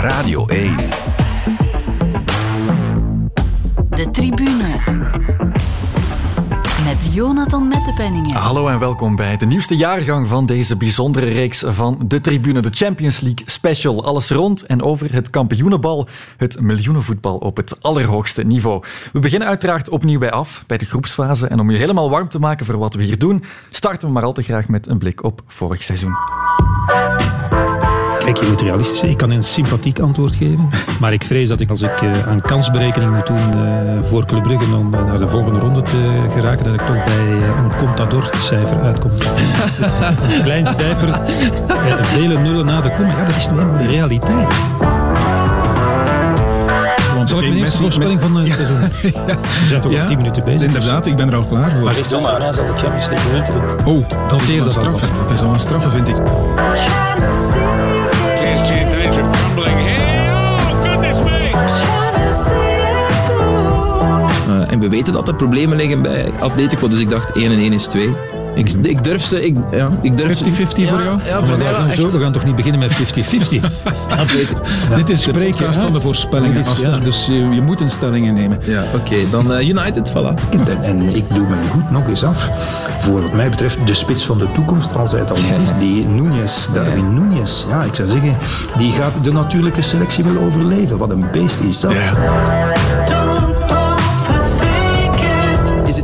Radio 1. De tribune. Met Jonathan Mettepenningen. Hallo en welkom bij de nieuwste jaargang van deze bijzondere reeks van De Tribune, de Champions League Special. Alles rond en over het kampioenenbal, het miljoenenvoetbal op het allerhoogste niveau. We beginnen uiteraard opnieuw bij af, bij de groepsfase. En om je helemaal warm te maken voor wat we hier doen, starten we maar al te graag met een blik op vorig seizoen. Kijk, je moet realistisch zijn. Ik kan een sympathiek antwoord geven. Maar ik vrees dat ik, als ik uh, aan kansberekening moet doen uh, voor Club Brugge om uh, naar de volgende ronde te geraken, dat ik toch bij een Contador-cijfer uitkom. een klein cijfer, vele nullen na de kom. Ja, dat is helemaal de realiteit. Zal ik mijn eerste voorspelling van het seizoen? ja. We zijn toch al 10 minuten bezig. Inderdaad, ik ben er al klaar voor. Maar is dan daarna zal de Champions League winnen. Oh, dat is een straffe. Dat is al een straffe, vind ik. Uh, en we weten dat er problemen liggen bij Atletico, dus ik dacht 1 en 1 is 2. Ik, ik durf ze... Ik, ja, ik durf 50-50 voor jou? Ja, voor mij wel echt. We gaan toch niet beginnen met 50-50? ja, Dit is de podcast van de voorspellingen. Ja. Dus je, je, moet een stelling innemen. Ja, oké. Okay, dan uh, United, voilà. En, en, ik doe mijn goed nog eens af. Voor wat mij betreft de spits van de toekomst, als hij het al niet is. Die Núñez, Darwin ja. Núñez. Ja, ik zou zeggen, die gaat de natuurlijke selectie wel overleven. Wat een beest is dat.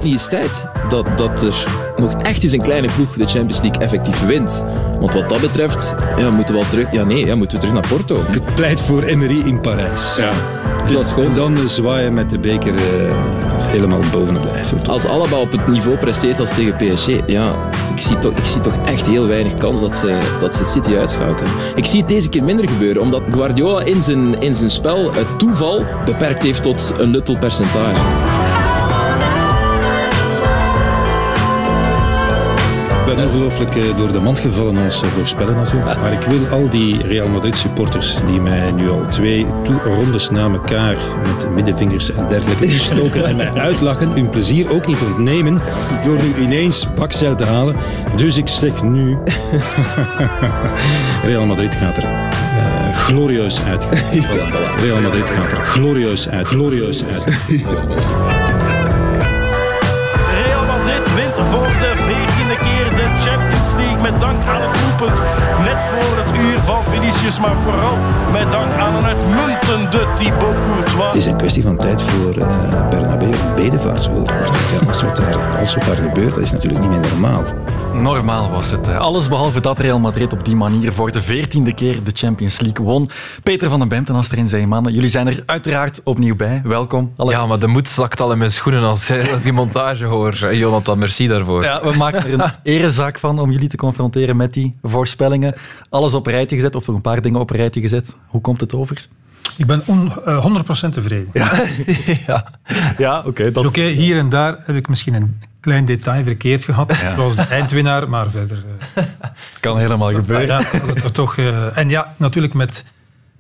Niet eens tijd dat, dat er nog echt eens een kleine ploeg de Champions League effectief wint? Want wat dat betreft, ja, moeten we al terug... Ja, nee, ja, moeten we terug naar Porto. Ik pleit voor Emery in Parijs. Ja. Dus dat is gewoon dan zwaaien met de beker uh, helemaal de Eiffel. Als allemaal op het niveau presteert als tegen PSG, ja, ik zie toch, ik zie toch echt heel weinig kans dat ze, dat ze City uitschakelen. Ik zie het deze keer minder gebeuren, omdat Guardiola in zijn, in zijn spel het toeval beperkt heeft tot een nuttel percentage. Ben ongelooflijk door de mand gevallen als voorspeller natuurlijk. Maar ik wil al die Real Madrid supporters die mij nu al twee rondes na elkaar met middenvingers en dergelijke gestoken en mij uitlachen, hun plezier ook niet ontnemen door nu ineens bakzeil te halen. Dus ik zeg nu, Real Madrid gaat er uh, glorieus uit. Real Madrid gaat er glorieus uit. Glorieus uit. Real Madrid wint voor de League met dank aan het doelpunt net voor het van Vinicius, maar vooral met dank aan een uitmuntende Thibaut Courtois. Het is een kwestie van tijd voor uh, Bernabeu een bedevaartswoord. Ja, als, wat daar, als wat daar gebeurt, dat is natuurlijk niet meer normaal. Normaal was het. Alles behalve dat Real Madrid op die manier voor de veertiende keer de Champions League won. Peter van den Bent en Astrid Zeeman, jullie zijn er uiteraard opnieuw bij. Welkom. Alle... Ja, maar de moed zakt al in mijn schoenen als ik die montage hoor. Jonathan, merci daarvoor. Ja, we maken er een erezaak van om jullie te confronteren met die voorspellingen. Alles op een rijtje gezet, of toch een paar dingen op een rijtje gezet. Hoe komt het over? Ik ben on, uh, 100% tevreden. Ja, ja. ja oké. Okay, Oké, okay, hier en daar heb ik misschien een klein detail verkeerd gehad. Ja. Zoals de eindwinnaar, maar verder... Uh, kan helemaal gebeuren. Ja, dat er toch, uh, en ja, natuurlijk met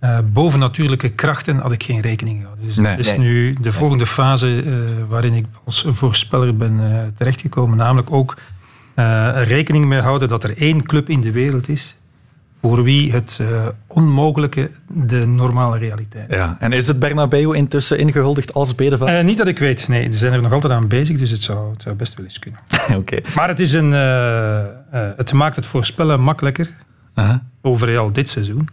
uh, bovennatuurlijke krachten had ik geen rekening gehouden. Dus nee, dat is nee. nu de volgende fase waarin ik als voorspeller ben terechtgekomen. Namelijk ook rekening mee houden dat er één club in de wereld is voor wie het uh, onmogelijke de normale realiteit is. Ja. En is het Bernabeu intussen ingehuldigd als bedevaart? Uh, niet dat ik weet, nee. Ze zijn er nog altijd aan bezig, dus het zou, het zou best wel eens kunnen. okay. Maar het, is een, uh, het maakt het voorspellen makkelijker -huh. over al dit seizoen.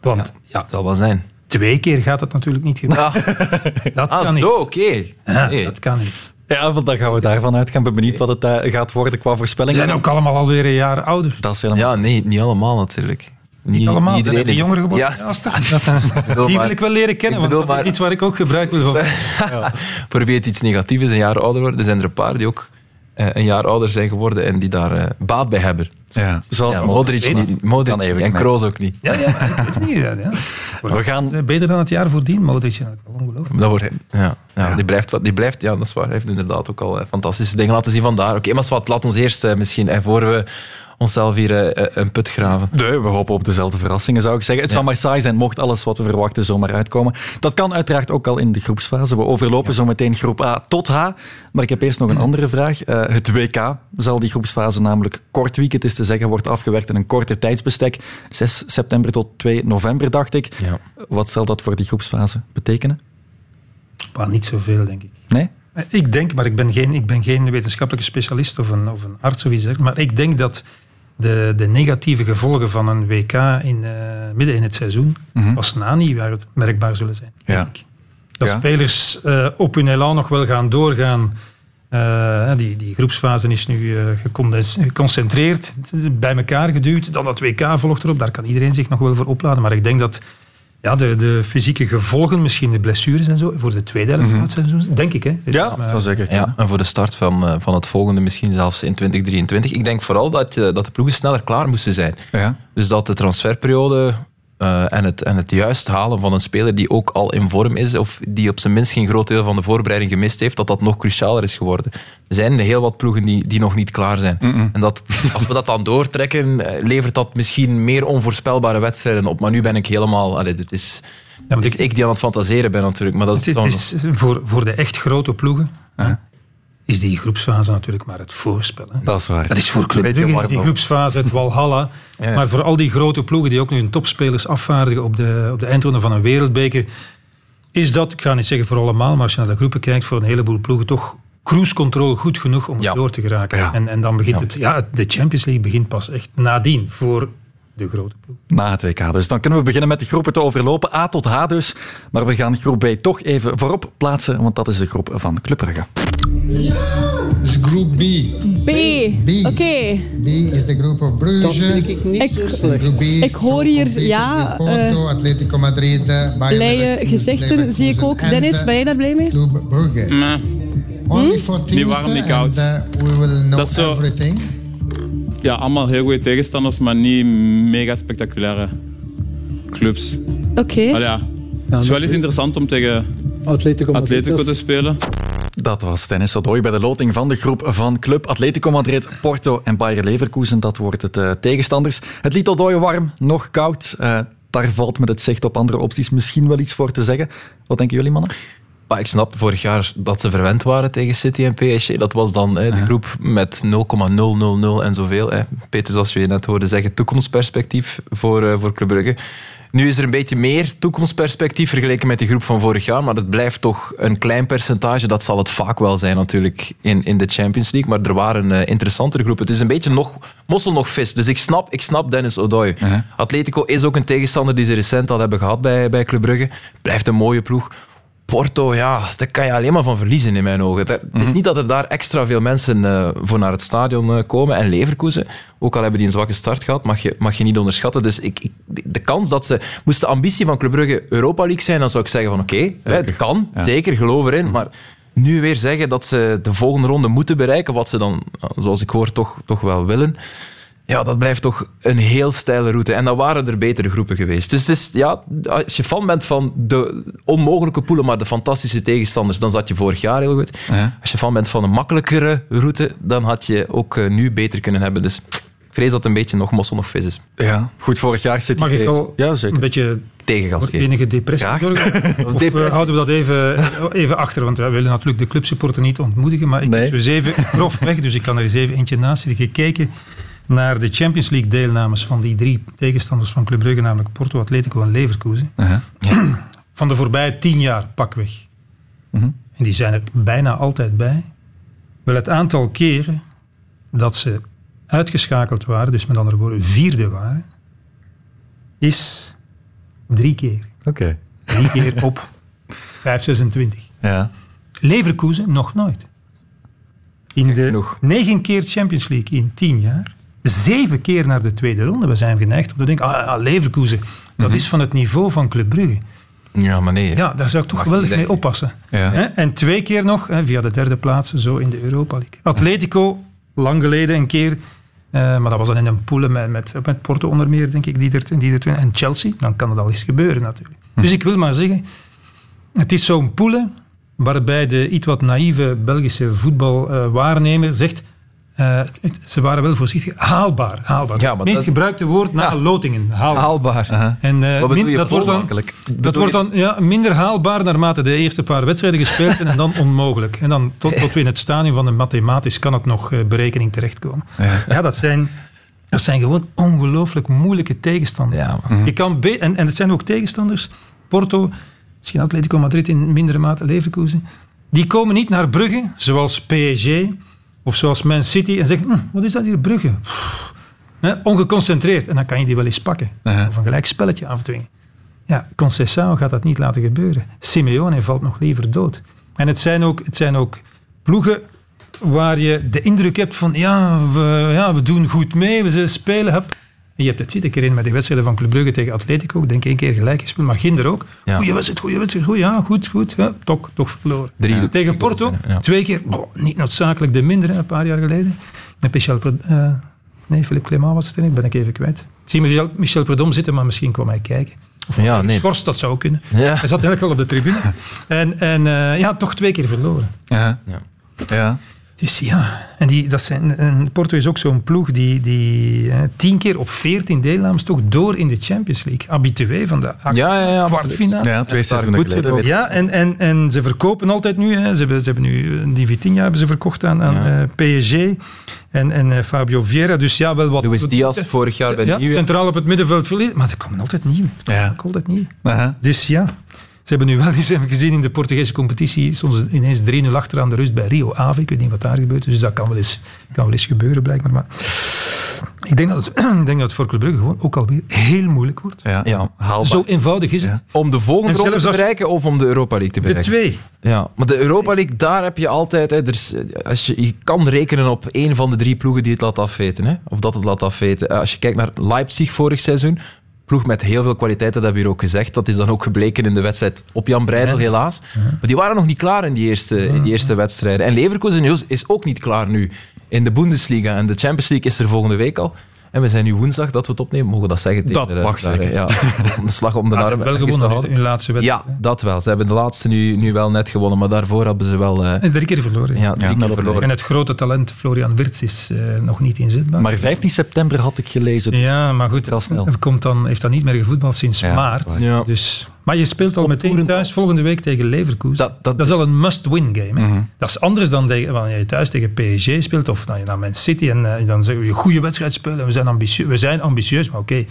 Want ja, ja, het zal wel zijn. Twee keer gaat het natuurlijk niet gebeuren. Ah. dat kan ah, niet. zo, oké. Okay. Ja, nee. Dat kan niet. Ja, want dan gaan we daarvan uit. Ik ben benieuwd wat het uh, gaat worden qua voorspellingen. Ze zijn ook allemaal alweer een jaar ouder. Dat is helemaal... Ja, nee, niet allemaal natuurlijk. Niet, niet allemaal, iedereen. de jongeren geworden. Ja. ja dat, die wil ik wel leren kennen, want dat maar... is iets waar ik ook gebruik wil van. ja. Probeer het iets negatiefs, een jaar ouder worden. Er zijn er een paar die ook een jaar ouder zijn geworden en die daar uh, baat bij hebben. Ja. Zoals ja, Modric, niet, Modric niet, en Kroos ook niet. Ja, ja ik weet het niet. Ja. We gaan... Beter dan het jaar voordien, Modric. Ongelooflijk. Dat wordt, ja, ja, Die, blijft, die blijft, ja, dat is waar. Hij heeft inderdaad ook al fantastische dingen laten zien vandaar. Oké, okay, maar wat, laat ons eerst uh, misschien, en voor we onszelf hier uh, een put graven. Nee, we hopen op dezelfde verrassingen, zou ik zeggen. Het ja. zal maar saai zijn, mocht alles wat we verwachten zomaar uitkomen. Dat kan uiteraard ook al in de groepsfase. We overlopen ja. zo meteen groep A tot H. Maar ik heb eerst nog een andere vraag. Uh, het WK zal die groepsfase namelijk kort week, het is te zeggen, wordt afgewerkt in een korter tijdsbestek. 6 september tot 2 november, dacht ik. Ja. Wat zal dat voor die groepsfase betekenen? Maar niet zoveel, denk ik. Nee? Ik denk, maar ik ben geen, ik ben geen wetenschappelijke specialist of een, of een arts of iets dergelijks, maar ik denk dat de, de negatieve gevolgen van een WK in, uh, midden in het seizoen mm -hmm. als na niet merkbaar zullen zijn. Ja. Dat ja. spelers uh, op hun elan nog wel gaan doorgaan. Uh, die, die groepsfase is nu geconcentreerd, bij elkaar geduwd. Dan dat WK volgt erop, daar kan iedereen zich nog wel voor opladen. Maar ik denk dat ja, de, de fysieke gevolgen, misschien de blessures en zo, voor de tweede helft van het seizoen, denk ik. Hè. Ja, dat zou zeker. Ja, en voor de start van, van het volgende misschien zelfs in 2023. Ik denk vooral dat, dat de ploegen sneller klaar moesten zijn. Ja. Dus dat de transferperiode uh, en, het, en het juist halen van een speler die ook al in vorm is, of die op zijn minst geen groot deel van de voorbereiding gemist heeft, dat dat nog crucialer is geworden. Er zijn heel wat ploegen die, die nog niet klaar zijn. Mm -mm. En dat, als we dat dan doortrekken, levert dat misschien meer onvoorspelbare wedstrijden op. Maar nu ben ik helemaal... Allee, dit is, ja, dit is ik, ik die aan het fantaseren ben natuurlijk. Maar dat het, is, het is voor, voor de echt grote ploegen... is die groepsfase natuurlijk maar het voorspel. Hè. Dat is waar. Dat is voor Club Brugge is die groepsfase het Walhalla. Ja. Maar voor al die grote ploegen die ook nu hun topspelers afvaardigen op de, op de eindronde van een wereldbeker, is dat, ik ga niet zeggen voor allemaal, maar als je naar de groepen kijkt, voor een heleboel ploegen toch cruise control goed genoeg om ja. door te geraken. Ja. En, en dan begint het, ja, de Champions League begint pas echt nadien voor de grote ploeg. Na het WK. Dus dan kunnen we beginnen met de groepen te overlopen. A tot H dus. Maar we gaan groep B toch even voorop plaatsen, want dat is de groep van Club Brugge. Is groep B. B. B. Oké. Okay. B is de groep of Bruges. Dat vind ik niet ik, zo slecht. Groep B is ik hoor hier, ja... Porto, uh, Atletico Madrid, Bayern blije gezichten zie ik ook. Dennis, ben je daar blij mee? Club Brugge. Nee. Only for teams, Die warm, niet koud. And, uh, we will know Dat is zo, everything. Ja, allemaal heel goede tegenstanders, maar niet mega spectaculaire clubs. Oké. Okay. ja. Het is wel eens interessant om tegen Atletico, Atletico te spelen. Dat was Dennis Odoi bij de loting van de groep van Club Atletico Madrid, Porto en Bayer Leverkusen. Dat wordt het uh, tegenstanders. Het liet Odoi warm, nog koud. Uh, daar valt met het zicht op andere opties misschien wel iets voor te zeggen. Wat denken jullie, mannen? Maar ik snap vorig jaar dat ze verwend waren tegen City en PSG. Dat was dan hè, de groep met 0,000 en zoveel. Hè. Peter, zoals we je net hoorden zeggen, toekomstperspectief voor, uh, voor Club Brugge. Nu is er een beetje meer toekomstperspectief vergeleken met die groep van vorig jaar, maar dat blijft toch een klein percentage. Dat zal het vaak wel zijn natuurlijk in, in de Champions League, maar er waren uh, interessantere groepen. Het is een beetje nog, mossel nog vis. Dus ik snap, ik snap Dennis Odoi. Uh -huh. Atletico is ook een tegenstander die ze recent al hebben gehad bij, bij Club Brugge. Blijft een mooie ploeg. Porto, ja, daar kan je alleen maar van verliezen in mijn ogen. Het is -hmm. niet dat er daar extra veel mensen uh, voor naar het stadion uh, komen. En Leverkusen, ook al hebben die een zwakke start gehad, mag je, mag je niet onderschatten. Dus ik, ik, de kans dat ze... Moest de ambitie van Club Brugge Europa League zijn, dan zou ik zeggen van oké, okay, het kan, ja. zeker, geloof erin. Maar nu weer zeggen dat ze de volgende ronde moeten bereiken, wat ze dan, zoals ik hoor, toch, toch wel willen... Ja, dat blijft toch een heel steile route. En dan waren er betere groepen geweest. Dus het is, ja, als je fan bent van de onmogelijke poelen, maar de fantastische tegenstanders, dan zat je vorig jaar heel goed. Ja. Als je fan bent van een makkelijkere route, dan had je ook uh, nu beter kunnen hebben. Dus ik vrees dat het een beetje nog mossel, nog vis is. Ja, goed, vorig jaar zit Mag ik al ja, zeker. een beetje tegengas geven? enige depressie Graag. of depressie. houden we dat even, even achter? Want wij willen natuurlijk de clubsupporter niet ontmoedigen, maar ik Nee. heb dus even grof weg, dus ik kan er eens even eentje naast zitten gekeken naar de Champions League deelnames van die drie tegenstanders van Club Brugge, namelijk Porto, Atletico en Leverkusen. Ja. Van de voorbije tien jaar pakweg. Mhm. En die zijn er bijna altijd bij. Wel het aantal keren dat ze uitgeschakeld waren, dus met andere woorden vierde waren, is drie keer. Oké. Drie keer op 526. Ja. Leverkusen nog nooit. In de genoeg. negen keer Champions League in tien jaar, zeven keer naar de tweede ronde. We zijn geneigd om te denken, ah, ah, Leverkusen, dat Mhm. is van het niveau van Club Brugge. Ja, maar nee. hè. Ja, daar zou ik toch Mag wel niet mee oppassen. Ja. En twee keer nog, via de derde plaats, zo in de Europa League. Atletico, lang geleden een keer, eh, maar dat was dan in een pool met, met, met Porto onder meer, denk ik, die er, die er twee- en Chelsea. Dan kan het al eens gebeuren natuurlijk. Dus ik wil maar zeggen, het is zo'n poelen waarbij de iets wat naïeve Belgische voetbalwaarnemer zegt, eh, het- ze waren wel voorzichtig, haalbaar. haalbaar. Ja, het meest dat- gebruikte woord na Ja. lotingen, haalbaar. Haalbaar. En eh, Wat bedoel min- je, dat wordt dan, dat wordt dan ja, minder haalbaar naarmate de eerste paar wedstrijden gespeeld zijn en dan onmogelijk. En dan tot, tot we in het stadium van de mathematisch kan het nog eh, berekening terechtkomen. Ja. Ja, dat zijn Dat zijn gewoon ongelooflijk moeilijke tegenstanders. Ja, Je kan be- en, en het zijn ook tegenstanders, Porto, misschien Atletico Madrid in mindere mate Leverkusen, die komen niet naar Brugge, zoals PSG of zoals Man City, en zeggen, "Hm, wat is dat hier, Brugge? Pff, hè, ongeconcentreerd. En dan kan je die wel eens pakken. Uh-huh. Of een gelijk spelletje afdwingen. Ja, Conceição gaat dat niet laten gebeuren. Simeone valt nog liever dood. En het zijn ook, het zijn ook ploegen waar je de indruk hebt van ja we, ja, we doen goed mee, we spelen. Hup. En je hebt het ziet ik erin met de wedstrijden van Club Brugge tegen Atletico. Ik denk één keer gelijk gespeeld, maar Ginder ook. Ja. Goeie wedstrijd, goeie wedstrijd, goed, ja, goed, goed. Ja, toch, toch verloren. Drie- Ja. Tegen Porto, binnen, ja. twee keer, boh, niet noodzakelijk de minder, hè, een paar jaar geleden. Met Michel eh, nee, Philippe Clément was het erin, ben ik even kwijt. Ik zie Michel, Michel Predom zitten, maar misschien kwam hij kijken. Of Ja, nee. geschorst, dat zou kunnen. Ja. Hij zat eigenlijk wel op de tribune. En, en eh, ja, toch twee keer verloren. Ja. Ja. Dus ja, en, die, dat zijn, en Porto is ook zo'n ploeg die, die eh, tien keer op veertien deelnames toch door in de Champions League. Habitué van de acht- Ja, ja, ja, kwartfinale. Ja, twee seizoenen goed geleden. Ja, en, en, en ze verkopen altijd nu. Hè. Ze, hebben, ze hebben nu eh, die Vitinha hebben ze verkocht aan, aan Ja. eh, PSG en, en eh, Fabio Vieira. Dus ja, wel wat. Luis Diaz vorig jaar bij ja, Nieuwe. centraal op het middenveld verliezen. Maar er komen altijd nieuw. Ja. Altijd nieuw. Aha. Dus ja, ze hebben nu wel eens hebben gezien in de Portugese competitie soms ineens 3-0 achter aan de rust bij Rio Ave. Ik weet niet wat daar gebeurt, dus dat kan wel eens, kan wel eens gebeuren blijkbaar. Maar ik denk dat het, ik denk dat het voor Club Brugge gewoon ook alweer heel moeilijk wordt. Ja. Ja. Haalbaar. Zo eenvoudig is het. Om de volgende En ronde te bereiken of om de Europa League te De bereiken? twee. Ja, maar de Europa League, daar heb je altijd... Hè, er is, als je, je kan rekenen op één van de drie ploegen die het laat afweten. Hè, of dat het laat afweten. Eh, Als je kijkt naar Leipzig vorig seizoen, ploeg met heel veel kwaliteit, dat hebben we hier ook gezegd. Dat is dan ook gebleken in de wedstrijd op Jan Breidel, helaas. Maar die waren nog niet klaar in die eerste, in die eerste wedstrijden. En Leverkusen is- is ook niet klaar nu in de Bundesliga. En de Champions League is er volgende week al. En we zijn nu woensdag dat we het opnemen. Mogen we dat zeggen tegen Dat de mag. Ja, de slag om de ze arm hebben wel gewonnen in hun laatste wedstrijd. Ja, dat wel. Ze hebben de laatste nu, nu wel net gewonnen, maar daarvoor hebben ze wel eh, En drie keer verloren. ja, drie Ja, keer verloren. En het grote talent Florian Wirtz is eh, nog niet inzetbaar. Maar 15 september had ik gelezen. ja, maar goed, komt dan, heeft dan niet meer gevoetbald sinds Ja, maart. Dus, maar je speelt al meteen thuis volgende week tegen Leverkusen. Dat, dat, Dat is al een must-win game. Hè? Mhm. Dat is anders dan tegen- wanneer je thuis tegen PSG speelt of dan je naar Man City en eh, dan zeggen we een goede wedstrijd spelen. We zijn, ambitieus, we zijn ambitieus, maar oké.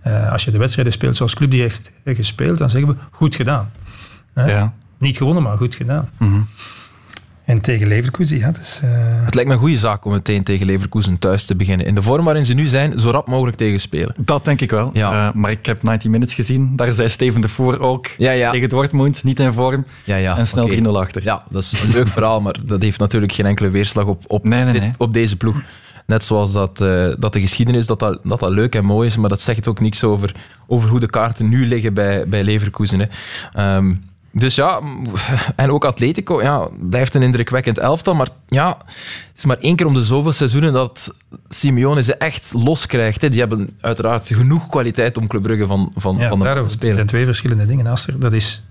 eh, als je de wedstrijden speelt zoals Club die heeft gespeeld, dan zeggen we goed gedaan. Hè? Ja. Niet gewonnen, maar goed gedaan. Mhm. En tegen Leverkusen, ja, dat is... eh, Het lijkt me een goede zaak om meteen tegen Leverkusen thuis te beginnen. In de vorm waarin ze nu zijn, zo rap mogelijk tegen spelen. Dat denk ik wel. Ja. Eh, maar ik heb 90 Minutes gezien. Daar zei Steven de Voer ook Ja, ja. tegen Dortmund. Niet in vorm. Ja, ja, en snel oké. 3-0 achter. Ja, dat is een leuk verhaal, maar dat heeft natuurlijk geen enkele weerslag op, op, Nee, nee, dit- nee. op deze ploeg. Net zoals dat, eh, dat de geschiedenis, dat dat, dat dat leuk en mooi is, maar dat zegt ook niks over, over hoe de kaarten nu liggen bij, bij Leverkusen. Hè. Ehm, dus ja, en ook Atletico, ja, blijft een indrukwekkend elftal, maar ja, het is maar één keer om de zoveel seizoenen dat Simeone ze echt los krijgt. Hè. Die hebben uiteraard genoeg kwaliteit om Club Brugge van, van, ja, van de te spelen. zijn twee verschillende dingen. Aster. Dat is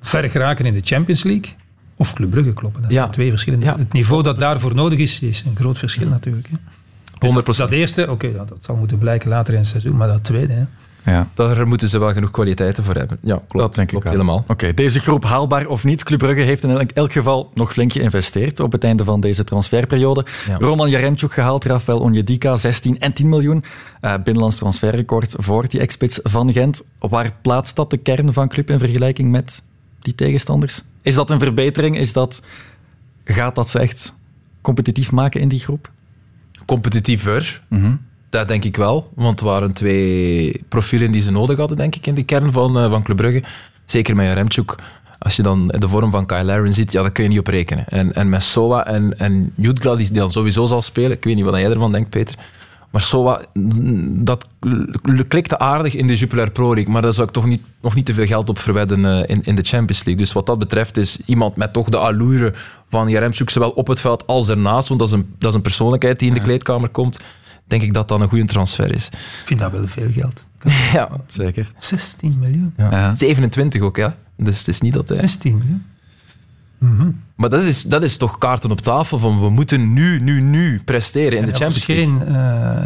ver geraken in de Champions League of Club Brugge kloppen. Dat Ja. zijn twee verschillende. Ja. Het niveau dat daarvoor nodig is, is een groot verschil natuurlijk. Hè. 100%. Dat eerste, oké, ja, dat zal moeten blijken later in het seizoen, maar dat tweede, hè. Ja. Daar moeten ze wel genoeg kwaliteiten voor hebben. Ja, klopt. dat denk klopt ik wel. helemaal. Oké, deze groep haalbaar of niet. Club Brugge heeft in elk, geval nog flink geïnvesteerd op het einde van deze transferperiode. Ja. Roman Jaremchuk gehaald, Rafael Onyedika 16 en 10 miljoen. Eh, binnenlands transferrecord voor die expits van Gent. Waar plaatst dat de kern van club in vergelijking met die tegenstanders? Is dat een verbetering? Is dat, gaat dat ze echt competitief maken in die groep? Competitiever, Mhm. Dat denk ik wel. Want er waren twee profielen die ze nodig hadden, denk ik, in de kern van, eh, van Club Brugge. Zeker met Remchuk. Als je dan de vorm van Kyle Laren ziet, ja, daar kun je niet op rekenen. En, en met Soa en, en Jutgla, die dan sowieso zal spelen. Ik weet niet wat jij ervan denkt, Peter. Maar Soa, mm, dat klikte aardig in de Jupiler Pro League. Maar daar zou ik toch niet, nog niet te veel geld op verwedden eh, in, in de Champions League. Dus wat dat betreft is iemand met toch de allure van Jaremchuk, zowel op het veld als ernaast. Want dat is een, dat is een persoonlijkheid die in de kleedkamer komt. Denk ik dat dat een goede transfer is. Ik vind dat wel veel geld. Ja, Zeker. 16 miljoen. ja. Ja. 27 ook, ja. Dus het is niet dat hij... 16 miljoen. Mhm. Maar dat is, dat is toch kaarten op tafel van we moeten nu, nu, nu presteren in de Hij Champions League. geen, eh,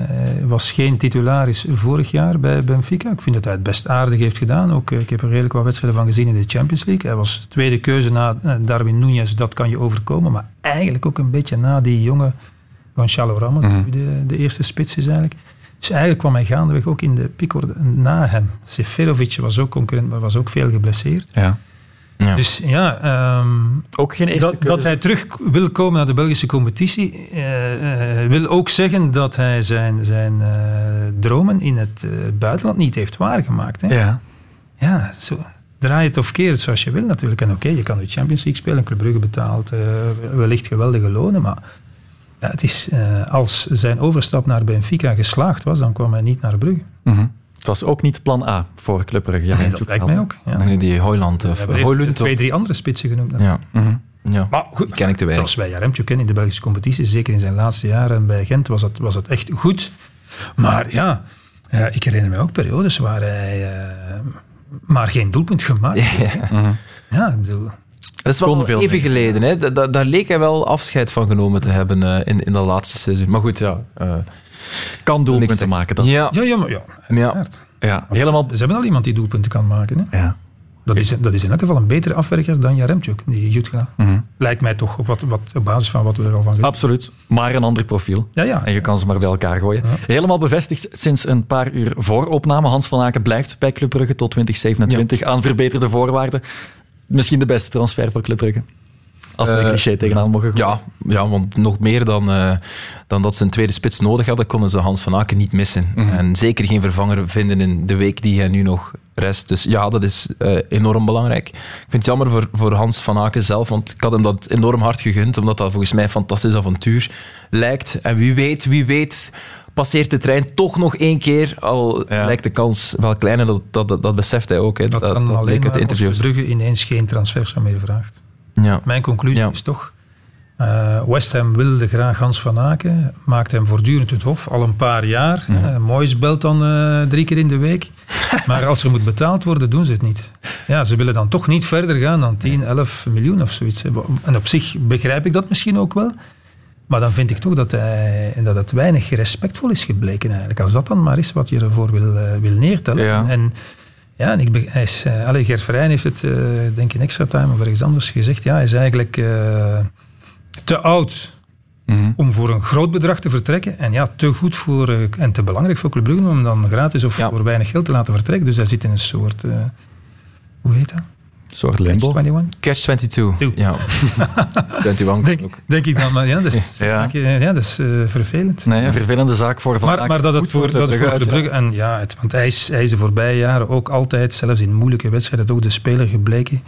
hij was geen titularis vorig jaar bij Benfica. Ik vind dat hij het best aardig heeft gedaan. Ook, eh, ik heb er redelijk wat wedstrijden van gezien in de Champions League. Hij was tweede keuze na eh, Darwin Núñez, dat kan je overkomen. Maar eigenlijk ook een beetje na die jonge Gonçalo Ramos, Mhm. die de, de eerste spits is eigenlijk. Dus eigenlijk kwam hij gaandeweg ook in de piekorde na hem. Seferovic was ook concurrent, maar was ook veel geblesseerd. Ja. Ja. Dus ja, ehm, Ook geen eerste dat, dat hij terug wil komen naar de Belgische competitie, eh, eh, wil ook zeggen dat hij zijn, zijn eh, dromen in het buitenland niet heeft waargemaakt. Hè? Ja. Ja, zo, draai het of keer het zoals je wil natuurlijk. En oké, je kan de Champions League spelen, Club Brugge betaalt eh, wellicht geweldige lonen, maar ja, het is, eh, als zijn overstap naar Benfica geslaagd was, dan kwam hij niet naar Brugge. Mhm. Het was ook niet plan A voor Club Brugge. Ja, Nee, dat lijkt mij ook. Ja. Nee, Die Hoyland of eerst Hoylund. twee, of- drie andere spitsen genoemd. Ja. Mhm. ja. Maar goed, Ken ik te weinig. zoals wij Jaremtje kennen in de Belgische competitie, zeker in zijn laatste jaren bij Gent, was het, was het echt goed. Maar ja, eh, ik herinner me ook periodes waar hij eh, maar geen doelpunt gemaakt heeft. Mhm. Ja, ik bedoel... Dat is Kon wel veel even geleden. Hè? Da- da- daar leek hij wel afscheid van genomen te hebben eh, in, in dat laatste seizoen. Maar goed, ja. eh, Kan doelpunten te- maken. Dat. Ja, Ja, ja, maar ja. ja. Ja, helemaal... Ze hebben al iemand die doelpunten kan maken. Hè? Ja. Dat, is, dat is in elk geval een betere afwerker dan Jaremtjuk, die Jutgla. Mhm. Lijkt mij toch, op, wat, wat, op basis van wat we er al van weten. Absoluut. Maar een ander profiel. Ja, ja. En je kan ze maar bij elkaar gooien. Helemaal bevestigd sinds een paar uur voor opname. Hans van Aken blijft bij Club Brugge tot 2027 aan verbeterde voorwaarden. Misschien de beste transfer voor Club Brugge. Als we een Eh, cliché tegenaan mogen gooien. Ja, ja, want nog meer dan, eh, dan dat ze een tweede spits nodig hadden, konden ze Hans van Aken niet missen. Mhm. En zeker geen vervanger vinden in de week die hij nu nog rest. Dus ja, dat is eh, enorm belangrijk. Ik vind het jammer voor, voor Hans van Aken zelf, want ik had hem dat enorm hard gegund, omdat dat volgens mij een fantastisch avontuur lijkt. En wie weet, wie weet passeert de trein toch nog één keer, al Ja. lijkt de kans wel kleiner, dat, dat, dat, beseft hij ook. Hè. Dat, Dat, kan dat alleen uit de interviews. Brugge ineens geen transfer meer vraagt. Ja. Mijn conclusie Ja. is toch... eh, West Ham wilde graag Hans van Aken, maakt hem voortdurend het hof, al een paar jaar. Mhm. Eh, Moyes belt dan eh, drie keer in de week. maar als er moet betaald worden, doen ze het niet. Ja, ze willen dan toch niet verder gaan dan 10, 11 miljoen of zoiets. En op zich begrijp ik dat misschien ook wel. Maar dan vind ik toch dat, hij, dat het weinig respectvol is gebleken eigenlijk. Als dat dan maar is wat je ervoor wil, eh, wil neertellen. Ja. En ja, en ik, hij is, eh, Gert Verheyen heeft het, eh, denk ik in extra time of ergens anders gezegd. Ja, hij is eigenlijk te oud Mhm. om voor een groot bedrag te vertrekken. En ja, te goed voor, en te belangrijk voor Club Brugge om dan gratis of Ja. voor weinig geld te laten vertrekken. Dus hij zit in een soort, hoe heet dat? Een soort limbo. 21? Catch 22. Toe. Ja. 21 Denk, ook. denk ik dan, maar ja, dat is, Ja. ja. dat is eh, vervelend. Nee, een vervelende zaak voor Van Maar, maar dat het voor, dat het voor Brugge, Club Brugge... En ja, het, want hij is, hij is de voorbije jaren ook altijd, zelfs in moeilijke wedstrijden, ook de speler gebleken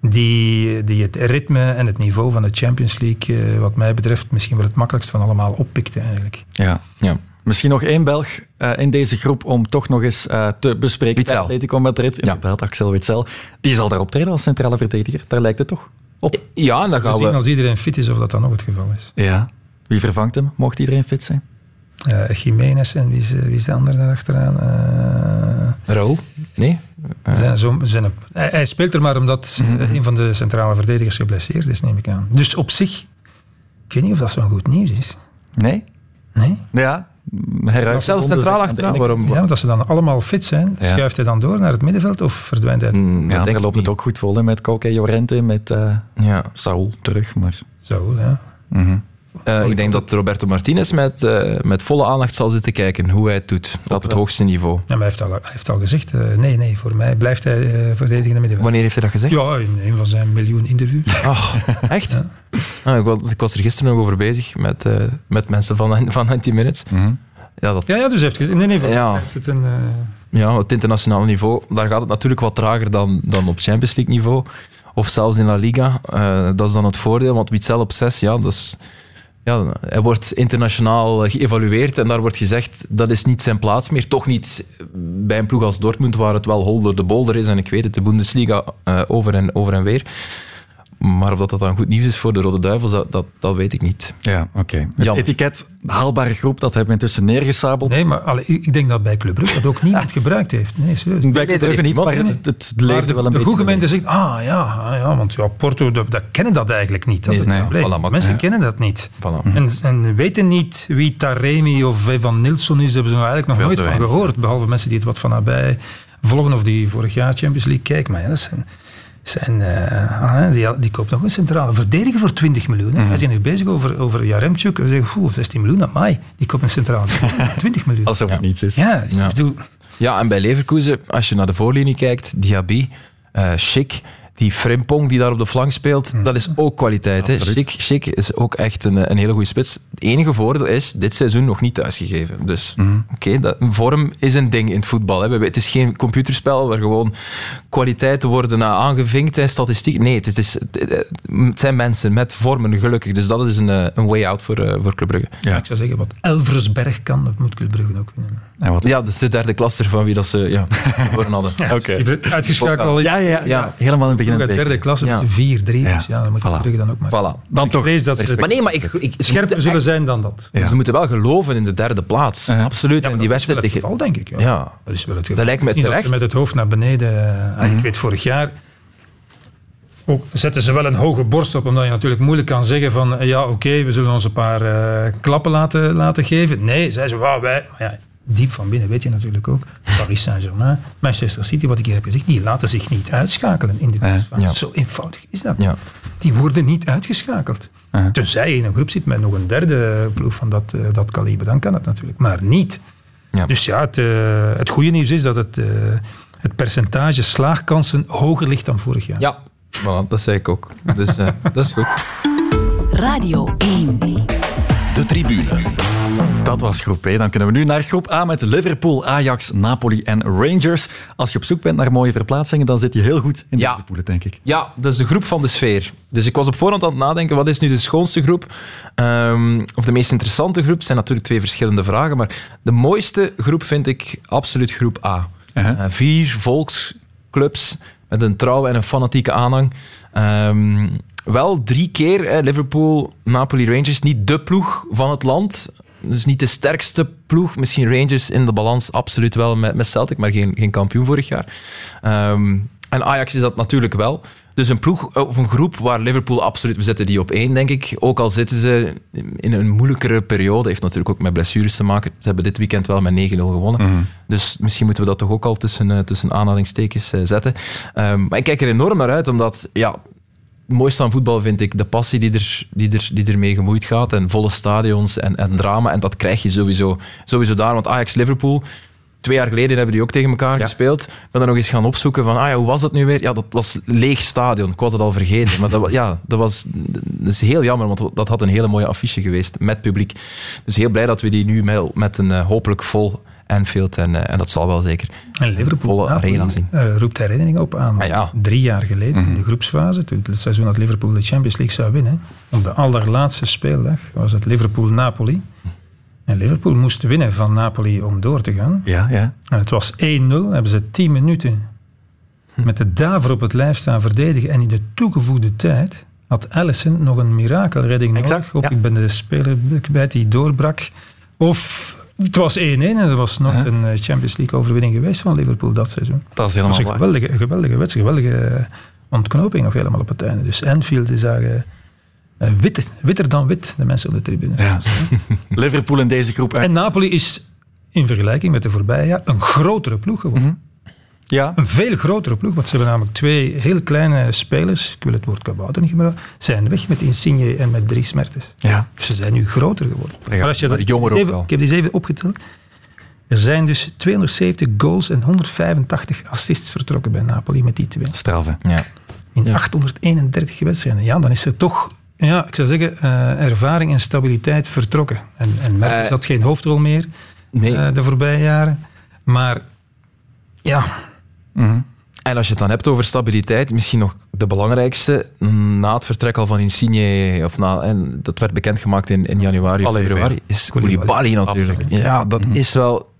die, die het ritme en het niveau van de Champions League, eh, wat mij betreft, misschien wel het makkelijkst van allemaal oppikte eigenlijk. Ja. Ja. Misschien nog één Belg eh, in deze groep om toch nog eens eh, te bespreken. Witsel. Bij Atletico Madrid, inderdaad, Axel Witsel. Die zal daar optreden als centrale verdediger. Daar lijkt het toch op. Ja, en dan We gaan zien we... als iedereen fit is of dat dan nog het geval is. Ja. Wie vervangt hem? Mocht iedereen fit zijn? Eh Jiménez en wie is, wie is de andere daarachteraan? Eh, Raoul? Nee? zijn, zo, zijn, hij, hij speelt er maar omdat Mhm. een van de centrale verdedigers geblesseerd is, neem ik aan. Dus op zich, ik weet niet of dat zo'n goed nieuws is. Nee? Nee? Ja. Heruit. Zelfs centraal achteraan, waarom? Ja, want als ze dan allemaal fit zijn, Ja. schuift hij dan door naar het middenveld of verdwijnt hij? Mm, Ja, ik loopt het ook goed vol hè, met Koke Jorente, met eh Ja. Saul terug. Maar... Zo, ja. Mhm. Eh, ik denk dat Roberto Martinez met, eh, met volle aandacht zal zitten kijken hoe hij het doet op het wel. hoogste niveau. Ja, maar hij heeft al, hij heeft al gezegd, eh, nee, nee, voor mij blijft hij eh verdedigende middenveld. Wanneer heeft hij dat gezegd? Ja, in een van zijn miljoen interviews. Ach, echt? Ah, ik, was, ik was er gisteren nog over bezig met, eh, met mensen van, van 90 Minutes. Mhm. Ja, dat, Ja, ja, dus hij heeft gezegd, nee, nee, voor Ja. mij heeft het een... eh, ja, het internationale niveau, daar gaat het natuurlijk wat trager dan, dan op Champions League niveau. Of zelfs in La Liga. Eh, dat is dan het voordeel, want Witzel op 6, ja, dat is, ja, hij wordt internationaal eh, geëvalueerd en daar wordt gezegd dat is niet zijn plaats meer. Toch niet bij een ploeg als Dortmund, waar het wel hol door de bolder is. En ik weet het, de Bundesliga eh, over, en, over en weer. Maar of dat, dat dan goed nieuws is voor de Rode Duivels, dat, dat, dat weet ik niet. Ja, oké. Het etiket haalbare groep, dat hebben we intussen neergesabeld. Nee, maar allee, ik denk dat bij Club Brugge dat ook niemand gebruikt heeft. Nee, serieus. Bij Club dat Brugge niet, maar het, het leefde de, wel een de beetje. goede gemeente zegt, ah ja, ah, ja want ja, Porto, dat, dat kennen dat eigenlijk niet. Dat is Nee, het nee, probleem. voilà, maar- Mensen ja. kennen dat niet. Voilà. En, en weten niet wie Taremi of Evan Nilsson is, hebben ze nou eigenlijk nog Veel nooit van gehoord. Behalve mensen die het wat van nabij volgen of die vorig jaar Champions League kijken. Maar ja, dat zijn zijn, uh, ah, die, die, koopt nog een centrale verdediger voor 20 miljoen. Mm -hmm. Hij is nu bezig over, over Jaremchuk. We zeggen, oeh, 16 miljoen, dat mij. Die koopt een centrale 20 miljoen. Alsof het niets is. Ja, ja. Bedoel... ja, en bij Leverkusen, als je naar de voorlinie kijkt, Diaby, uh, Schick, die Frimpong die daar op de flank speelt, mm. dat is ook kwaliteit. Hè? Schick, Schick is ook echt een, een hele goede spits. Het enige voordeel is, dit seizoen nog niet thuisgegeven. Dus mm. oké, okay, vorm is een ding in het voetbal. Hè. Het is geen computerspel waar gewoon kwaliteiten worden aangevinkt en statistiek. Nee, het, is, het zijn mensen met vormen, gelukkig. Dus dat is een, een way out voor, uh, voor Club Brugge. Ja. Ik zou zeggen, wat Elversberg kan, dat moet Club Brugge ook kunnen. Ja, wat... ja, dat is de derde klaster van wie dat ze ja, voor hadden. Ja, okay. Uitgeschakeld. Ja, ja, ja, helemaal in het begin. De derde klasse ja. 4-3, ja. dus ja, dan moet voilà. Brugge dan ook maar. Voilà. Dan toch. Vrees dat ze maar nee, maar ik, ik, scherper zullen echt, zijn dan dat. Ze moeten wel geloven in de derde plaats. Absoluut. en die wedstrijd tegen... Dat is wel het geval, denk ik. Ja. Dat is wel het geval. Dat lijkt me terecht. Dat met het hoofd naar beneden... Mm -hmm. Ik weet, vorig jaar ook zetten ze wel een hoge borst op, omdat je natuurlijk moeilijk kan zeggen van ja, oké, okay, we zullen ons een paar uh, klappen laten, laten geven. Nee, zij ze, wow, wij, ja, diep van binnen weet je natuurlijk ook, Paris Saint-Germain, Manchester City, wat ik hier heb gezegd, die laten zich niet uitschakelen in de groepsfase. Ja. Zo eenvoudig is dat. Ja. Die worden niet uitgeschakeld. Uh-huh. Tenzij je in een groep zit met nog een derde ploeg van dat, uh, dat kaliber, dan kan dat natuurlijk. Maar niet. Ja. Dus ja, het, uh, het goede nieuws is dat het, uh, het percentage slaagkansen hoger ligt dan vorig jaar. Ja, dat zei ik ook. Dus dat is goed. Radio 1. De tribune. Dat was groep E. Dan kunnen we nu naar groep A met Liverpool, Ajax, Napoli en Rangers. Als je op zoek bent naar mooie verplaatsingen, dan zit je heel goed in ja. deze poelen, denk ik. Ja, dat is de groep van de sfeer. Dus ik was op voorhand aan het nadenken, wat is nu de schoonste groep? Um, of de meest interessante groep? Het zijn natuurlijk twee verschillende vragen, maar de mooiste groep vind ik absoluut groep A. Uh-huh. Uh, vier volksclubs met een trouwe en een fanatieke aanhang. Um, wel drie keer, hè, Liverpool, Napoli, Rangers, niet de ploeg van het land. Dus niet de sterkste ploeg. Misschien Rangers in de balans absoluut wel met, met Celtic, maar geen, geen kampioen vorig jaar. Um, en Ajax is dat natuurlijk wel. Dus een ploeg of een groep waar Liverpool absoluut, we zetten die op één, denk ik. Ook al zitten ze in een moeilijkere periode, heeft natuurlijk ook met blessures te maken. Ze hebben dit weekend wel met 9-0 gewonnen. Mhm. Dus misschien moeten we dat toch ook al tussen, uh, tussen aanhalingstekens uh, zetten. Um, maar ik kijk er enorm naar uit, omdat ja, het mooiste aan voetbal vind ik de passie die, er, die, er, die ermee gemoeid gaat. En volle stadions en, en drama. En dat krijg je sowieso, sowieso daar. Want Ajax-Liverpool, twee jaar geleden hebben die ook tegen elkaar Ja. gespeeld. Ik ben dan nog eens gaan opzoeken van, ah ja, hoe was dat nu weer? Ja, dat was leeg stadion. Ik was het al vergeten. Maar dat, ja, dat, was, dat is heel jammer, want dat had een hele mooie affiche geweest met publiek. Dus heel blij dat we die nu met, met een eh, hopelijk vol Anfield, en, eh, en dat zal wel zeker, En Liverpool volle arena zien. eh, roept herinnering op aan. Ah, ja. Drie jaar geleden, Mhm. in de groepsfase, toen het seizoen dat Liverpool de Champions League zou winnen, op de allerlaatste speeldag was het Liverpool-Napoli. En Liverpool moest winnen van Napoli om door te gaan. Ja, ja. En het was 1-0, hebben ze 10 minuten met de daver op het lijf staan verdedigen. En in de toegevoegde tijd had Allison nog een mirakelredding nodig. Exact, ja. Ik ben de speler kwijt die doorbrak. Of het was 1-1 en er was nog Huh? een eh, Champions League overwinning geweest van Liverpool dat seizoen. Dat is Dat was helemaal waar. geweldige, wedstrijd, geweldige eh, ontknoping nog helemaal op het einde. Dus Anfield is daar eh, eh, wit, witter dan wit, de mensen op de tribune. Ja. Liverpool in deze groep. En Napoli is in vergelijking met de voorbije jaar een grotere ploeg geworden. Ja. Een veel grotere ploeg, want ze hebben namelijk twee heel kleine spelers, ik wil het woord kabouter niet gebruiken, zijn weg met Insigne en met Dries Mertens. Ja. Dus ze zijn nu groter geworden. Ja, maar als je maar dat, jonger ook wel. ik heb die eens even opgeteld. Er zijn dus 270 goals en 185 assists vertrokken bij Napoli met die twee. Straffe. Ja. In 831 wedstrijden. Ja, dan is er toch, ja, ik zou zeggen, eh, ervaring en stabiliteit vertrokken. En, en Mertens Eh, had geen hoofdrol meer Nee. eh, de voorbije jaren. Maar ja, Mhm. En als je het dan hebt over stabiliteit, misschien nog de belangrijkste, na het vertrek al van Insigne, of na, en dat werd bekendgemaakt in, in januari of februari, is Koulibaly. Natuurlijk. Absoluut. Ja, dat is wel...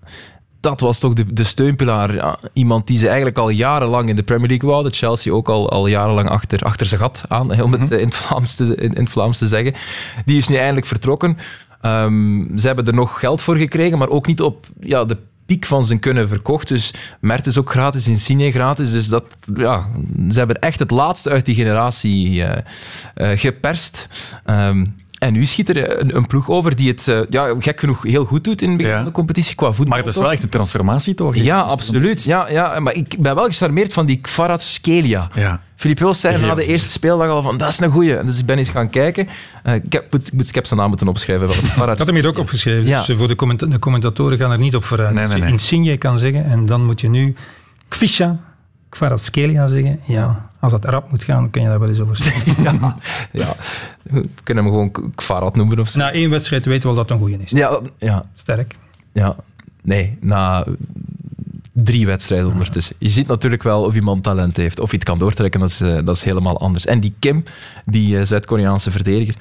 Dat was toch de, de steunpilaar. Ja, iemand die ze eigenlijk al jarenlang in de Premier League wouden. Chelsea ook al, al jarenlang achter, achter zijn gat aan, om het eh, in het, Vlaams te, in, in het Vlaams te zeggen. Die is nu eindelijk vertrokken. Ehm, ze hebben er nog geld voor gekregen, maar ook niet op ja, de piek van zijn kunnen verkocht. Dus Mert is ook gratis, Insigne gratis. Dus dat, ja, ze hebben echt het laatste uit die generatie eh, eh, geperst. Ehm, en nu schiet er een, een ploeg over die het, eh, ja, gek genoeg, heel goed doet in het begin Ja. van de competitie qua voetbal. Maar het is wel echt een transformatie, toch? Ja, absoluut. Ja, ja, maar ik ben wel gecharmeerd van die Kvarat Skelia. Ja. Filip Joos zei na de eerste speeldag al van, dat is een goeie. Dus ik ben eens gaan kijken. Eh, ik, heb, ik, moet, ik heb zijn naam moeten opschrijven. Wel. Ik had hem hier ook opgeschreven. Ja. Dus voor de, commenta- de commentatoren gaan er niet op vooruit. Nee, nee, Als je nee. Insigne kan zeggen en dan moet je nu Kvisha, Kvaratskhelia zeggen. Ja, als dat rap moet gaan, kun je daar wel eens over zeggen. ja, ja, we kunnen hem gewoon Kvarat noemen of zo. Na één wedstrijd weten we wel dat het een goeie is. Ja, ja, Sterk. ja, nee, na drie wedstrijden ondertussen. Je ziet natuurlijk wel of iemand talent heeft. Of hij het kan doortrekken, dat is, eh, dat is helemaal anders. En die Kim, die eh, Zuid-Koreaanse verdediger,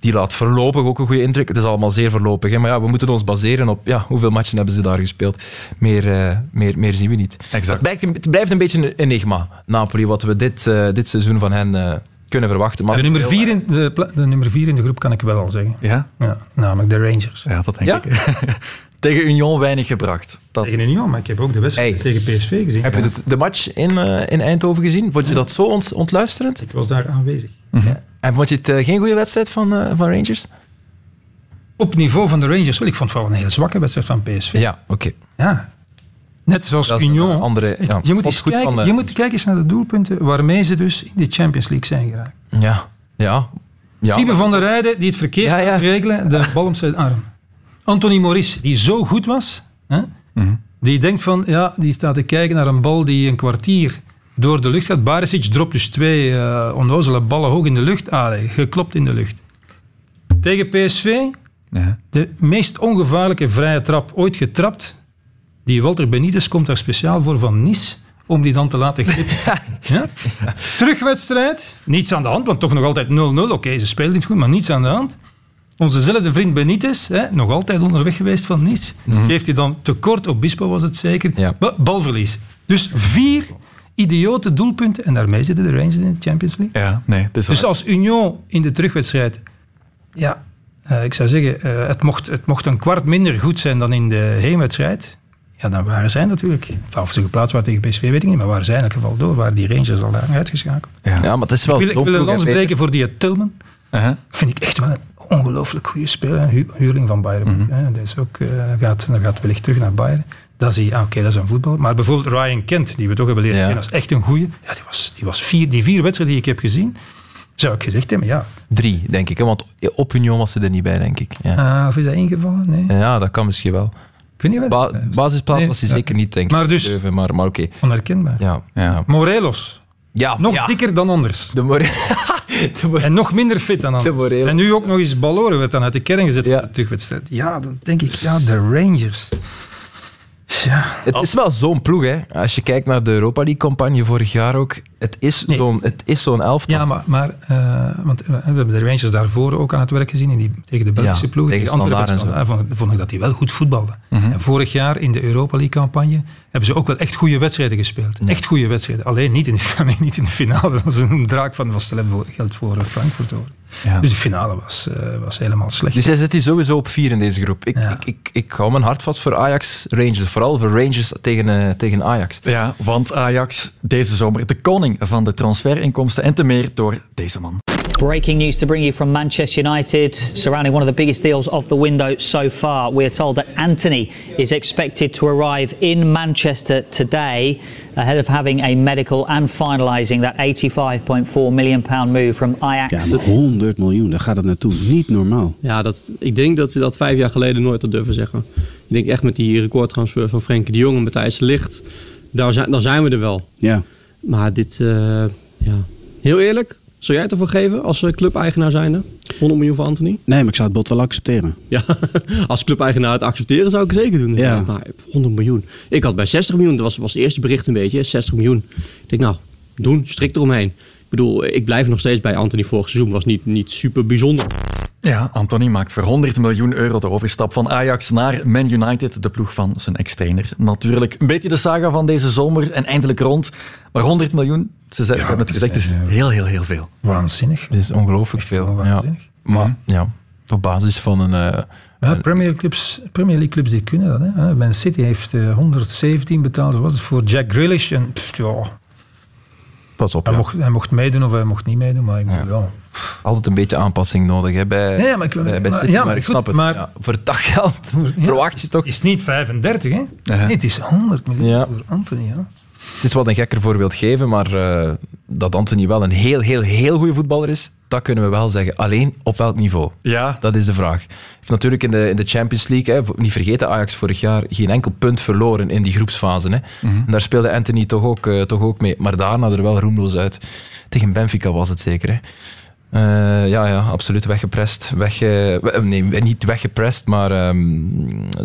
die laat voorlopig ook een goede indruk. Het is allemaal zeer voorlopig. Hè? Maar ja, we moeten ons baseren op ja, hoeveel matchen hebben ze daar gespeeld. Meer, eh, meer, meer zien we niet. Exact. Het, blijft, het blijft een beetje een enigma, Napoli, wat we dit, dit seizoen van hen kunnen verwachten. Maar De nummer, vier in, de, de nummer vier in de groep kan ik wel al zeggen. Ja? Ja, namelijk de Rangers. Ja, dat denk Ja? ik. Tegen Union weinig gebracht. Dat, Tegen Union, maar ik heb ook de wedstrijd Hey. tegen PSV gezien. Heb je de, de match in, eh, in Eindhoven gezien? Vond je dat zo ont- ontluisterend? Ik was daar aanwezig. En vond je het eh, geen goede wedstrijd van, eh, van Rangers? Op niveau van de Rangers, wel, ik vond het wel een hele zwakke wedstrijd van PSV. Ja, oké. Ja. Net zoals Union. andere- ja, je, moet eens goed kijken, van de- je moet kijken eens naar de doelpunten waarmee ze dus in de Champions League zijn geraakt. Ja, ja. ja Siebe van der Rijden, die het verkeer Ja, regelen, de bal om zijn arm. Anthony Maurice, die zo goed was, hè, Mhm. die denkt van, ja, die staat te kijken naar een bal die een kwartier door de lucht gaat. Barisic dropt dus twee eh onnozele ballen hoog in de lucht. Allee, geklopt in de lucht. Tegen PSV, Ja. de meest ongevaarlijke vrije trap ooit getrapt. Die Walter Benitez komt daar speciaal voor van Nice om die dan te laten glippen. ja? Terugwedstrijd, niets aan de hand, want toch nog altijd 0-0. Oké, ze spelen niet goed, maar niets aan de hand. Onzezelfde vriend Benitez, hè, nog altijd onderweg geweest van Nice, geeft hij dan tekort, op Bispo was het zeker, Mhm. Ja. Balverlies. Dus vier idiote doelpunten en daarmee zitten de Rangers in de Champions League. ja, nee, het is Dus als Union in de terugwedstrijd, ja, eh, ik zou zeggen, eh, het, mocht, het mocht een kwart minder goed zijn dan in de heenwedstrijd. Ja, dan waren zij natuurlijk. Of ze geplaatst waren tegen PSV, weet ik niet, maar waren zij in elk geval door. Waren die Rangers al lang uitgeschakeld. Ja. Ja, maar het is wel Ik wil, ik wil een lans breken voor die Tillman. Uh-huh. Vind ik echt wel een ongelooflijk goede speler. Hu- huurling van Bayern. Mhm. hè. Dat is ook, eh, gaat, dat gaat wellicht terug naar Bayern. Dat zie je, ah, oké, dat is een voetbal. Maar bijvoorbeeld Ryan Kent, die we toch hebben leren Ja. kennen, dat is echt een goeie. Ja, die was, die was vier, die vier wedstrijden die ik heb gezien, zou ik gezegd hebben, ja. Drie, denk ik. Hè? Want op Union was ze er niet bij, denk ik. Ja, Ah, of is dat ingevallen? Nee. ja dat kan misschien wel. Ik weet niet wat. Ba- basisplaats Nee, was hij ja. zeker niet, denk ik. Maar dus- Leuven, maar, maar oké. Onherkenbaar. Ja, Ja. Morelos, ja. nog ja. dikker dan anders. De More- de En nog minder fit dan anders. En nu ook nog eens Balloren werd dan uit de kern gezet Ja. voor de terugwedstrijd. Ja, dan denk ik, ja, de Rangers. Ja. Het is wel zo'n ploeg, hè. Als je kijkt naar de Europa League-campagne vorig jaar ook. Het is Nee. zo'n het is zo'n elftal. Ja, maar, maar eh, want we hebben de Rangers daarvoor ook aan het werk gezien in die, tegen de Belgische Ja, ploeg. tegen Standaard en zo. Mhm. Vond, vond ik dat die wel goed voetbalden. En vorig jaar in de Europa League-campagne hebben ze ook wel echt goede wedstrijden gespeeld. Echt goede wedstrijden. Alleen niet in, de, nee, niet in de finale. Dat was een draak van was geld voor eh, Frankfurt. Ja. Dus de finale was, eh, was helemaal slecht. Dus jij zit hier sowieso op vier in deze groep. Ik, Ja. ik, ik, ik hou mijn hart vast voor Ajax Rangers. Vooral voor Rangers tegen, tegen Ajax. Ja, want Ajax deze zomer de koning van de transferinkomsten en te meer door deze man. Breaking news to bring you from Manchester United surrounding one of the biggest deals of the window so far. We're told that Anthony is expected to arrive in Manchester today ahead of having a medical and finalising that 85.4 million pound move from Ajax. Ja, maar 100 miljoen, daar gaat het naartoe. Niet normaal. Ja, dat, ik denk dat ze dat vijf jaar geleden nooit had durven zeggen. Ik denk echt met die recordtransfer van Frenkie de Jong en Matthijs de Ligt, daar zijn, dan zijn we er wel. Ja. Maar dit, eh, ja. Heel eerlijk, zou jij het ervoor geven als eh, clubeigenaar zijnde? 100 miljoen voor Anthony? Nee, maar ik zou het bod wel accepteren. Ja, als clubeigenaar het accepteren zou ik het zeker doen. Ja. Maar 100 miljoen. Ik had bij 60 miljoen, dat was, was het eerste bericht een beetje, 60 miljoen. Ik denk nou, doen, strik eromheen. Ik bedoel, ik blijf nog steeds bij Anthony vorig seizoen, was niet, niet super bijzonder. Ja, Anthony maakt voor 100 miljoen euro de overstap van Ajax naar Man United, de ploeg van zijn ex-trainer. Natuurlijk een beetje de saga van deze zomer en eindelijk rond. Maar 100 miljoen, ze ze hebben het gezegd, is heel, heel, heel veel. Waanzinnig. Het is ongelooflijk veel. Ja. waanzinnig. Maar ja, op basis van een... eh, Ja, Premier, League clubs, Premier League clubs die kunnen dat. Hè. Man City heeft eh, 117 betaald, wat was het, voor Jack Grealish. En pff, ja, pas op, hij, ja. mocht, hij mocht meedoen of hij mocht niet meedoen, maar ik ja. Altijd een beetje aanpassing nodig hè, bij, Nee, maar ik bij, bij maar- City. ja, maar, ik goed, snap het. maar- Ja, voor het daggeld verwacht je toch... Het is niet 35, hè? Nee, het is 100 miljoen Ja. voor Anthony. Ja. Het is wat een gekker voorbeeld geven, maar eh, dat Anthony wel een heel, heel, heel goede voetballer is, dat kunnen we wel zeggen. Alleen op welk niveau? Ja. Dat is de vraag. Heeft natuurlijk in de, in de Champions League, hè, niet vergeten, Ajax vorig jaar geen enkel punt verloren in die groepsfase. Hè. Mhm. En daar speelde Anthony toch ook, eh, toch ook mee. Maar daarna er wel roemloos uit. Tegen Benfica was het zeker. Hè. Eh, ja, ja, absoluut weggeprest. Weg, eh, nee, niet weggeprest, maar ehm,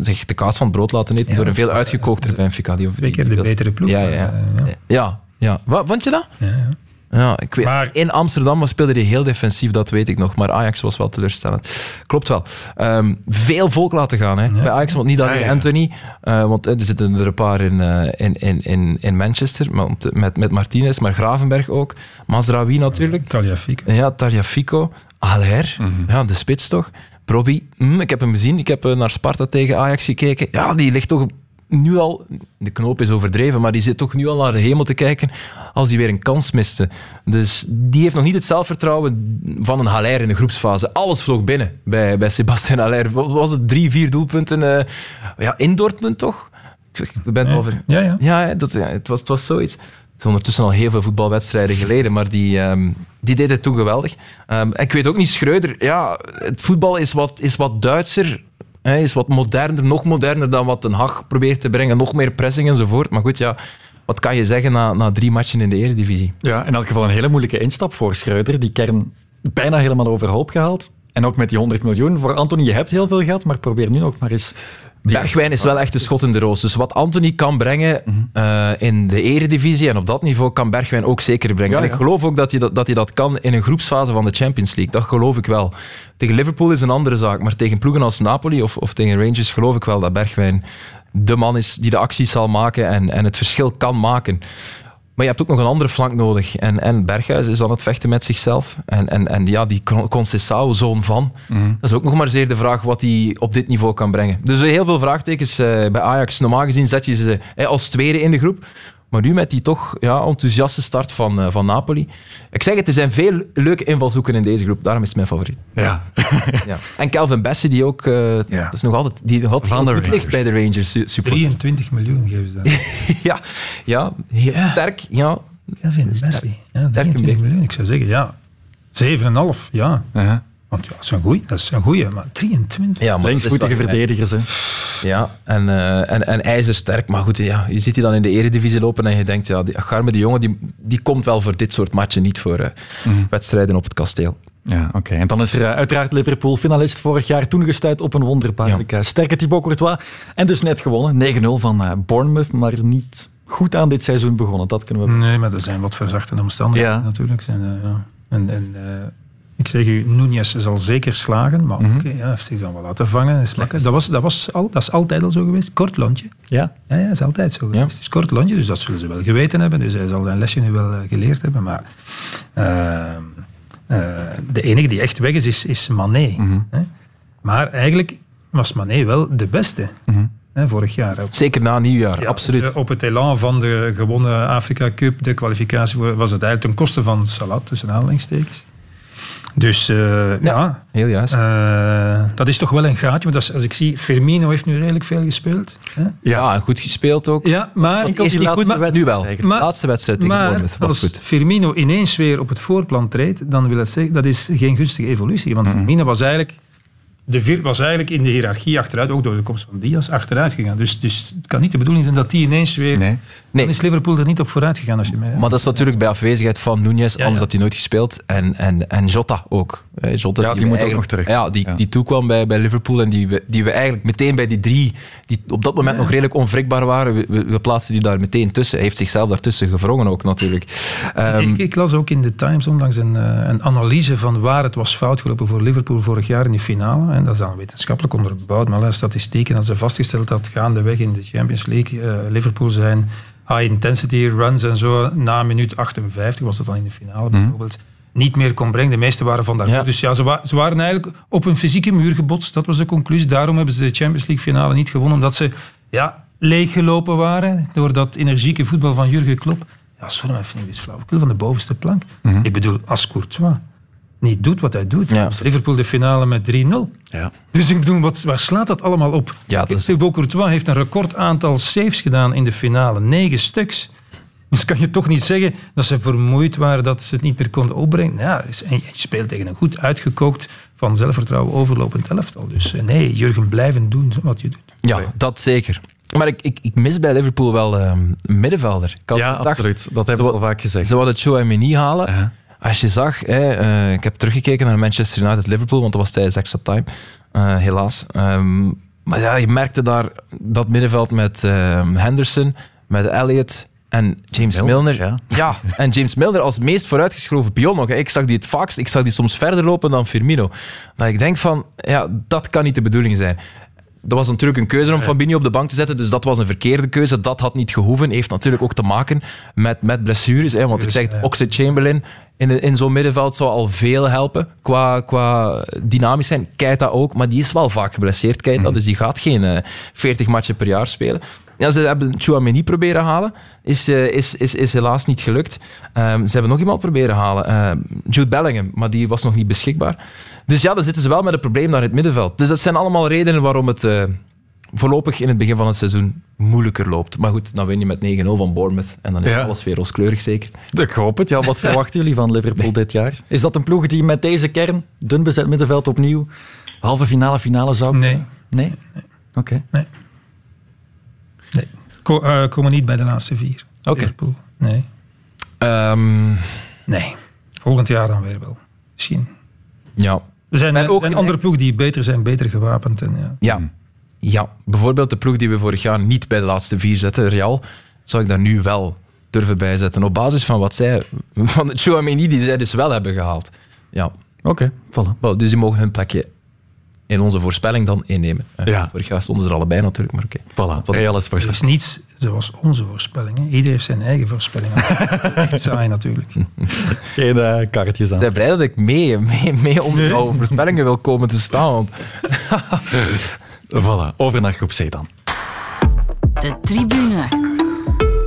zich de kaas van het brood laten eten Ja, door een veel is- uitgekookte Benfica. Die, Twee keer de betere ploeg. Ja, ja, ja. Eh, ja. ja. Wat, vond je dat? Ja, ja. Ja, ik weet, in Amsterdam speelde hij heel defensief, dat weet ik nog. Maar Ajax was wel teleurstellend. Klopt wel. Ehm, veel volk laten gaan hè. bij Ajax, want niet alleen Ja, ja. Anthony. eh, want eh, er zitten er een paar in, eh, in, in, in, in Manchester, want, met, met Martinez, maar Gravenberg ook. Mazraoui natuurlijk. Taliafico. Ja, Taliafico. Aller, ja, de spits toch. Probi, hm, ik heb hem gezien. Ik heb naar Sparta tegen Ajax gekeken. Ja, die ligt toch nu al... De knoop is overdreven, maar die zit toch nu al naar de hemel te kijken als hij weer een kans miste. Dus die heeft nog niet het zelfvertrouwen van een Haller in de groepsfase. Alles vloog binnen bij, bij Sebastien Haller. Wat Was het drie, vier doelpunten eh, ja, in Dortmund toch? Ik ben het Ja. al ver... Ja, ja. Ja, dat, ja het, was, het was zoiets. Het is ondertussen al heel veel voetbalwedstrijden geleden, maar die, ehm, die deed het toen geweldig. Ehm, ik weet ook niet, Schreuder, ja, het voetbal is wat, is wat Duitser, hè, is wat moderner, nog moderner dan wat Den Haag probeert te brengen, nog meer pressing enzovoort. Maar goed, ja, wat kan je zeggen na, na drie matchen in de Eredivisie? Ja, in elk geval een hele moeilijke instap voor Schreuder. Die kern bijna helemaal overhoop gehaald. En ook met die 100 miljoen. Voor Anthony, je hebt heel veel geld, maar probeer nu nog maar eens... Bergwijn is wel echt een schot in de roos. Dus wat Anthony kan brengen eh, in de eredivisie en op dat niveau kan Bergwijn ook zeker brengen. En ik geloof ook dat hij dat, dat hij dat kan in een groepsfase van de Champions League. Dat geloof ik wel. Tegen Liverpool is een andere zaak, maar tegen ploegen als Napoli of, of tegen Rangers geloof ik wel dat Bergwijn de man is die de acties zal maken en, en het verschil kan maken. Maar je hebt ook nog een andere flank nodig. En, en Berghuis is aan het vechten met zichzelf. En, en, en ja, die Con- Conceição, zoon van. Dat is ook nog maar zeer de vraag wat hij op dit niveau kan brengen. Dus heel veel vraagtekens eh, bij Ajax. Normaal gezien zet je ze eh, als tweede in de groep. Maar nu met die toch ja, enthousiaste start van, eh, van Napoli. Ik zeg het, er zijn veel leuke invalshoeken in deze groep. Daarom is het mijn favoriet. Ja. ja. En Calvin Bessie, die ook eh, dat is nog altijd, die Van de goed ligt bij de Rangers su- supporters. 23 miljoen geven ze daar. ja, ja, sterk. Ja, Kelvin Bessie. Ja, 23 miljoen. Ik zou zeggen, ja. 7,5, ja. Want ja, dat is een goeie. Dat is een goeie, maar 23. Ja, maar Linksvoetige verdedigers, hè. Ja, en, eh, en, en ijzersterk. Maar goed, ja, je ziet die dan in de eredivisie lopen en je denkt, ja, die Garme, die jongen, die, die komt wel voor dit soort matchen, niet voor eh, wedstrijden op het kasteel. Ja, oké. En dan is er eh, uiteraard Liverpool, finalist vorig jaar, toen gestuurd op een wonderbaarlijk eh, sterke Thibaut Courtois. En dus net gewonnen, 9-0 van Bournemouth, maar niet goed aan dit seizoen begonnen. Dat kunnen we Nee, maar er zijn wat verzachtende omstandigheden Ja. natuurlijk. Zijn, eh, ja. En, en eh, ik zeg u, Nunez zal zeker slagen, maar Mhm. oké, ja, hij heeft zich dan wel laten vangen. Is. Dat, was, dat, was al, dat is altijd al zo geweest. Kort lontje. Ja. Ja, ja, dat is altijd zo geweest. Het is kort lontje, dus dat zullen ze wel geweten hebben. Dus hij zal zijn lesje nu wel eh, geleerd hebben. Maar eh, eh, de enige die echt weg is, is, is Mané. Mhm. Hè? Maar eigenlijk was Mané wel de beste. Hè, vorig jaar. Zeker na nieuwjaar, Ja, absoluut. op het elan van de gewonnen Afrika Cup, de kwalificatie, was het eigenlijk ten koste van Salat, tussen aanhalingstekens. Dus eh, ja, heel juist. Eh, dat is toch wel een gaatje. Want als, als ik zie, Firmino heeft nu redelijk veel gespeeld. Hè? Ja, en goed gespeeld ook. Ja, maar... Want eerst niet goed, maar nu wel. De laatste wedstrijd tegen Maar Bournemouth was als goed. Firmino ineens weer op het voorplan treedt, dan wil het zeggen, dat is geen gunstige evolutie. Want Firmino was eigenlijk, de vir was eigenlijk in de hiërarchie achteruit, ook door de komst van Diaz, achteruit gegaan. Dus, dus het kan niet de bedoeling zijn dat die ineens weer... Nee. Dan is Liverpool er niet op vooruit gegaan. Als je mij, Maar dat is natuurlijk bij afwezigheid van Nunez, anders had hij nooit gespeeld. En, en, en Jota ook. Eh, Jota, Ja, die moet ook nog terug. Ja, die, Ja. die toekwam bij, bij Liverpool en die we, die we eigenlijk meteen bij die drie, die op dat moment nog redelijk onwrikbaar waren, we, we, we plaatsen die daar meteen tussen. Hij heeft zichzelf daartussen gevrongen ook natuurlijk. Ehm, ik, ik las ook in de Times onlangs een, eh, een analyse van waar het was fout gelopen voor Liverpool vorig jaar in die finale. Dat is dan wetenschappelijk onderbouwd, maar allerlei statistieken dat ze vastgesteld dat gaandeweg in de Champions League eh, Liverpool zijn high intensity runs en zo na minuut 58 was dat dan in de finale bijvoorbeeld niet meer kon brengen. De meeste waren van daarvoor. Dus ja, ze, wa- ze waren eigenlijk op een fysieke muur gebotst. Dat was de conclusie. Daarom hebben ze de Champions League finale niet gewonnen. Omdat ze ja, leeggelopen waren door dat energieke voetbal van Jurgen Klopp. Ja, sorry, maar vind ik dit flauwekul van de bovenste plank. Ik bedoel, als Courtois niet doet wat hij doet, ja. Liverpool de finale met 3-0. Ja. Dus ik bedoel, wat, waar slaat dat allemaal op? Ja, dat is- Thibaut Courtois heeft een record aantal saves gedaan in de finale. Negen stuks. Dus kan je toch niet zeggen dat ze vermoeid waren, dat ze het niet meer konden opbrengen. Ja, en je speelt tegen een goed uitgekookt, van zelfvertrouwen overlopend elftal. Dus eh, nee, Jurgen, blijven doen wat je doet. Ja, dat zeker. Maar ik, ik, ik mis bij Liverpool wel ehm, een middenvelder. Ik had Ja, gedacht, absoluut. Dat hebben ze al vaak gezegd. Ze wilden Chouameni halen. Als je zag, hè, eh, ik heb teruggekeken naar Manchester United-Liverpool, want dat was tijdens extra time, eh, helaas. Ehm, maar ja, je merkte daar dat middenveld met ehm, Henderson, met Elliot en James Milner, Milner. Ja. en James Milner als meest vooruitgeschoven pion nog. Ik zag die het vaakst, ik zag die soms verder lopen dan Firmino. Maar ik denk van, ja, dat kan niet de bedoeling zijn. Dat was natuurlijk een keuze om Fabinho op de bank te zetten, dus dat was een verkeerde keuze. Dat had niet gehoeven. Heeft natuurlijk ook te maken met, met blessures. Hè, want ik zeg, het, Oxlade Chamberlain in, in zo'n middenveld zou al veel helpen qua, qua dynamisch zijn. Keita ook, maar die is wel vaak geblesseerd, Keita, dus die gaat geen eh, 40 matchen per jaar spelen. Ja, ze hebben Chouameni proberen halen, is, eh, is, is, is helaas niet gelukt. Ehm, ze hebben nog iemand proberen halen, eh, Jude Bellingham, maar die was nog niet beschikbaar. Dus ja, dan zitten ze wel met een probleem naar het middenveld. Dus dat zijn allemaal redenen waarom het eh, voorlopig in het begin van het seizoen moeilijker loopt. Maar goed, dan win je met 9-0 van Bournemouth en dan is Ja. alles weer rooskleurig zeker. Ik hoop het. Ja, wat verwachten jullie van Liverpool dit jaar? Is dat een ploeg die met deze kern, dun bezet middenveld opnieuw, halve finale, finale zou Nee. Nee? Oké. Ko- eh, komen niet bij de laatste vier. Oké. Liverpool. Nee. Ehm, Nee. Volgend jaar dan weer wel. Misschien. ja. Er zijn, er ook zijn een- andere ploegen die beter zijn, beter gewapend. En, ja. Ja. Ja, bijvoorbeeld de ploeg die we vorig jaar niet bij de laatste vier zetten, Real, zou ik daar nu wel durven bijzetten. Op basis van wat zij, van de Chouameni die zij dus wel hebben gehaald. Ja. Oké, voilà. Wel, dus die mogen hun plekje in onze voorspelling dan innemen. Eh, Ja. Vorig jaar stonden ze er allebei natuurlijk, maar oké. Voilà. Real is Er is niets zoals onze voorspellingen. Iedereen heeft zijn eigen voorspellingen. Echt saai natuurlijk. Geen eh, karretjes aan. Ik ben blij dat ik mee, mee, mee onder jouw voorspellingen wil komen te staan. Voilà, over naar groep C dan. De tribune.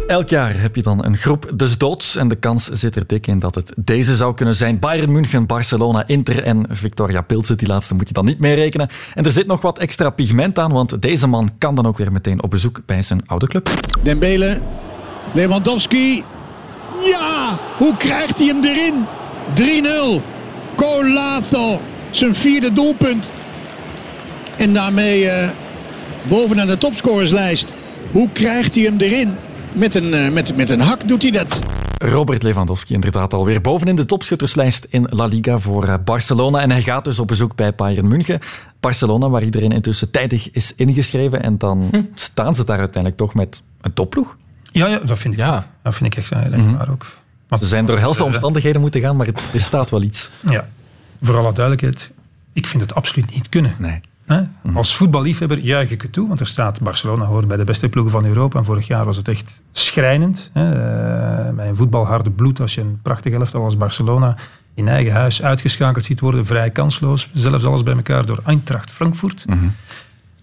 Elk jaar heb je dan een groep des doods en de kans zit er dik in dat het deze zou kunnen zijn. Bayern München, Barcelona, Inter en Victoria Pilsen. Die laatste moet je dan niet mee rekenen. En er zit nog wat extra pigment aan, want deze man kan dan ook weer meteen op bezoek bij zijn oude club. Dembele, Lewandowski. Ja, hoe krijgt hij hem erin? 3-0. Colazo, zijn vierde doelpunt. En daarmee eh, bovenaan de topscorerslijst. Hoe krijgt hij hem erin? Met een, eh, met, met een hak doet hij dat. Robert Lewandowski inderdaad alweer bovenin de topschutterslijst in La Liga voor eh, Barcelona. En hij gaat dus op bezoek bij Bayern München. Barcelona, waar iedereen intussen tijdig is ingeschreven. En dan staan ze daar uiteindelijk toch met een topploeg. Ja, ja dat vind ik, dat vind ik echt heel erg waar ook. Ze zijn door helse omstandigheden moeten gaan, maar het, er staat wel iets. Ja, voor alle duidelijkheid, ik vind het absoluut niet kunnen. Nee. Hè? Als voetballiefhebber juich ik het toe, want er staat Barcelona hoort bij de beste ploegen van Europa. En vorig jaar was het echt schrijnend. Hè? Eh, Bij een voetbalharde bloed, als je een prachtig elftal als Barcelona in eigen huis uitgeschakeld ziet worden, vrij kansloos. Zelfs alles bij elkaar door Eintracht Frankfurt.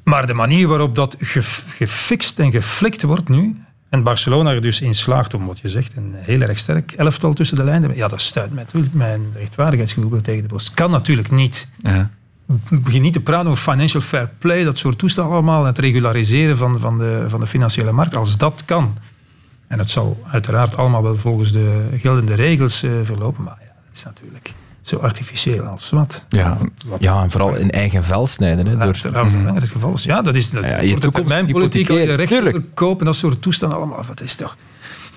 Maar de manier waarop dat gef- gefixt en geflikt wordt nu, en Barcelona er dus in slaagt om, wat je zegt, een heel erg sterk elftal tussen de lijnen, ja, dat stuit mij natuurlijk mijn rechtvaardigheidsgevoel tegen de borst. Kan natuurlijk niet. Ja. Begin niet te praten over financial fair play, dat soort toestanden allemaal, en het regulariseren van, van, de, van de financiële markt, als dat kan. En het zal uiteraard allemaal wel volgens de geldende regels eh, verlopen, maar ja, het is natuurlijk zo artificieel als wat. ja, ja, en vooral in eigen vel snijden. Hè, door, het geval is. Ja, dat is dat Ja, je toekomst mijn politiek hypothekeren, recht kopen, dat soort toestanden allemaal. Dat is toch...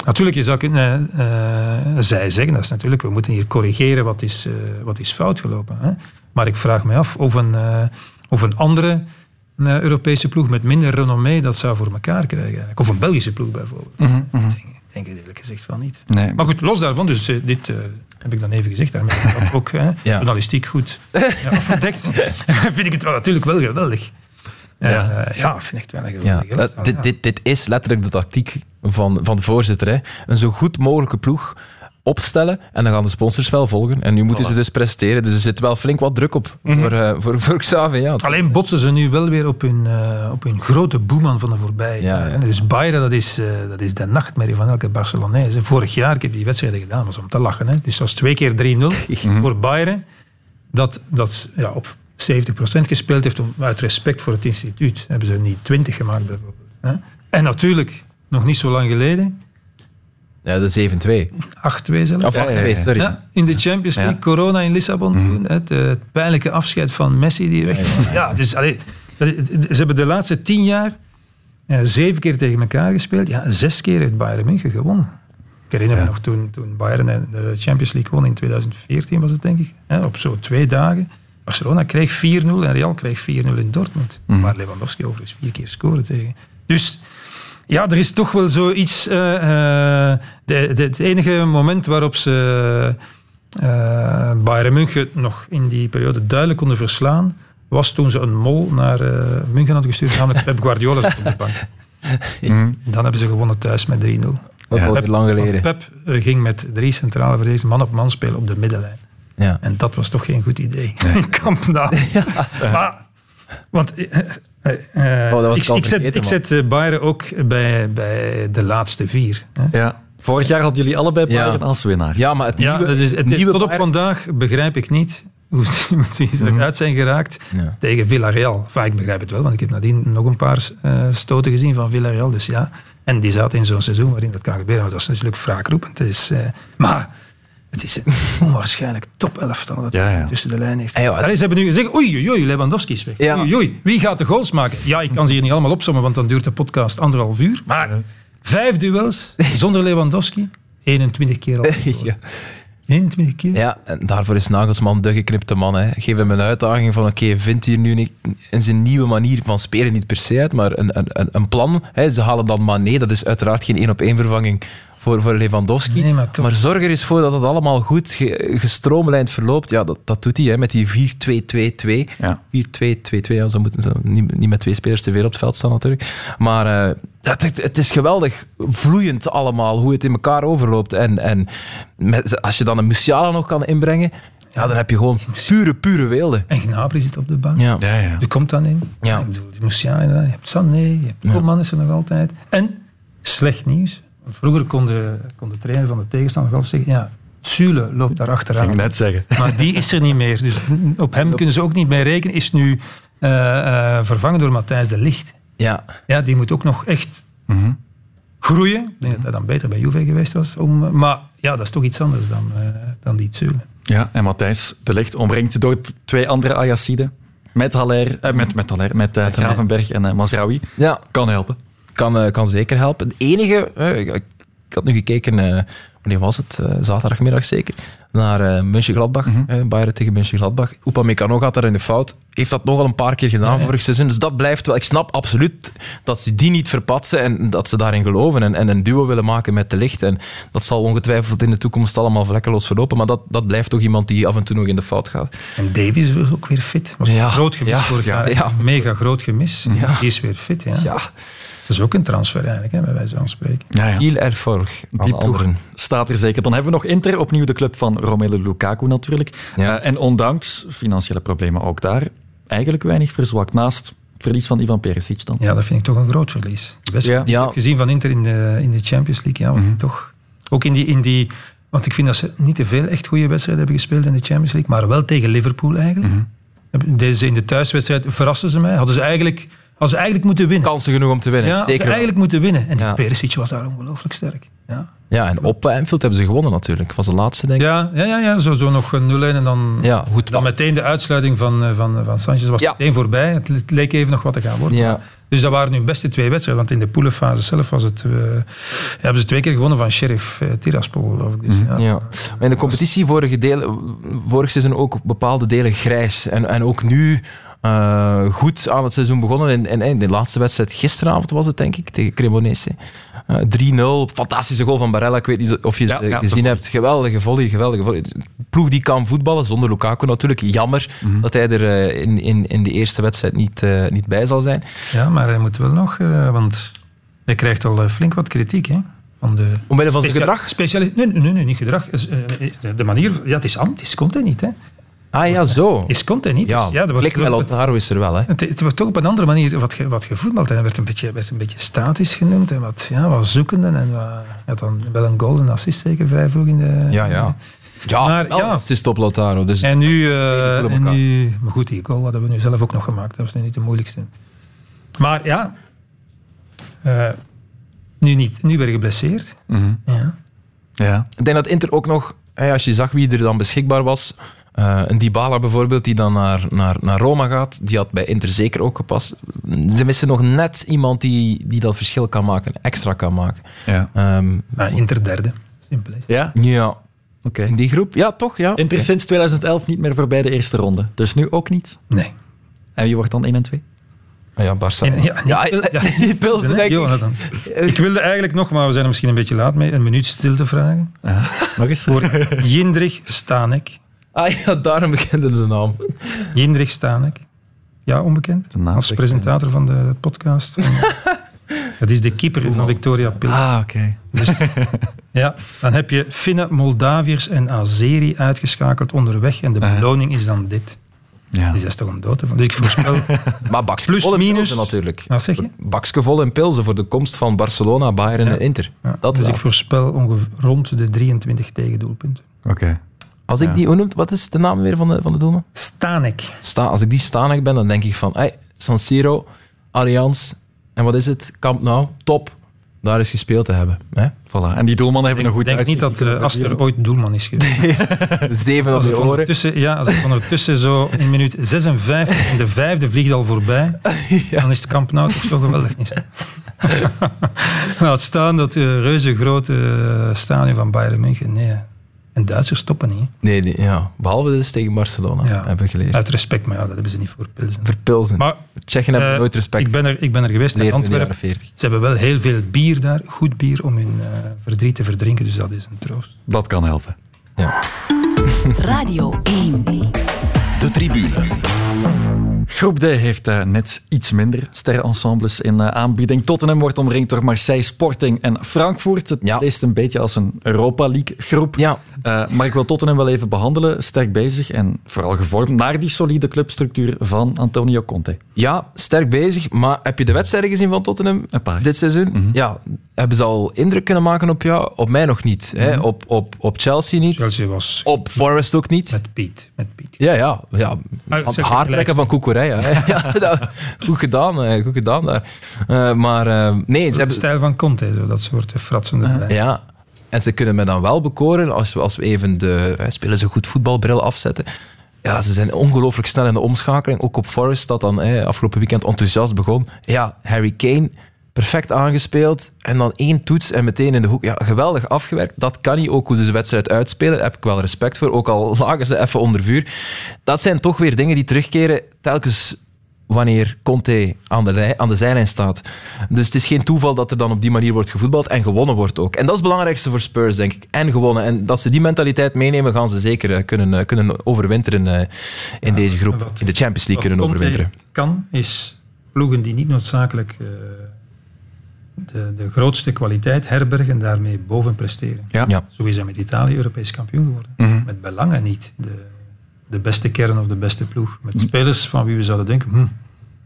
Natuurlijk, je zou kunnen, eh, eh, zij zeggen, dat is natuurlijk, we moeten hier corrigeren wat is, wat is fout gelopen. Hè? Maar ik vraag me af of een, eh, of een andere eh, Europese ploeg met minder renommee dat zou voor elkaar krijgen. Eigenlijk. Of een Belgische ploeg bijvoorbeeld. Ik denk het eerlijk gezegd wel niet. Nee. Maar goed, los daarvan, dus eh, dit heb ik dan even gezegd, daarmee ook hè, journalistiek goed ja, afgedekt. vind ik het wel, natuurlijk wel geweldig. Ja, Ja. ja vind ik het wel een Ja, geweldig. dit, ja. dit, dit is letterlijk de tactiek van, van de voorzitter. Hè. Een zo goed mogelijke ploeg opstellen en dan gaan de sponsors wel volgen. En nu moeten ze dus presteren. Dus er zit wel flink wat druk op Mhm. voor, eh, voor, voor Xavi. Ja. Alleen botsen ze nu wel weer op hun, eh, op hun grote boeman van de voorbije jaren. Dus Bayern, dat is, dat is de nachtmerrie van elke Barcelonaise. Vorig jaar, ik heb die wedstrijden gedaan, was om te lachen. Hè. Dus dat was twee keer 3-0 voor Bayern. Dat, dat ja, op 70% gespeeld heeft, om, uit respect voor het instituut. Hebben ze er niet 20 gemaakt bijvoorbeeld. Hè. En natuurlijk, nog niet zo lang geleden, Ja, de 7-2. 8-2 zelfs. Of 8-2, sorry. Ja, in de Champions League, Ja. corona in Lissabon toen. Het, het pijnlijke afscheid van Messi die weg. Ja, dus allee, ze hebben de laatste tien jaar eh, zeven keer tegen elkaar gespeeld. Ja, zes keer heeft Bayern München gewonnen. Ik herinner me nog toen, toen Bayern de Champions League won in 2014 was het denk ik. Hè, op zo'n twee dagen. Barcelona kreeg 4-0 en Real kreeg 4-0 in Dortmund. Waar Lewandowski overigens vier keer scoorde tegen. Dus ja, er is toch wel zoiets. eh, eh, de, de, het enige moment waarop ze eh Bayern München nog in die periode duidelijk konden verslaan, was toen ze een mol naar München hadden gestuurd, namelijk Pep Guardiola zat op de bank. Dan hebben ze gewonnen thuis met 3-0. Dat is alweer lang geleden. Pep ging met drie centrale verdedigers man op man spelen op de middenlijn. Ja. En dat was toch geen goed idee. Kamp Nou. Maar, want eh, eh, Oh, dat was ik, zet, ik zet eh, Bayern ook bij, bij de laatste vier. Hè. Ja. Vorig jaar hadden jullie allebei Bayern Ja. als winnaar. Ja, maar het Ja, nieuwe, is, het, nieuwe tot op Bayern- vandaag begrijp ik niet hoe ze, ze eruit zijn geraakt Ja. tegen Villarreal. Enfin, ik begrijp het wel, want ik heb nadien nog een paar eh, stoten gezien van Villarreal. Dus ja, en die zaten in zo'n seizoen waarin dat kan gebeuren. Maar dat was natuurlijk wraakroepend. Het is, eh, maar het is een onwaarschijnlijk top elftal dat Ja, ja. tussen de lijnen heeft. Ja, is, ze hebben nu gezegd, oei, oei, oei, Lewandowski is weg. Ja. Oei, oei, wie gaat de goals maken? Ja, ik kan ze hier niet allemaal opzommen, want dan duurt de podcast anderhalf uur. Maar vijf duels zonder Lewandowski, 21 keer al. Ja. 21 keer? Ja, en daarvoor is Nagelsman de geknipte man. Hè. Geef hem een uitdaging van, oké, vindt hier nu niet, in zijn nieuwe manier van spelen niet per se uit, maar een, een, een- een plan. Hè. Ze halen dan Mané, dat is uiteraard geen één-op-één vervanging voor, voor Lewandowski. Nee, maar toch. maar zorg er eens voor dat het allemaal goed ge- gestroomlijnd verloopt. Ja, dat, dat doet hij hè, met die 4-2-2-2. Ja. 4-2-2-2, ja, zo moeten ze niet, niet met twee spelers te veel op het veld staan natuurlijk. Maar eh, het, het- het is geweldig vloeiend allemaal, hoe het in elkaar overloopt. En, en met, als je dan een Musiala nog kan inbrengen, ja, dan heb je gewoon pure, pure weelde. En Gnabry zit op de bank. Ja. Ja, ja. Die komt dan in. Ja. Ik bedoel, die Musiala inderdaad. Je hebt Sané, je hebt Koeman is er nog altijd. En, slecht nieuws. Vroeger kon de, kon de trainer van de tegenstander wel zeggen, ja, Zule loopt daar ging achteraan. ik net zeggen. Maar die is er niet meer. Dus op hem kunnen ze ook niet mee rekenen. Is nu eh, eh, vervangen door Matthijs de Licht. Ja, Ja, die moet ook nog echt Mhm. groeien. Ik denk dat hij dan beter bij Juve geweest was. Om, maar ja, dat is toch iets anders dan, eh, dan die Zule. Ja, en Matthijs de Ligt omringd door twee andere Ajaxiden. Met Haller, eh, met, met, Haller, met eh, Gravenberg en eh Mazraoui. ja Kan helpen. Kan, eh, kan zeker helpen. Het enige, eh, ik, had nu gekeken, eh, wanneer was het? Zaterdagmiddag zeker, naar eh Mönchengladbach. eh, Bayern tegen Mönchengladbach. Upamecano gaat daar in de fout. Heeft dat nogal een paar keer gedaan vorig seizoen. Dus dat blijft wel. Ik snap absoluut dat ze die niet verpatsen en dat ze daarin geloven en, en een duo willen maken met de licht. En dat zal ongetwijfeld in de toekomst allemaal vlekkeloos verlopen. Maar dat, dat blijft toch iemand die af en toe nog in de fout gaat. En Davies is ook weer fit. Was Ja, groot gemis ja, vorig ja, jaar. ja. Mega groot gemis. Ja. Die is weer fit. Ja. Dat is ook een transfer eigenlijk, hè, bij wijze van spreken. Ja, ja. heel erg Die ploeg anderen. staat er zeker. Dan hebben we nog Inter, opnieuw de club van Romelu Lukaku natuurlijk. Ja. Eh, en ondanks financiële problemen ook daar, eigenlijk weinig verzwakt. Naast het verlies van Ivan Perisic dan. Ja, dat vind ik toch een groot verlies. Ja. heb gezien van Inter in de, in de Champions League. Ja, want toch, ook in die, in die... Want ik vind dat ze niet te veel echt goede wedstrijden hebben gespeeld in de Champions League. Maar wel tegen Liverpool eigenlijk. Deze in de thuiswedstrijd verrasten ze mij. Hadden ze eigenlijk, hadden ze eigenlijk moeten winnen. Kansen genoeg om te winnen. ja, zeker eigenlijk moeten winnen. En die Ja. Perisic was daar ongelooflijk sterk. Ja. Ja, en op Anfield hebben ze gewonnen natuurlijk. Was de laatste, denk ik. Ja, ja, ja, ja zo, zo nog een 0 en dan, Ja, goed. dan meteen de uitsluiting van, eh, van, van Sanchez was Ja. meteen voorbij. Het le- leek even nog wat te gaan worden. Ja. Dus dat waren nu beste twee wedstrijden. Want in de poelenfase zelf was het, eh, hebben ze twee keer gewonnen van Sheriff eh, Tiraspol, geloof ik. Dus, ja. Ja. Maar in de competitie vorige delen, vorig seizoen ook bepaalde delen grijs. En, en ook nu eh, goed aan het seizoen begonnen. En, en, en de laatste wedstrijd gisteravond was het, denk ik, tegen Cremonese. Eh 3-0. Fantastische goal van Barella. Ik weet niet of je Ja, ja, gezien hebt. Geweldige volley, geweldige volley. Ploeg die kan voetballen, zonder Lukaku natuurlijk. Jammer dat hij er eh, in, in, in de eerste wedstrijd niet, eh, niet bij zal zijn. ja, maar hij moet wel nog, eh, want hij krijgt al eh, flink wat kritiek. Hè, van de Omwille van zijn gedrag? Nee, nee, nee, niet gedrag. Eh, De manier, ja, het is het is content niet. Hè. Ah ja, zo. Is content niet. Ja, dus, ja, dat is er wel. Hè. Het, het wordt toch op een andere manier wat, ge, wat gevoetbald. En hij werd een beetje, werd een beetje statisch genoemd en wat, ja, wat zoekende. En wat, ja, dan wel een golden assist zeker vrij vroeg in de... Ja, ja. Ja, Maar, wel ja. assist op Lautaro. Dus En nu, voelen en nu... Maar goed, die goal hadden we nu zelf ook nog gemaakt. Dat was nu niet de moeilijkste. Maar ja... eh, nu, niet, nu weer geblesseerd. Mhm. Ja. Ja. Ik denk dat Inter ook nog, als je zag wie er dan beschikbaar was, eh, een Dybala bijvoorbeeld, die dan naar, naar, naar Roma gaat, die had bij Inter zeker ook gepast. Ze missen nog net iemand die, die dat verschil kan maken, extra kan maken. Ja. Ehm, Inter derde. Simpel is. Ja? Ja. Oké. In die groep? Ja, toch? Ja. Inter sinds 2011 niet meer voorbij de eerste ronde. Dus nu ook niet? Nee. En wie wordt dan 1 en 2? Ah ja, Barcelona. En- ja, ja, denk ik. Wilde eigenlijk nog, maar we zijn er misschien een beetje laat mee, een minuut stilte vragen. Nog eens? Voor Jindrich Stanek. Ah ja, daarom bekende de naam. Jindrich Stanek. Ja, onbekend. naam Als presentator van de podcast. Dat is de keeper van Victoria Pilsen. Ah, oké. Ja, dan heb je Finnen, Moldaviërs en Azeri uitgeschakeld onderweg. En de beloning is dan dit. Ja. Dus dat is toch een dood. Dus ik voorspel... Maar bakske Plus, vol in minus. pilsen natuurlijk. Wat zeg je? Bakske vol in pilsen voor de komst van Barcelona, Bayern en Inter. Dat dus wel. ik voorspel ongeveer rond de 23 tegendoelpunten. Oké. Als ik Ja. die, hoe noemt, wat is de naam weer van de, van de doelman? Stanek. Sta, als ik die Stanek ben, dan denk ik van, hey, San Siro, Allianz, en wat is het? Camp Nou, top. Daar is gespeeld te hebben. Hè? Voilà. En die doelmannen hebben een goed Ik denk niet dat uh, Aster ooit doelman is geweest. Zeven op Als de het oren. ja, als het ondertussen zo in minuut 56 en de vijfde vliegt al voorbij, dan is het Camp Nou toch zo geweldig niet. Laat staan dat uh, reuze grote uh, stadion van Bayern München. Nee, en Duitsers stoppen niet. Nee, nee, ja. behalve dus tegen Barcelona, Ja. hebben we geleerd. Uit respect, maar ja, dat hebben ze niet voor Pilsen. Voor Pilsen. Maar, Tsjechen hebben eh, nooit respect. Ik ben er, ik ben er geweest in Leert in de Antwerpen. jaren 40. Ze hebben wel heel veel bier daar, goed bier, om hun uh, verdriet te verdrinken, dus dat is een troost. Dat kan helpen. Ja. Radio 1. De tribune. Groep D heeft uh, net iets minder sterrenensembles in uh, aanbieding. Tottenham wordt omringd door Marseille, Sporting en Frankfurt. Het Ja. leest een beetje als een Europa League groep. Ja. Uh, maar ik wil Tottenham wel even behandelen. Sterk bezig en vooral gevormd naar die solide clubstructuur van Antonio Conte. Ja, sterk bezig. Maar heb je de wedstrijden gezien van Tottenham Een paar. dit seizoen? Mhm. Ja, hebben ze al indruk kunnen maken op jou? Op mij nog niet. hè? Mhm. Op, op, op Chelsea niet. Chelsea was Op Forest ook niet. met Piet. Met Piet. Ja, ja. ja. Ah, Aan het zeg haar gelijk. trekken van Kukureya. Hè. ja, dat- goed gedaan. eh, Goed gedaan daar. Eh, maar eh, nee, ze De hebben... stijl van Conte, zo, dat soort fratsende. Ja, en ze kunnen me dan wel bekoren als we, als we even de hè, spelen ze goed voetbalbril afzetten. Ja, ze zijn ongelooflijk snel in de omschakeling. Ook op Forest, dat dan hè, afgelopen weekend enthousiast begon. Ja, Harry Kane, perfect aangespeeld. En dan één toets en meteen in de hoek. Ja, geweldig afgewerkt. Dat kan hij ook hoe de wedstrijd uitspelen. Daar heb ik wel respect voor. Ook al lagen ze even onder vuur. Dat zijn toch weer dingen die terugkeren telkens wanneer Conte aan de, lijn- aan de zijlijn staat. Dus het is geen toeval dat er dan op die manier wordt gevoetbald en gewonnen wordt ook. En dat is het belangrijkste voor Spurs, denk ik. En gewonnen. En dat ze die mentaliteit meenemen, gaan ze zeker eh, kunnen, eh, kunnen overwinteren eh, in deze groep. In de Champions League kunnen overwinteren. kan, is ploegen die niet noodzakelijk de, de grootste kwaliteit herbergen en daarmee boven presteren. Ja. Ja. Zo is hij met Italië Europees kampioen geworden. Mhm. Met belangen niet de, de beste kern of de beste ploeg. Met spelers van wie we zouden denken, hm,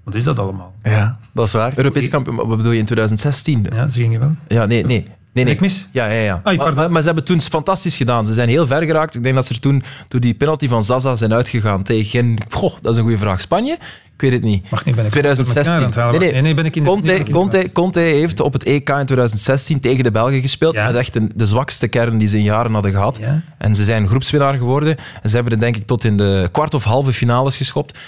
wat is dat allemaal? Ja, dat is waar. Europees kampioen, wat bedoel je in 2016? Ja, ze gingen wel. Ja, nee, nee. Nee, nee. Ik mis? Ja, ja, ja. Ai, maar, pardon. maar, maar ze hebben toen fantastisch gedaan. Ze zijn heel ver geraakt. Ik denk dat ze er toen door die penalty van Zaza zijn uitgegaan tegen... Goh, dat is een goede vraag. Spanje? Ik weet het niet. Mag niet, ben ik 2016. door elkaar aan het halen. Nee, nee. Nee, nee, ben ik in de- Conte, de- Conte, Conte heeft op het EK in 2016 tegen de Belgen gespeeld. Ja. Met echt een, de zwakste kern die ze in jaren hadden gehad. Ja. En ze zijn groepswinnaar geworden. En ze hebben er denk ik tot in de kwart of halve finales geschopt.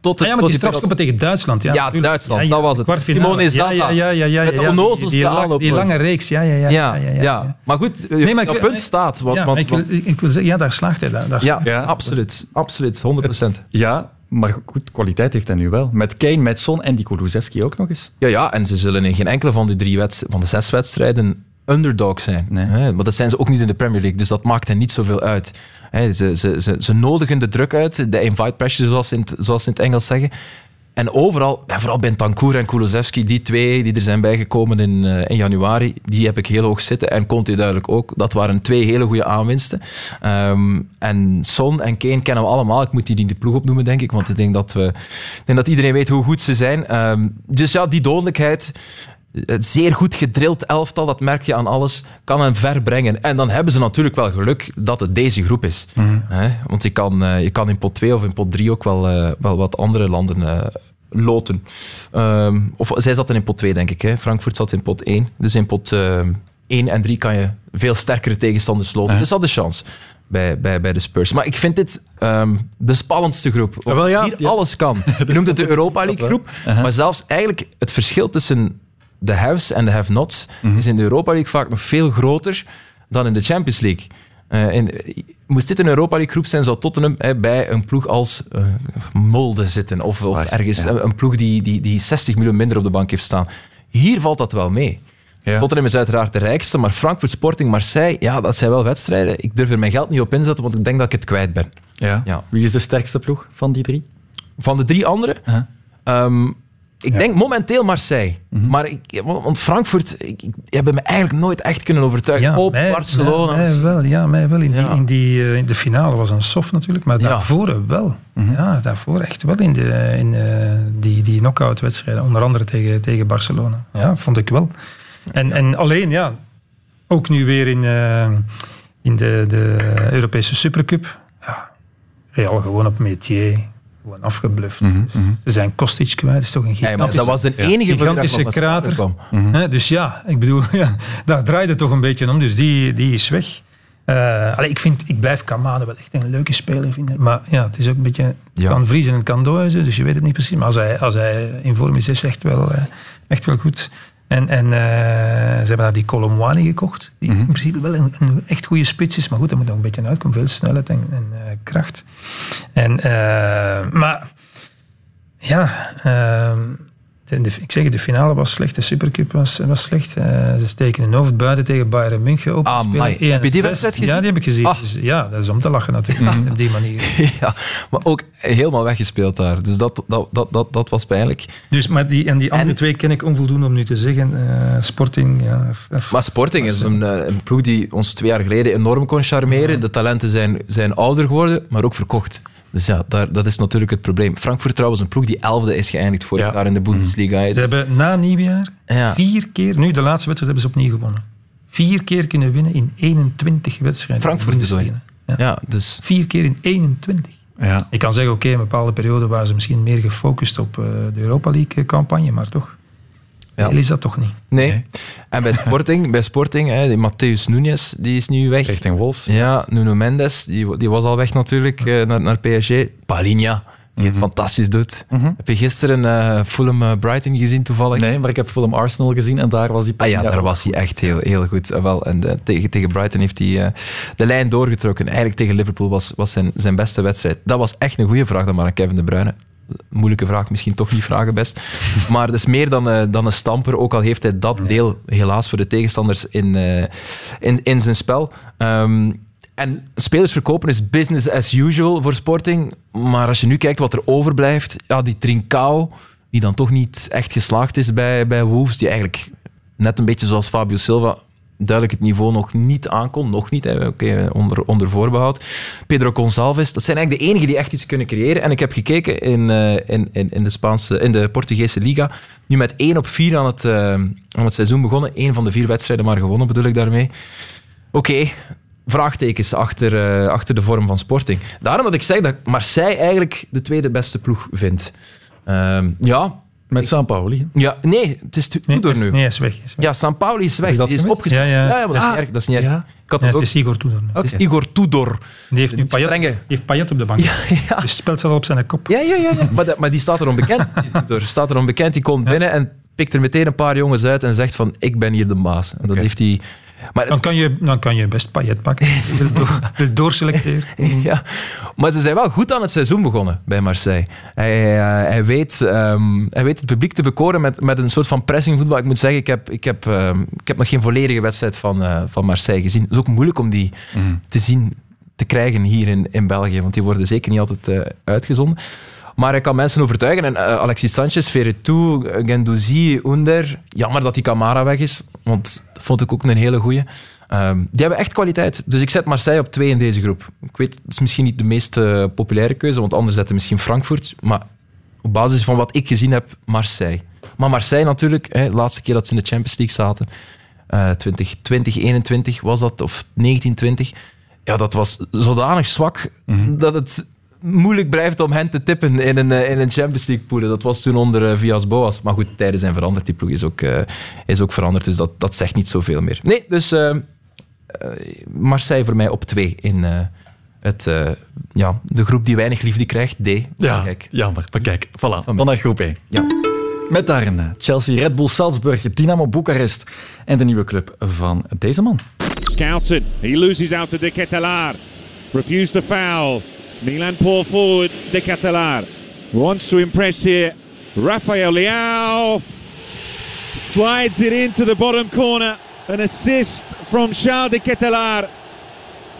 Tot Ah ja, maar tot die strafschoppen tegen Duitsland. Ja, Ja. Duitsland, dat was het. Kwartfinale. Simone Zaza. Ja, ja, ja, ja, Met de ja, onnozelste die, die, lange reeks, ja, ja, ja. Ja, ja, ja, ja, Maar goed, Nee, maar dat ik- punt staat. Want, Ja, want, ik, wil, ik wil zeggen, ja, daar slaagt hij. Daar, daar ja, Ja. absoluut. Absoluut, 100%. Ja, maar goed, kwaliteit heeft hij nu wel. Met Kane, met Son en die Kulusevski ook nog eens. Ja, ja, en ze zullen in geen enkele van de, drie van de zes wedstrijden underdog zijn. Nee. Hè? Maar dat zijn ze ook niet in de Premier League, dus dat maakt hen niet zoveel uit. Hè, ze, ze, ze, ze nodigen de druk uit, de invite pressure, zoals ze in, zoals ze in het Engels zeggen. En overal, en vooral Bentancur en Kulusevski, die twee die er zijn bijgekomen in, eh, in januari, die heb ik heel hoog zitten. En Conte duidelijk ook. Dat waren twee hele goede aanwinsten. Ehm, en Son en Kane kennen we allemaal. Ik moet die in de ploeg opnoemen, denk ik. Want ik denk dat, we, ik denk dat iedereen weet hoe goed ze zijn. Ehm, dus ja, die dodelijkheid, het zeer goed gedrild elftal, dat merk je aan alles, kan hen ver brengen. En dan hebben ze natuurlijk wel geluk dat het deze groep is. Hè? Want je kan, eh, je kan in pot 2 of in pot 3 ook wel, eh, wel wat andere landen eh, loten. Ehm, of zij zaten in pot 2, denk ik. Hè? Frankfurt zat in pot 1. Dus in pot, eh, 1 en 3 kan je veel sterkere tegenstanders lopen. Dus dat is chance bij, bij, bij de Spurs. Maar ik vind dit ehm, de spannendste groep. Ja, wel, ja, Hier ja. alles kan. Je noemt het de Europa League groep. Maar zelfs eigenlijk het verschil tussen de haves en de have-nots is in de Europa League vaak nog veel groter dan in de Champions League. Eh, eh, moest dit een Europa League groep zijn, zou Tottenham eh, bij een ploeg als eh, Molde zitten. Of, of ergens een, een ploeg die, die, die 60 miljoen minder op de bank heeft staan. Hier valt dat wel mee. Tottenham is uiteraard de rijkste, maar Frankfurt, Sporting, Marseille, ja, dat zijn wel wedstrijden. Ik durf er mijn geld niet op inzetten, want ik denk dat ik het kwijt ben. Ja. Ja. Wie is de sterkste ploeg van die drie? Van de drie anderen? Ehm, ik denk momenteel Marseille. Mhm. Maar ik, want Frankfurt, ik, ik, die hebben me eigenlijk nooit echt kunnen overtuigen. Op mij- Barcelona. Mij, mij wel, ja, mij wel. In, die, in, die, eh, in de finale was een soft natuurlijk, maar Ja. daarvoor wel. Mhm. Ja, daarvoor echt wel in, de, in eh, die, die knock-out wedstrijden. Onder andere tegen, tegen Barcelona. Ja, vond ik wel. En, en alleen, ja, ook nu weer in, eh, in de, de Europese Supercup. Ja, Real gewoon op métier. Gewoon afgebluft. Dus Ze zijn Kostic kwijt. Dat is toch een Mhm, Ja, maar gigantische, dat was de enige dat gigantische krater. Hè, dus ja, ik bedoel, ja, daar draait het toch een beetje om. Dus die, die is weg. Eh, allee, ik, vind, ik blijf Kamade wel echt een leuke speler vinden. Maar ja, het is ook een beetje... Het Ja. kan vriezen en het kan dooien, dus je weet het niet precies. Maar als hij, als hij in vorm is, is echt wel, eh, echt wel goed. En, en eh, ze hebben daar die Colomwani gekocht. Die in principe wel een, een echt goede spits is. Maar goed, daar moet nog een beetje uitkomen. Veel snelheid en, en eh, kracht. En, eh, maar ja, ehm, de, de- ik zeg het, de finale was slecht. De Supercup was, was slecht. Eh, ze steken hun hoofd buiten tegen Bayern München op. Spelen 1 Heb je die zes. wedstrijd gezien? Ja, die heb ik gezien. Ah. Dus, ja, dat is om te lachen natuurlijk. Op die manier. ja, maar ook helemaal weggespeeld daar. Dus dat, dat, dat, dat, dat was pijnlijk. Dus, maar die, en die andere twee ken ik onvoldoende om nu te zeggen. Eh, Sporting, ja. Maar Sporting is een, eh, een ploeg die ons twee jaar geleden enorm kon charmeren. De talenten zijn, zijn ouder geworden, maar ook verkocht. Dus ja, daar, dat is natuurlijk het probleem. Frankfurt trouwens, een ploeg die elfde is geëindigd vorig jaar in de Bundesliga. Hè. Ze Dus- hebben na nieuwjaar Ja. vier keer, nu de laatste wedstrijd hebben ze opnieuw gewonnen. Vier keer kunnen winnen in 21 wedstrijden. Frankfurt je? Ja. Ja, dus... Vier keer in 21. Ja. Ik kan zeggen, oké, in een bepaalde periode waren ze misschien meer gefocust op eh, de Europa League-campagne, maar toch. Ja. Is dat toch niet? Nee. En bij Sporting, bij Sporting hè, die Matthäus Nunes, die is nu weg. Richting Wolves. Ja, Nuno Mendes, die, die was al weg natuurlijk eh, naar, naar PSG. Palinha, die het fantastisch doet. Heb je gisteren eh Fulham eh, Brighton gezien toevallig? Nee, maar ik heb Fulham Arsenal gezien en daar was die Ah ja, daar was hij echt heel, heel goed. Eh, wel, en de- tegen, tegen Brighton heeft hij de lijn doorgetrokken. Eigenlijk tegen Liverpool was, was zijn, zijn beste wedstrijd. Dat was echt een goede vraag dan maar aan Kevin De Bruyne. Moeilijke vraag, misschien toch niet vragen best. Maar dat is meer dan, dan een stamper, ook al heeft hij dat deel helaas voor de tegenstanders in, in, in zijn spel. Ehm, en spelers verkopen is business as usual voor Sporting. Maar als je nu kijkt wat er overblijft, ja, die Trincao, die dan toch niet echt geslaagd is bij, bij Wolves, die eigenlijk net een beetje zoals Fabio Silva duidelijk het niveau nog niet aankon. Nog niet. Oké, onder, onder voorbehoud. Pedro Gonçalves, dat zijn eigenlijk de enigen die echt iets kunnen creëren. En ik heb gekeken in, eh, in, in, in, de, Spaanse, in de Portugese Liga. Nu met 1 op 4 aan het, eh, aan het seizoen begonnen. Eén van de vier wedstrijden maar gewonnen, bedoel ik daarmee. Oké, vraagtekens achter, eh, achter de vorm van Sporting. Daarom dat ik zeg dat Marseille eigenlijk de tweede beste ploeg vindt. Ehm, ja. Met San Pauli. Ja, nee, het is Tudor nu. Nee, hij is weg. is weg. Ja, San Pauli is weg. Dat die is opgestapt. Ja, ja. maar dat is Ah, niet erg. Dat is niet erg. ja. Ik had Nee, het ook. is Igor Tudor. Het is Igor Tudor. Die heeft nu Payet, die heeft Payet op de bank. Dus het spelt zelf op zijn kop. Ja, ja, ja. ja. maar, dat- maar die staat erom bekend. Die Tudor staat erom bekend. Die komt binnen en pikt er meteen een paar jongens uit en zegt van ik ben hier de baas. En dat heeft hij... Maar Dan kan je, dan kan je best Payet pakken. Wil, door, wil doorselecteren. ja, maar ze zijn wel goed aan het seizoen begonnen bij Marseille. Hij, eh, hij, weet, ehm, hij weet het publiek te bekoren met, met een soort van pressingvoetbal. Ik moet zeggen, ik heb, ik heb, ehm, ik heb nog geen volledige wedstrijd van, eh, van Marseille gezien. Het is ook moeilijk om die te zien, te krijgen hier in, in België, want die worden zeker niet altijd eh, uitgezonden. Maar hij kan mensen overtuigen. En eh, Alexis Sanchez, Verretou, Gendouzi, Under. Jammer dat die Camara weg is, want dat vond ik ook een hele goeie. Ehm, die hebben echt kwaliteit. Dus ik zet Marseille op twee in deze groep. Ik weet, het is misschien niet de meest eh, populaire keuze, want anders zetten misschien Frankfurt. Maar op basis van wat ik gezien heb, Marseille. Maar Marseille natuurlijk, hè, de laatste keer dat ze in de Champions League zaten, eh 20, 2021 was dat, of 1920. Ja, dat was zodanig zwak dat het moeilijk blijft om hen te tippen in een, eh, in een Champions League pool. Dat was toen onder uh, Vias Boas. Maar goed, tijden zijn veranderd. Die ploeg is ook, uh, is ook veranderd, dus dat, dat zegt niet zoveel meer. Nee, dus uh, Marseille voor mij op twee in het, ja, de groep die weinig liefde krijgt, D. Ja, kijk. jammer. Maar kijk, voilà, van naar groep E. Ja. Met daarin Chelsea, Red Bull Salzburg, Dynamo Boekarest en de nieuwe club van deze man. Scouten, he loses out to De Ketelar. Refused the foul. Milan pull forward De Ketelar. Wants to impress here. Rafael Leao slides it into the bottom corner. An assist from Charles De Ketelar.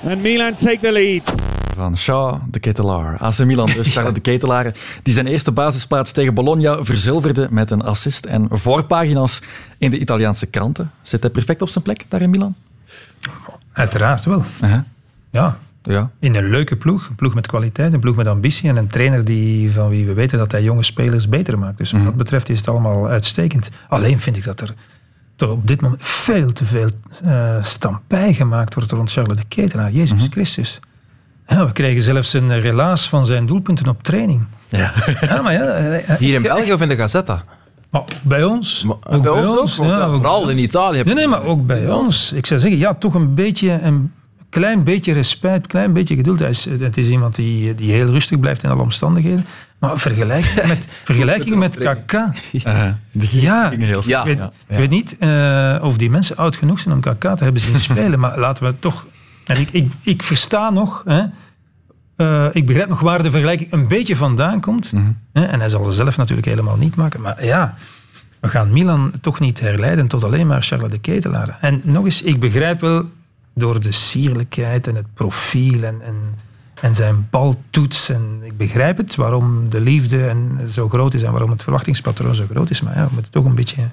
And Milan take the lead van Shaw de Ketelaar. AC Milan, dus Charles de Ketelaar, die zijn eerste basisplaats tegen Bologna verzilverde met een assist en voorpagina's in de Italiaanse kranten. Zit hij perfect op zijn plek daar in Milan? Uiteraard wel. Ja. Ja. In een leuke ploeg, een ploeg met kwaliteit, een ploeg met ambitie en een trainer die, van wie we weten dat hij jonge spelers beter maakt. Dus wat mhm. dat betreft is het allemaal uitstekend. Alleen vind ik dat er toch op dit moment veel te veel uh, stampij gemaakt wordt rond Charles de Ketelaar. Jezus mhm. Christus. Ja, we krijgen zelfs een relaas van zijn doelpunten op training. Ja. ja maar ja, eh, eh, Hier in België of in de Gazetta? Maar bij ons. Maar, bij, ons, ook, ja, vooral in Italië. Nee, nee, maar ook bij ons. Ik zou zeggen, ja, toch een beetje, een klein beetje respect, een klein beetje geduld. is, het is iemand die, die heel rustig blijft in alle omstandigheden. Maar vergelijking met, vergelijking met Kaka. Uh, ja, heel ja, ik weet, ja. Ik weet niet uh, of die mensen oud genoeg zijn om Kaka te hebben zien spelen. maar laten we toch en ik, ik, ik versta nog, hè, uh, ik begrijp nog waar de vergelijking een beetje vandaan komt. Mm -hmm. hè, en hij zal het zelf natuurlijk helemaal niet maken. Maar ja, we gaan Milan toch niet herleiden tot alleen maar Charles de Ketelaar. En nog eens, ik begrijp wel door de sierlijkheid en het profiel en, en, en zijn baltoets. En ik begrijp het, waarom de liefde en zo groot is en waarom het verwachtingspatroon zo groot is. Maar ja, we moeten toch een beetje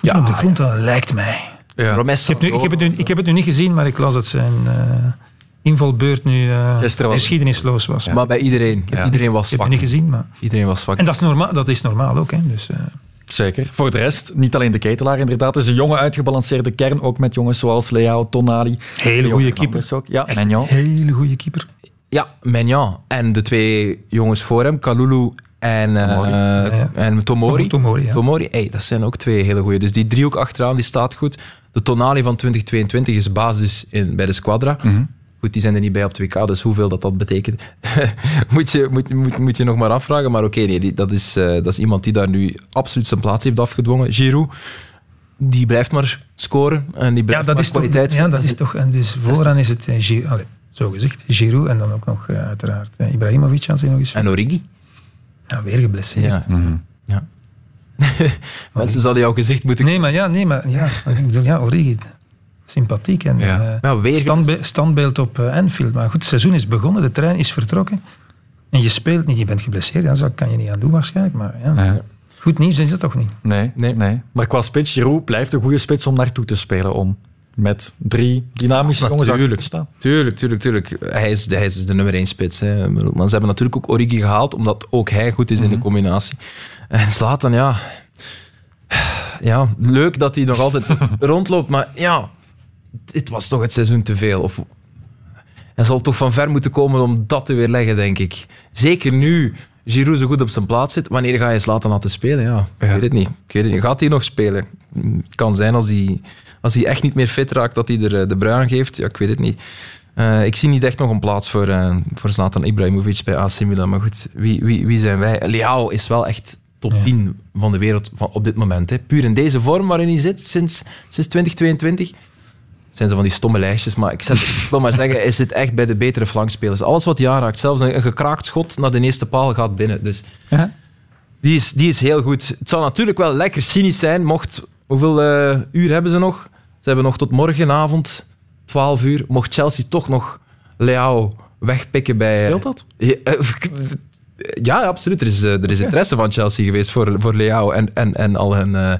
ja, op de grond ja. lijkt mij. Ja. Ik, heb nu, ik, heb het nu, ik heb het nu niet gezien, maar ik las dat zijn uh, invalbeurt nu uh, geschiedenisloos was. Maar bij iedereen. Iedereen was zwak. Ik heb het niet gezien, maar... Iedereen was zwak. En dat is normaal, dat is normaal ook. Hè. Dus, uh... Zeker. Voor de rest, niet alleen de ketelaar inderdaad. Het is een jonge uitgebalanceerde kern, ook met jongens zoals Leao, Tonali. Hele goede keeper. Ook. Ja, Magnan. Hele goede keeper. Ja, Magnan. En de twee jongens voor hem, Kalulu en Tomori. Uh, en Tomori. Tomori, ja. Tomori hey, dat zijn ook twee hele goede. Dus die driehoek achteraan die staat goed. De Tonali van 2022 is basis in, bij de Squadra. Mm Goed, die zijn er niet bij op 2K, dus hoeveel dat, dat betekent, moet, je, moet, moet, moet je nog maar afvragen. Maar oké, nee, dat, is, uh, dat is iemand die daar nu absoluut zijn plaats heeft afgedwongen. Giroud, die blijft maar scoren en die blijft ja, dat maar is kwaliteit. Toch, ja, dat is toch... En dus vooraan is het uh, Giroud, zo gezegd, Giroud en dan ook nog uh, uiteraard Ibrahimovic als hij nog eens... En Origi. Ja, weer geblesseerd. Ja. Mm -hmm. ja. Mensen zouden jouw gezicht moeten... Nee, maar ja, nee, maar ja, ik bedoel, ja, Origi, sympathiek en ja. Uh, standbe standbeeld op uh, Anfield. Maar goed, het seizoen is begonnen, de trein is vertrokken. En je speelt niet, je bent geblesseerd, ja, zo kan je niet aan doen waarschijnlijk. Maar ja, goed nieuws is dat toch niet? Nee, nee, nee. Maar qua spits, Giroud blijft een goede spits om naartoe te spelen. Om met drie dynamische ja, jongens tuurlijk, staan. Tuurlijk, tuurlijk, tuurlijk. Hij is, hij is de nummer één spits. Hè. Maar ze hebben natuurlijk ook Origi gehaald, omdat ook hij goed is in de mhm. combinatie. En Zlatan, ja... Ja, leuk dat hij nog altijd rondloopt, maar ja... Dit was toch het seizoen te veel. Of, hij zal toch van ver moeten komen om dat te weerleggen, denk ik. Zeker nu Giroud zo goed op zijn plaats zit. Wanneer ga je Zlatan laten spelen? Ja, ik weet het niet. Ik weet het niet. Gaat hij nog spelen? Het kan zijn als hij, als hij echt niet meer fit raakt, dat hij er eh, de brui aan geeft. Ja, ik weet het niet. Uh, ik zie niet echt nog een plaats voor, uh, voor Zlatan Ibrahimovic bij AC Milan. Maar goed, wie, wie, wie zijn wij? Leao is wel echt top 10 van de wereld van, op dit moment. Hè. Puur in deze vorm waarin hij zit sinds, sinds 2022 zijn ze van die stomme lijstjes. Maar ik, zet, ik wil maar zeggen, is het echt bij de betere flankspelers. Alles wat hij aanraakt, zelfs een, gekraakt schot naar de eerste paal gaat binnen. Dus die, is, die is heel goed. Het zou natuurlijk wel lekker cynisch zijn, mocht... Hoeveel uh, uur hebben ze nog? Ze hebben nog tot morgenavond, 12 uur. Mocht Chelsea toch nog Leao wegpikken bij... Speelt dat? Ja, absoluut. Er is, eh, er is interesse van Chelsea geweest voor, voor Leao. En, en, en al een, uh,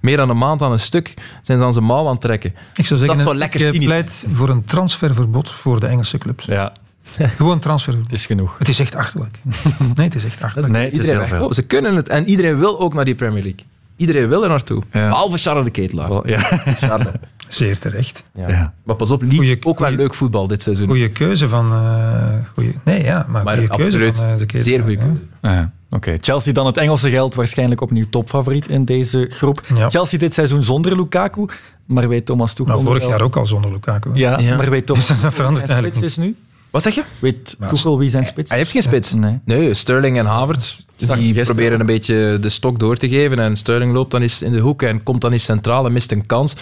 meer dan een maand aan een stuk zijn ze aan zijn mouw aan het trekken. Ik zou zeggen, dat zou lekker ik pleit voor een transferverbod voor de Engelse clubs. Ja. Gewoon transfer. Het is genoeg. Het is echt achterlijk. Nee, het is echt achterlijk. Nee, iedereen oh, ze kunnen het. En iedereen wil ook naar die Premier League. Iedereen wil er naartoe. Ja. Behalve Charles de Ketelaar. ja. Charles. Zeer terecht. Ja. Maar pas op, Leeds ook wel leuk voetbal dit seizoen. Goeie keuze van... eh goeie, nee, ja, maar, Maar goeie keuze van, eh, de zeer goede keuze. Ja, Oké, Chelsea dan het Engelse geld waarschijnlijk opnieuw topfavoriet in deze groep. Chelsea dit seizoen zonder Lukaku, maar weet Thomas Tuchel... Maar vorig wel- jaar ook al zonder Lukaku. Ja, maar weet Thomas Dus dat verandert zijn eigenlijk spits is nu? Wat zeg je? Weet Tuchel wie zijn spits Hij heeft geen spits. Nee. Nee, Sterling en Havertz die proberen een beetje de stok door te geven. En Sterling loopt dan eens in de hoek en komt dan eens centraal en mist een kans.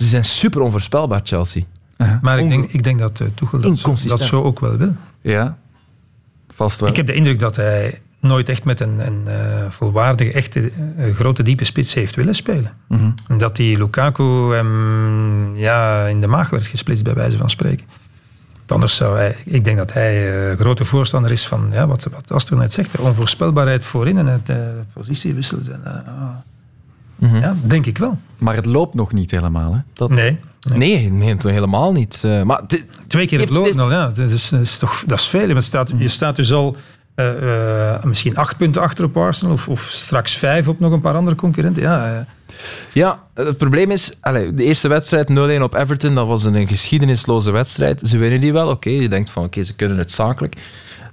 Ze zijn super onvoorspelbaar, Chelsea. Maar ik denk, ik denk dat uh, Tuchel dat, zo- Inconsistent. dat zo ook wel wil. Ja, vast wel. Ik heb de indruk dat hij nooit echt met een, een eh, volwaardige, echte, eh, grote, diepe spits heeft willen spelen. Mhm. Dat die Lukaku hem ja, in de maag werd gesplitst, bij wijze van spreken. Anders zou hij, ik denk dat hij eh, grote voorstander is van ja, wat, wat net zegt, de onvoorspelbaarheid voorin en het uh, Mhm. Ja, denk ik wel. Maar het loopt nog niet helemaal, hè? Dat... Nee. Nee, nee, helemaal niet. Eh, maar Twee keer verloren al, ja. Dat is, dat is toch, dat is veel. Je staat, je staat dus al eh, eh, misschien acht punten achter op Arsenal of, of straks vijf op nog een paar andere concurrenten. Ja, eh, Ja, het probleem is, allee, de eerste wedstrijd 0-1 op Everton, dat was een geschiedenisloze wedstrijd. Ze winnen die wel, oké. Je denkt van, oké, ze kunnen het zakelijk.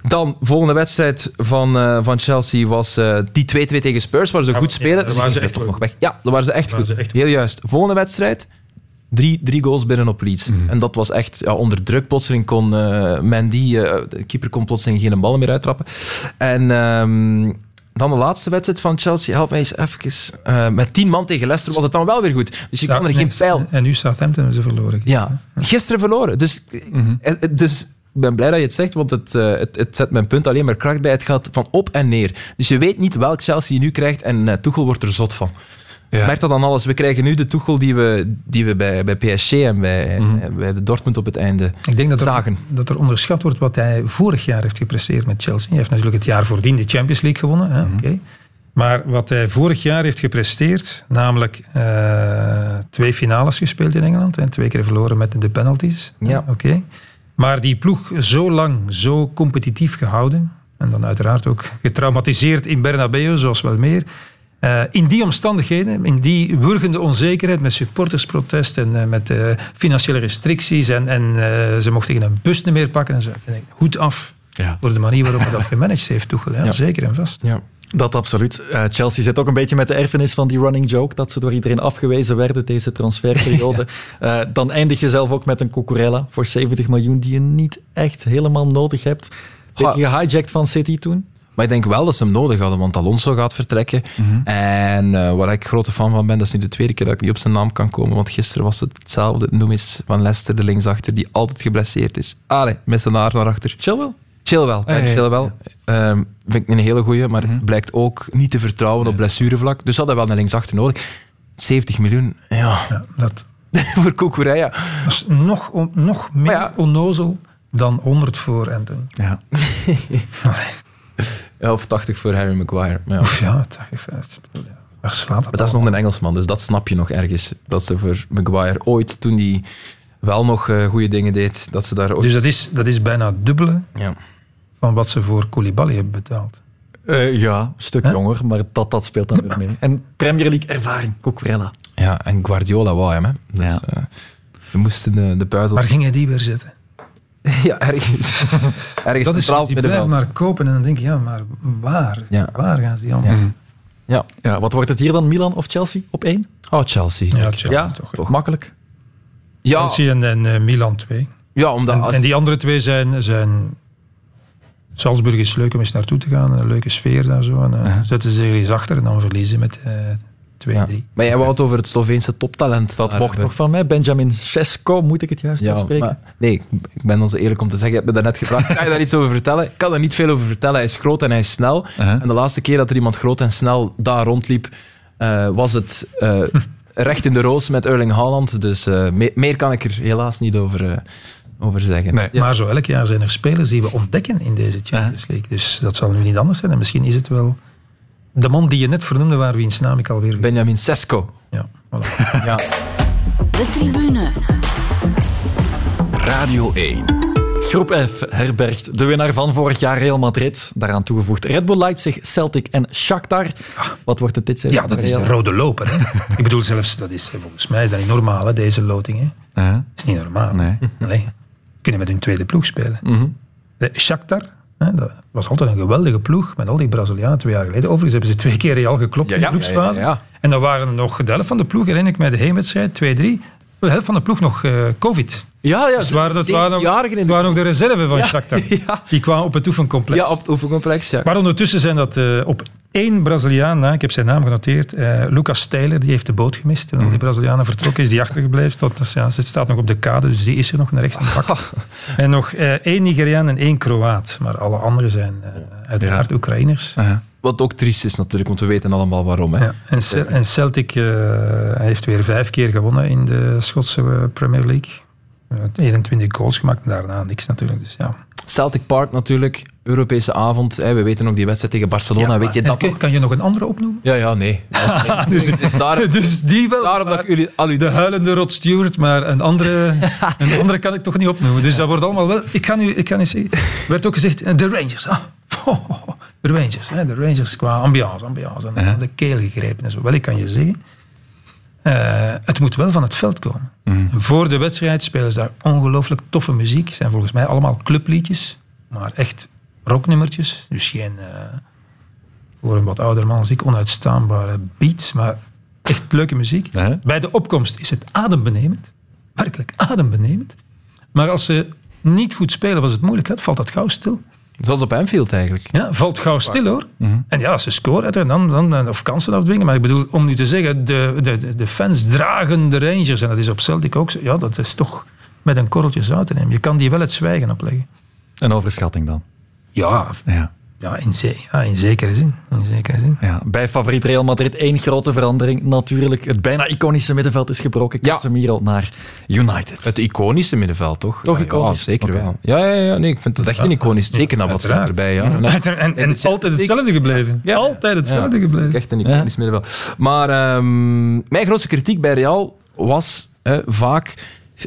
Dan, volgende wedstrijd van, van Chelsea was die 2-2 tegen Spurs, waar ze goed spelen. daar waren ze echt toch goed. nog weg. Ja, daar waren ze echt goed. ze echt Heel juist. Volgende wedstrijd, drie, drie goals binnen op Leeds. En dat was echt ja, onder druk. Plotseling kon eh, Mandy, eh, de keeper kon plotseling geen ballen meer uittrappen. En... ehm, dan de laatste wedstrijd van Chelsea, help mij eens even. eh, met tien man tegen Leicester was het dan wel weer goed. Dus je kan er geen pijl En nu Southampton hebben ze verloren. ja, gisteren verloren. Dus, eh, dus ik ben blij dat je het zegt, want het, het, het zet mijn punt alleen maar kracht bij. Het gaat van op en neer. Dus je weet niet welk Chelsea je nu krijgt en Tuchel wordt er zot van. Ja. Merkt dat dan alles? We krijgen nu de Tuchel die we, die we bij, bij PSG en bij, eh, bij de Dortmund op het einde Ik denk dat er, dat er onderschat wordt wat hij vorig jaar heeft gepresteerd met Chelsea. Hij heeft natuurlijk het jaar voordien de Champions League gewonnen. Hè? oké. Maar wat hij vorig jaar heeft gepresteerd, namelijk eh, twee finales gespeeld in Engeland en twee keer verloren met de penalties. Ja. Oké. Maar die ploeg zo lang, zo competitief gehouden, en dan uiteraard ook getraumatiseerd in Bernabeu, zoals wel meer. Eh, in die omstandigheden, in die wurgende onzekerheid met supportersprotest en eh, met eh, financiële restricties en, en eh, ze mochten geen een bus niet meer pakken en zo. Vind ik goed af Ja. voor de manier waarop hij dat gemanaged heeft, Tuchel. Ja, Ja. Zeker en vast. Ja. Dat absoluut. Eh, Chelsea zit ook een beetje met de erfenis van die running joke, dat ze door iedereen afgewezen werden deze transferperiode. Eh, dan eindig je zelf ook met een Cucurella voor 70 miljoen die je niet echt helemaal nodig hebt. Beetje gehijacked van City toen. Maar ik denk wel dat ze hem nodig hadden, want Alonso gaat vertrekken. En eh, waar ik grote fan van ben, dat is nu de tweede keer dat ik niet op zijn naam kan komen, want gisteren was het hetzelfde. Noem eens van Leicester, de linksachter, die altijd geblesseerd is. Allee, met zijn haar naar achter. Chilwell? Chilwell, ja, ja, ja. Chilwell. Ehm, vind ik een hele goeie, maar blijkt ook niet te vertrouwen op blessurevlak. Dus hadden we wel een linksachter nodig. 70 miljoen, ja. Ja, dat, voor Cucurella. dat is nog, on- nog meer ja. onnozel dan 100 voor Anton. Ja. Ja, of 80 voor Harry Maguire. Maar ja. Of ja, dat geeft Waar slaat dat Maar dat is nog een Engelsman, dus dat snap je nog ergens. Dat ze voor Maguire ooit, toen hij wel nog eh, goede dingen deed, dat ze daar ooit... Dus dat is, dat is bijna het dubbele Ja. van wat ze voor Koulibaly hebben betaald. Eh, ja, een stuk jonger, maar dat, dat speelt dan weer mee. En Premier League ervaring, Cucurella. Ja, en Guardiola wou hem, hè. Dus, Ja. eh, we moesten de, de buidel... Waar ging hij die weer zetten? ja, ergens. ergens Dat is middenveld. blijven maar kopen en dan denk je, ja, maar waar? Ja. Waar gaan ze die allemaal? Ja. Ja. Ja, wat wordt het hier dan, Milan of Chelsea op één? Oh, Chelsea. Ja, Chelsea Ja, toch. toch makkelijk. Ja, Chelsea en, en eh, Milan 2. ja omdat En, als... en die andere twee zijn, zijn... Salzburg is leuk om eens naartoe te gaan. Een leuke sfeer daar zo. En, eh, Zetten ze er eens achter en dan verliezen met eh 2 ja. 3. Maar jij wou het over het Sloveense toptalent. Dat mocht hebben. nog van mij. Benjamin Sesko, moet ik het juist Ja, maar, nee, ik ben ons eerlijk om te zeggen, je hebt me daarnet gevraagd, kan je daar iets over vertellen? Ik kan er niet veel over vertellen. Hij is groot en hij is snel. Uh-huh. En de laatste keer dat er iemand groot en snel daar rondliep, eh, was het eh, recht in de roos met Erling Haaland. Dus eh, me- meer kan ik er helaas niet over, eh, over zeggen. Nee. Ja. Maar zo elk jaar zijn er spelers die we ontdekken in deze Champions League. Dus dat zal nu niet anders zijn. En misschien is het wel de man die je net vernoemde, waar wiens naam ik alweer... Benjamin Sesko. Ja, voilà. Ja. De tribune. Radio 1. Groep F herbergt de winnaar van vorig jaar Real Madrid. Daaraan toegevoegd Red Bull Leipzig, Celtic en Shakhtar. Wat wordt het dit seizoen? Ja, dat is de rode loper. Hè? Ik bedoel zelfs, dat is, volgens mij is dat niet normaal, hè, deze loting. Hè? Dat is niet normaal. Nee. Nee. Kunnen met hun tweede ploeg spelen. Mhm. De Shakhtar, dat was altijd een geweldige ploeg met al die Brazilianen twee jaar geleden. Overigens hebben ze twee keer Real geklopt Ja, in de groepsfase. ja, ja, ja. En dan waren er nog de helft van de ploeg, herinner ik mij de heenwedstrijd, 2-3. De helft van de ploeg nog eh, covid. Ja, ja. Dus het waren, het waren, nog, 17-jarigen in het de waren nog de reserve van Ja, Shakhtar. ja. Die kwamen op het oefencomplex. Ja, op het oefencomplex, ja. Maar ondertussen zijn dat eh, op één Braziliaan, ik heb zijn naam genoteerd, eh, Lucas Steyler, die heeft de boot gemist. Toen die Brazilianen vertrokken, is die achtergebleven. Tot, dus, ja, ze staat nog op de kade, dus die is er nog naar rechts in de bak. en nog eh, één Nigeriaan en één Kroaat. Maar alle anderen zijn eh, uiteraard Oekraïners. Wat ook triest is natuurlijk, want we weten allemaal waarom. Hè. Ja, en, Cel- en Celtic eh, heeft weer vijf keer gewonnen in de Schotse eh, Premier League. Eh, 21 goals gemaakt en daarna niks natuurlijk. Dus ja. Celtic Park natuurlijk, Europese avond. Hè. We weten nog die wedstrijd tegen Barcelona. weet je dat kan-? Kan je nog een andere opnoemen? Ja, ja, nee. dus, Dus daar- dus die wel. Daarom dat ik jullie al De huilende Rod Stewart, maar een andere, een andere kan ik toch niet opnoemen. Dus dat wordt allemaal wel... Ik ga nu, ik ga nu zeggen... Er werd ook gezegd, eh, de Rangers. Ah, de Rangers. Hè, de Rangers qua ambiance, ambiance. En de keel gegrepen en zo. Wel, ik kan je zeggen... eh, het moet wel van het veld komen. Voor de wedstrijd spelen ze daar ongelooflijk toffe muziek. Het zijn volgens mij allemaal clubliedjes. Maar echt rocknummertjes. Dus geen... eh, voor een wat ouder man als ik onuitstaanbare beats, maar echt leuke muziek. Bij de opkomst is het adembenemend. Werkelijk adembenemend. Maar als ze niet goed spelen, was het moeilijk, hè, valt dat gauw stil. Zoals op Anfield eigenlijk. Ja, valt gauw stil hoor. En ja, ze scoren, en dan, dan, dan- of kansen afdwingen. Maar ik bedoel, om nu te zeggen, de, de, de- de fans dragen de Rangers. En dat is op Celtic ook zo. Ja, dat is toch met een korreltje zout te nemen. Je kan die wel het zwijgen opleggen. Een overschatting dan. Ja, Ja. Ja, in, ze- ja in zekere zin. In zekere zin. Ja, bij favoriet Real Madrid één grote verandering. Natuurlijk, het bijna iconische middenveld is gebroken. Casemiro naar United. Het iconische middenveld, toch? Toch Ja, iconisch? Ja, zeker wel. Ja, ja, ja, nee, ik vind het echt een iconisch. Zeker na wat ze erbij. Ja. En, en, en altijd hetzelfde gebleven. Altijd hetzelfde Ja, gebleven. Echt een iconisch middenveld. Maar ehm, mijn grootste kritiek bij Real was eh, vaak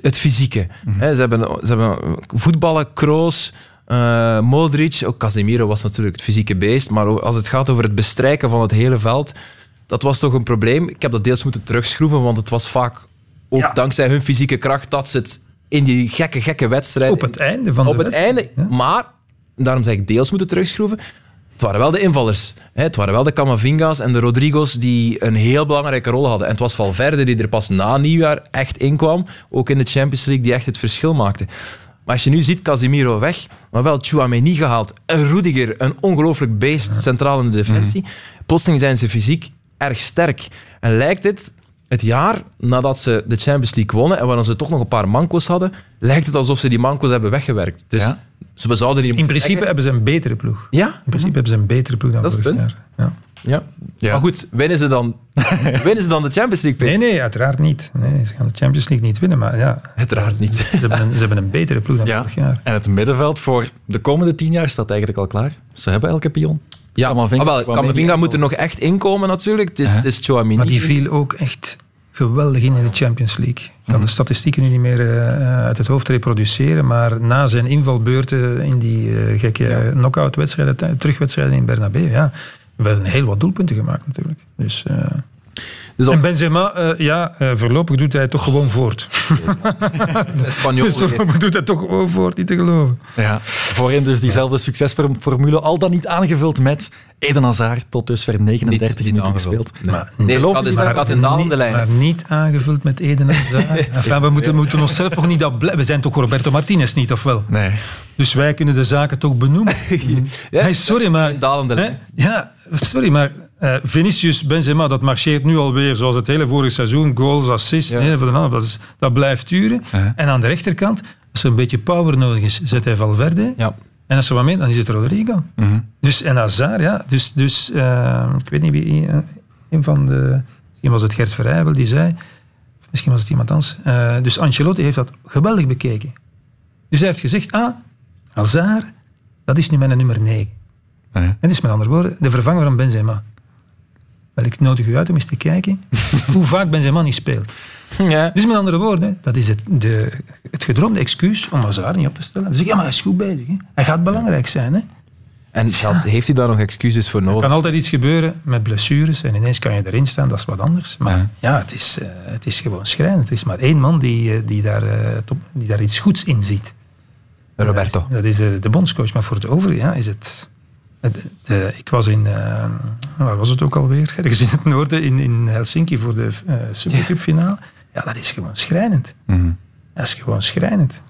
het fysieke. Hè, ze, hebben, ze hebben voetballen, Kroos, eh, Modric, ook Casemiro was natuurlijk het fysieke beest, maar als het gaat over het bestrijken van het hele veld, dat was toch een probleem. Ik heb dat deels moeten terugschroeven, want het was vaak ook dankzij hun fysieke kracht dat ze het in die gekke, gekke wedstrijden... Op het einde van op de het wedstrijd, einde, maar, daarom zeg ik deels moeten terugschroeven, het waren wel de invallers. Hè. Het waren wel de Camavinga's en de Rodrigo's die een heel belangrijke rol hadden. En het was Valverde die er pas na nieuwjaar echt inkwam, ook in de Champions League, die echt het verschil maakte. Maar als je nu ziet, Casemiro weg, maar wel Chouameni gehaald, een Rudiger, een ongelooflijk beest centraal in de defensie. Plotseling zijn ze fysiek erg sterk. En lijkt het, het jaar nadat ze de Champions League wonnen en waarin ze toch nog een paar manco's hadden, lijkt het alsof ze die manco's hebben weggewerkt. Dus ze- we zouden die In principe hebben ze een betere ploeg. Ja? In principe hebben ze een betere ploeg dan Dat is het punt. jaar. Ja. Ja. Maar goed, winnen ze dan, winnen ze dan de Champions League? Nee, nee, uiteraard niet. Nee, ze gaan de Champions League niet winnen, maar ja. Uiteraard niet. Ze hebben een, ze hebben een betere ploeg dan Ja. vorig jaar. En het middenveld voor de komende tien jaar staat eigenlijk al klaar. Ze hebben elke pion. Ja, Camavinga, ah, wel, moet er nog echt inkomen natuurlijk. Het is, het is Chouamini. Maar die viel ook echt geweldig in in de Champions League. Ik kan de statistieken nu niet meer eh, uit het hoofd reproduceren, maar na zijn invalbeurten in die eh, gekke ja. knock-out wedstrijden, terugwedstrijden in Bernabeu, ja, werden heel wat doelpunten gemaakt natuurlijk. Dus, eh, Dus als- En Benzema, eh, ja, eh, voorlopig doet hij toch gewoon voort. Spanjool dus voorlopig doet hij toch gewoon voort, niet te geloven. Ja, voorin dus diezelfde succesformule, al dan niet aangevuld met Eden Hazard, tot dusver 39 minuten gespeeld. Nee. Maar Nee, dat is- dat in niet, lijn. Maar niet aangevuld met Eden Hazard. Enfin, we moeten, moeten onszelf toch niet dat We zijn toch Roberto Martinez niet, of wel? Nee. Dus wij kunnen de zaken toch benoemen. Hey, sorry, maar... dalende hè, ja, sorry, maar eh, Vinicius, Benzema, dat marcheert nu alweer zoals het hele vorige seizoen. Goals, assists, nee, voor de ander, dat, is- dat blijft duren. En aan de rechterkant, als er een beetje power nodig is, zet hij Valverde. Ja. En als er wat meer, dan is het Rodrigo. Dus, en Hazard, ja. Dus, dus eh, ik weet niet wie, eh, een van de... Misschien was het Gert Verheijbel die zei, of misschien was het iemand anders. dus Ancelotti heeft dat geweldig bekeken. Dus hij heeft gezegd, ah, Hazard, dat is nu mijn nummer 9. En dus met andere woorden, de vervanger van Benzema. Wel, ik nodig u uit om eens te kijken hoe vaak Benzema niet speelt. Ja. Dus met andere woorden, dat is het, de, het gedroomde excuus om Hazard niet op te stellen. Dan zeg ik, ja, maar hij is goed bezig. Hè. Hij gaat belangrijk zijn. Hè. En zelfs, heeft hij daar nog excuses voor Er nodig? kan altijd iets gebeuren met blessures en ineens kan je erin staan, dat is wat anders. Maar ja, het, is, eh, het is gewoon schrijnend. Er is maar één man die, eh, die, daar, eh, top- die daar iets goeds in ziet. Roberto. Dat is de, de bondscoach. Maar voor het over ja, is het... de- ik was in... eh, waar was het ook alweer? Ergens in het noorden, in, in Helsinki, voor de eh Supercup finale. Ja, dat is gewoon schrijnend. Dat is gewoon schrijnend.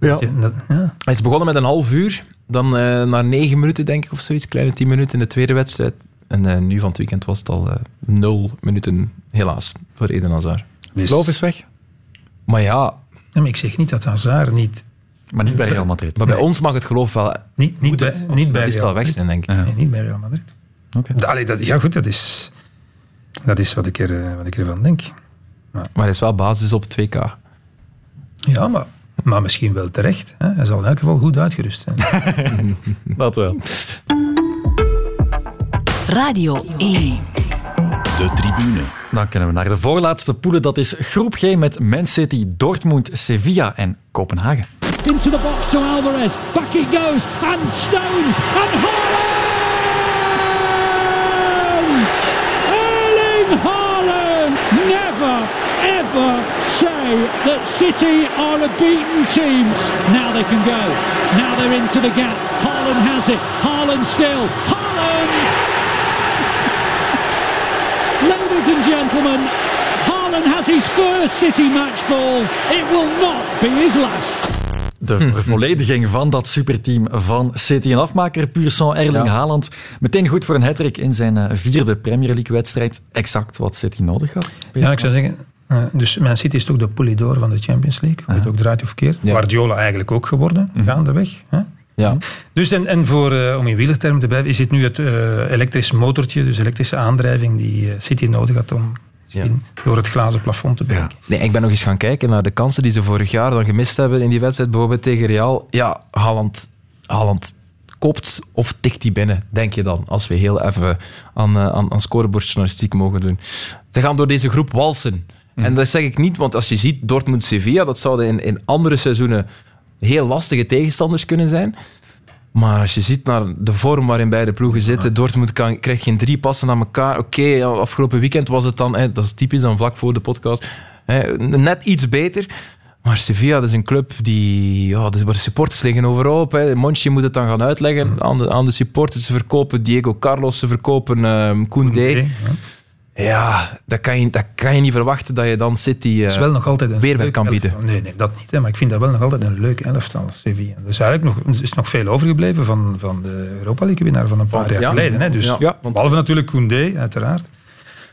Ja. Je- dat- ja. Hij is begonnen met een half uur. Dan eh na negen minuten, denk ik, of zoiets. Kleine tien minuten in de tweede wedstrijd. En eh, nu van het weekend was het al eh, nul minuten, helaas, voor Eden Hazard. Dus- Geloof is weg. Maar ja... Maar ik zeg niet dat Hazard niet... Maar niet bij Real Madrid. Maar bij Nee. ons mag het geloof wel... Niet, niet, bij, niet bij Real wel weg Madrid. zijn, denk ik. Nee, niet bij Real Madrid. Allee, dat, ja, goed, dat is, dat is wat, ik er, eh, wat ik ervan denk. Maar hij is wel basis op het 2K. Ja, maar, maar misschien wel terecht. Hè? Hij zal in elk geval goed uitgerust zijn. Dat wel. Radio 1. De tribune. Dan kunnen we naar de voorlaatste poelen. Dat is groep G met Man City, Dortmund, Sevilla en Kopenhagen. Into the box to Alvarez. Back it goes, and Stones, and Haaland! Erling Haaland! Never, ever say that City are a beaten team. Now they can go. Now they're into the gap. Haaland has it. Haaland still. Haaland! Ladies and gentlemen, Haaland has his first City match ball. It will not be his last. De vervollediging van dat superteam van City en afmaker sang Erling Ja. Haaland. Meteen goed voor een hattrick in zijn eh, vierde Premier League-wedstrijd. Exact wat City nodig had. Ja, ik zou zeggen... eh, dus Man City is toch de polydor van de Champions League. Hoe het ook draait of keert. Ja. Guardiola eigenlijk ook geworden, gaandeweg. Hè? Ja. Dus en, en voor, eh, om in wielertermen te blijven, is dit nu het elektrisch motortje, dus elektrische aandrijving die City nodig had om misschien door het glazen plafond te breken. Nee, ik ben nog eens gaan kijken naar de kansen die ze vorig jaar dan gemist hebben in die wedstrijd, bijvoorbeeld tegen Real. Ja, Haaland, Haaland kopt of tikt die binnen, denk je dan, als we heel even aan, eh, aan, aan scorebordjournalistiek mogen doen. Ze gaan door deze groep walsen. En dat zeg ik niet, want als je ziet Dortmund-Sevilla, dat zouden in, in andere seizoenen heel lastige tegenstanders kunnen zijn. Maar als je ziet naar de vorm waarin beide ploegen zitten, Dortmund kan, krijgt geen drie passen aan elkaar. Oké, afgelopen weekend was het dan, hè, dat is typisch dan vlak voor de podcast, hè, net iets beter. Maar Sevilla dat is een club die, ja, waar de supporters liggen overhoop. Hè. Monchi moet het dan gaan uitleggen aan de, aan de supporters. Ze verkopen Diego Carlos, ze verkopen ehm Koundé. Ja, dat kan, je, dat kan je niet verwachten dat je dan City eh, Het is wel nog altijd een weerwerk leuk kan bieden. elftal. Nee, nee, dat niet. Hè, maar ik vind dat wel nog altijd een leuk elftal, Sevilla. Dus eigenlijk nog, er is nog veel overgebleven van, van de Europa League winnaar van een paar jaar ja. geleden. Hè. Dus, Ja. ja, behalve natuurlijk Koundé, uiteraard.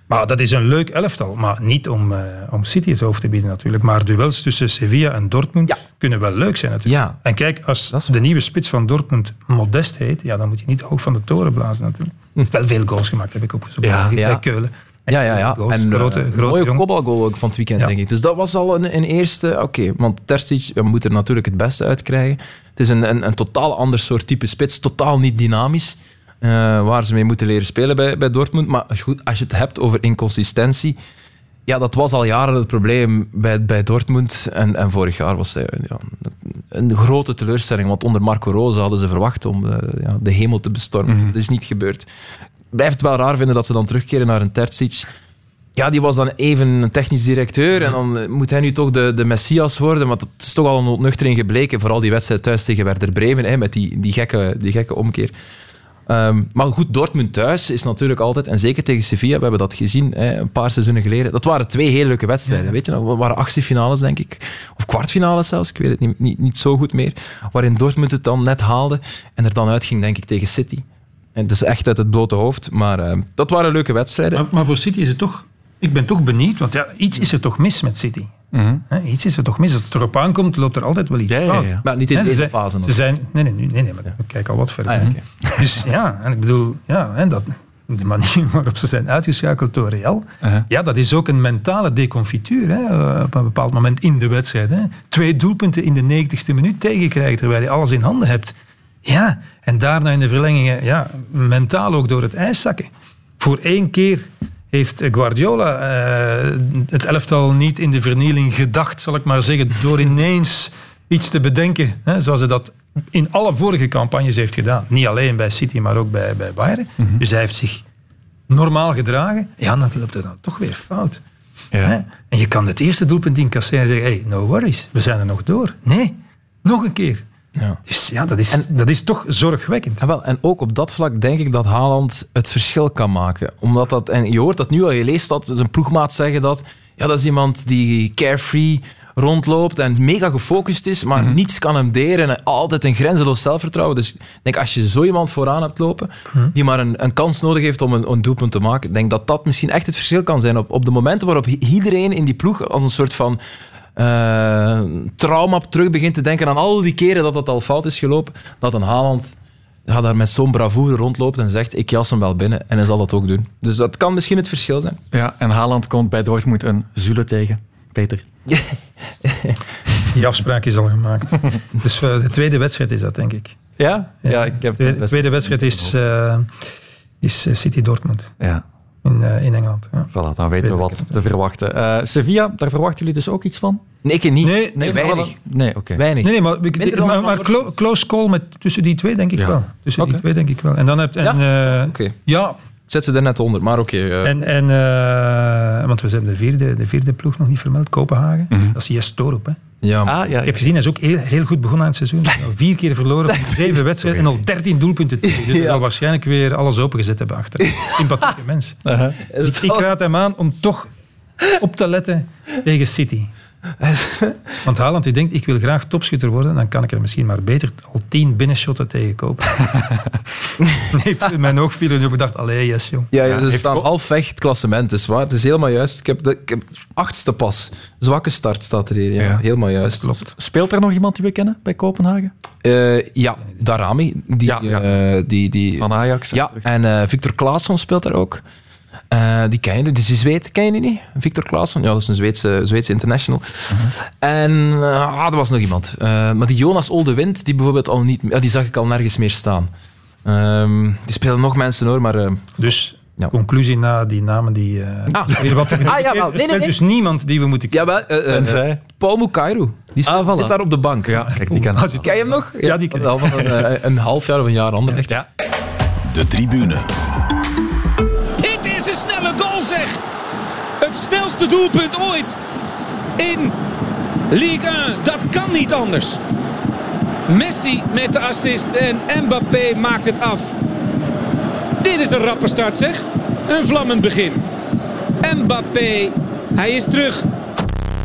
Maar dat is een leuk elftal. Maar niet om, eh, om City het hoofd te bieden natuurlijk. Maar duels tussen Sevilla en Dortmund kunnen wel leuk zijn natuurlijk. Ja. En kijk, als de nieuwe spits van Dortmund Modest heet, ja, dan moet je niet hoog van de toren blazen natuurlijk. Heeft wel veel goals gemaakt, heb ik opgezocht. Ja, bij ja. Keulen. Ja, ja, ja. Goals, En grote, eh, grote mooie kopbalgoal ook van het weekend, Ja. denk ik. Dus dat was al een, een eerste... Oké, want Terzic, we moeten er natuurlijk het beste uitkrijgen. Het is een, een, een totaal ander soort type spits. Totaal niet dynamisch. eh, waar ze mee moeten leren spelen bij, bij Dortmund. Maar goed, als je het hebt over inconsistentie... Ja, dat was al jaren het probleem bij, bij Dortmund. En, en vorig jaar was hij ja, een grote teleurstelling. Want onder Marco Rose hadden ze verwacht om eh, ja, de hemel te bestormen. Dat is niet gebeurd. Blijft het wel raar vinden dat ze dan terugkeren naar een Terzic. Ja, die was dan even een technisch directeur. En dan moet hij nu toch de, de messias worden. Want het is toch al een ontnuchtering gebleken. Vooral die wedstrijd thuis tegen Werder Bremen. Hè, met die, die, gekke, die gekke omkeer. Ehm, maar goed, Dortmund thuis is natuurlijk altijd, en zeker tegen Sevilla, we hebben dat gezien hè, een paar seizoenen geleden. Dat waren twee hele leuke wedstrijden. Weet je nog? Dat waren actiefinales, denk ik. Of kwartfinales zelfs, ik weet het niet, niet, niet zo goed meer. Waarin Dortmund het dan net haalde en er dan uitging, denk ik, tegen City. En dus echt uit het blote hoofd. Maar ehm, dat waren leuke wedstrijden. Maar, maar voor City is het toch... Ik ben toch benieuwd, want ja, iets is er toch mis met City. Hè, iets is er toch mis. Als het erop aankomt, loopt er altijd wel iets Ja, fout. ja. Maar niet in deze zijn- fase nog. Ze zijn, nee, nee, nee, nee, nee, maar ik kijk al wat verder. Ah, ja, hè. Dus ja, en ik bedoel, ja, hè, dat, de manier waarop ze zijn uitgeschakeld door Real, ja, dat is ook een mentale deconfituur. Hè, eh, op een bepaald moment in de wedstrijd. Hè. Twee doelpunten in de 90ste minuut tegenkrijgen, terwijl je alles in handen hebt. Ja, en daarna in de verlengingen, ja, mentaal ook door het ijs zakken. Voor één keer heeft Guardiola eh, het elftal niet in de vernieling gedacht, zal ik maar zeggen, door ineens iets te bedenken, hè, zoals hij dat in alle vorige campagnes heeft gedaan. Niet alleen bij City, maar ook bij, bij Bayern. Dus hij heeft zich normaal gedragen. Ja, dan loopt het dan toch weer fout. Hè? En je kan het eerste doelpunt incasseren en zeggen, hey, no worries, we zijn er nog door. Nee, nog een keer. Ja. Dus ja, dat is, dat is toch zorgwekkend. En, wel, en ook op dat vlak denk ik dat Haaland het verschil kan maken. Omdat dat, en je hoort dat nu al, je leest dat, zijn ploegmaat zeggen dat, ja, dat is iemand die carefree rondloopt en mega gefocust is, maar Mhm. niets kan hem deren en altijd een grenzeloos zelfvertrouwen. Dus ik denk, als je zo iemand vooraan hebt lopen, Mhm. die maar een, een kans nodig heeft om een, een doelpunt te maken, ik denk dat dat misschien echt het verschil kan zijn op, op de momenten waarop iedereen in die ploeg als een soort van eh, trauma terug begint te denken aan al die keren dat het al fout is gelopen, dat een Haaland ja, daar met zo'n bravoure rondloopt en zegt, ik jas hem wel binnen en hij zal dat ook doen. Dus dat kan misschien het verschil zijn. Ja, en Haaland komt bij Dortmund een Zule tegen. Peter. Die afspraak is al gemaakt. dus eh, de tweede wedstrijd is dat, denk ik. Ja? Ja, ik heb de tweede wedstrijd is, eh, is City Dortmund. Ja. In, eh, in Engeland. Ja. Voilà, dan weten we wat te verwachten. Eh, Sevilla, daar verwachten jullie dus ook iets van? Nee, ik niet. Nee, Nee, weinig. Nee, oké. Weinig. Nee, nee, maar, ik- close call met, tussen die twee, denk ik Ja. wel. Tussen Oké. die twee, denk ik wel. En dan heb en, eh, Oké. Ja, Zet ze er net onder, maar oké. eh, en, en, eh, want we hebben de vierde, de vierde ploeg nog niet vermeld, Kopenhagen. Dat is Jes Torup, hè. ja, Ah, ja. Ik heb gezien, hij is ook heel, heel goed begonnen aan het seizoen. Al vier keer verloren, zeven wedstrijden en al dertien doelpunten tegen. Dus hij zal waarschijnlijk weer alles opengezet hebben achter. Sympathieke mens. Ik, ik raad hem aan om toch op te letten tegen City. Want Haaland die denkt, ik wil graag topschutter worden, dan kan ik er misschien maar beter al tien binnenshotten tegen kopen. nee, mijn oog viel en ik bedacht, allee, yes, jong. Ja, ja, ze heeft staan half weg het klassement, is waar. Het is helemaal juist. Ik heb, de, ik heb achtste pas. Zwakke start staat er hier. Ja, Ja. helemaal juist. Klopt. Speelt er nog iemand die we kennen bij Kopenhagen? Eh, ja, Darami. Die, Ja, ja. eh, die, die, Van Ajax? ja, en eh, Victor Claesson speelt daar ook. Eh, die ken je, die is een Zweed, ken je die niet? Victor Claesson? Ja, dat is een Zweedse, Zweedse international. En eh, ah, er was nog iemand. Eh, maar die Jonas Oldewind, die bijvoorbeeld al niet... Ja, die zag ik al nergens meer staan. Ehm, die spelen nog mensen hoor, maar... eh, Dus, Ja. conclusie na die namen die... eh Ah. weer wat Ah, ja, wel. Nee, nee, Er is nee. dus niemand die we moeten ja, wel, eh, Tenzij. Paul Mukairu. Die Ah, voilà. zit daar op de bank. Ja, kijk, die kan Ken je hem nog? Ja, die ken ik. Wel van een, een half jaar of een jaar ander. Ja. De tribune. Snelste doelpunt ooit in Ligue 1. Dat kan niet anders. Messi met de assist en Mbappé maakt het af. Dit is een rappe start zeg. Een vlammend begin. Mbappé, hij is terug.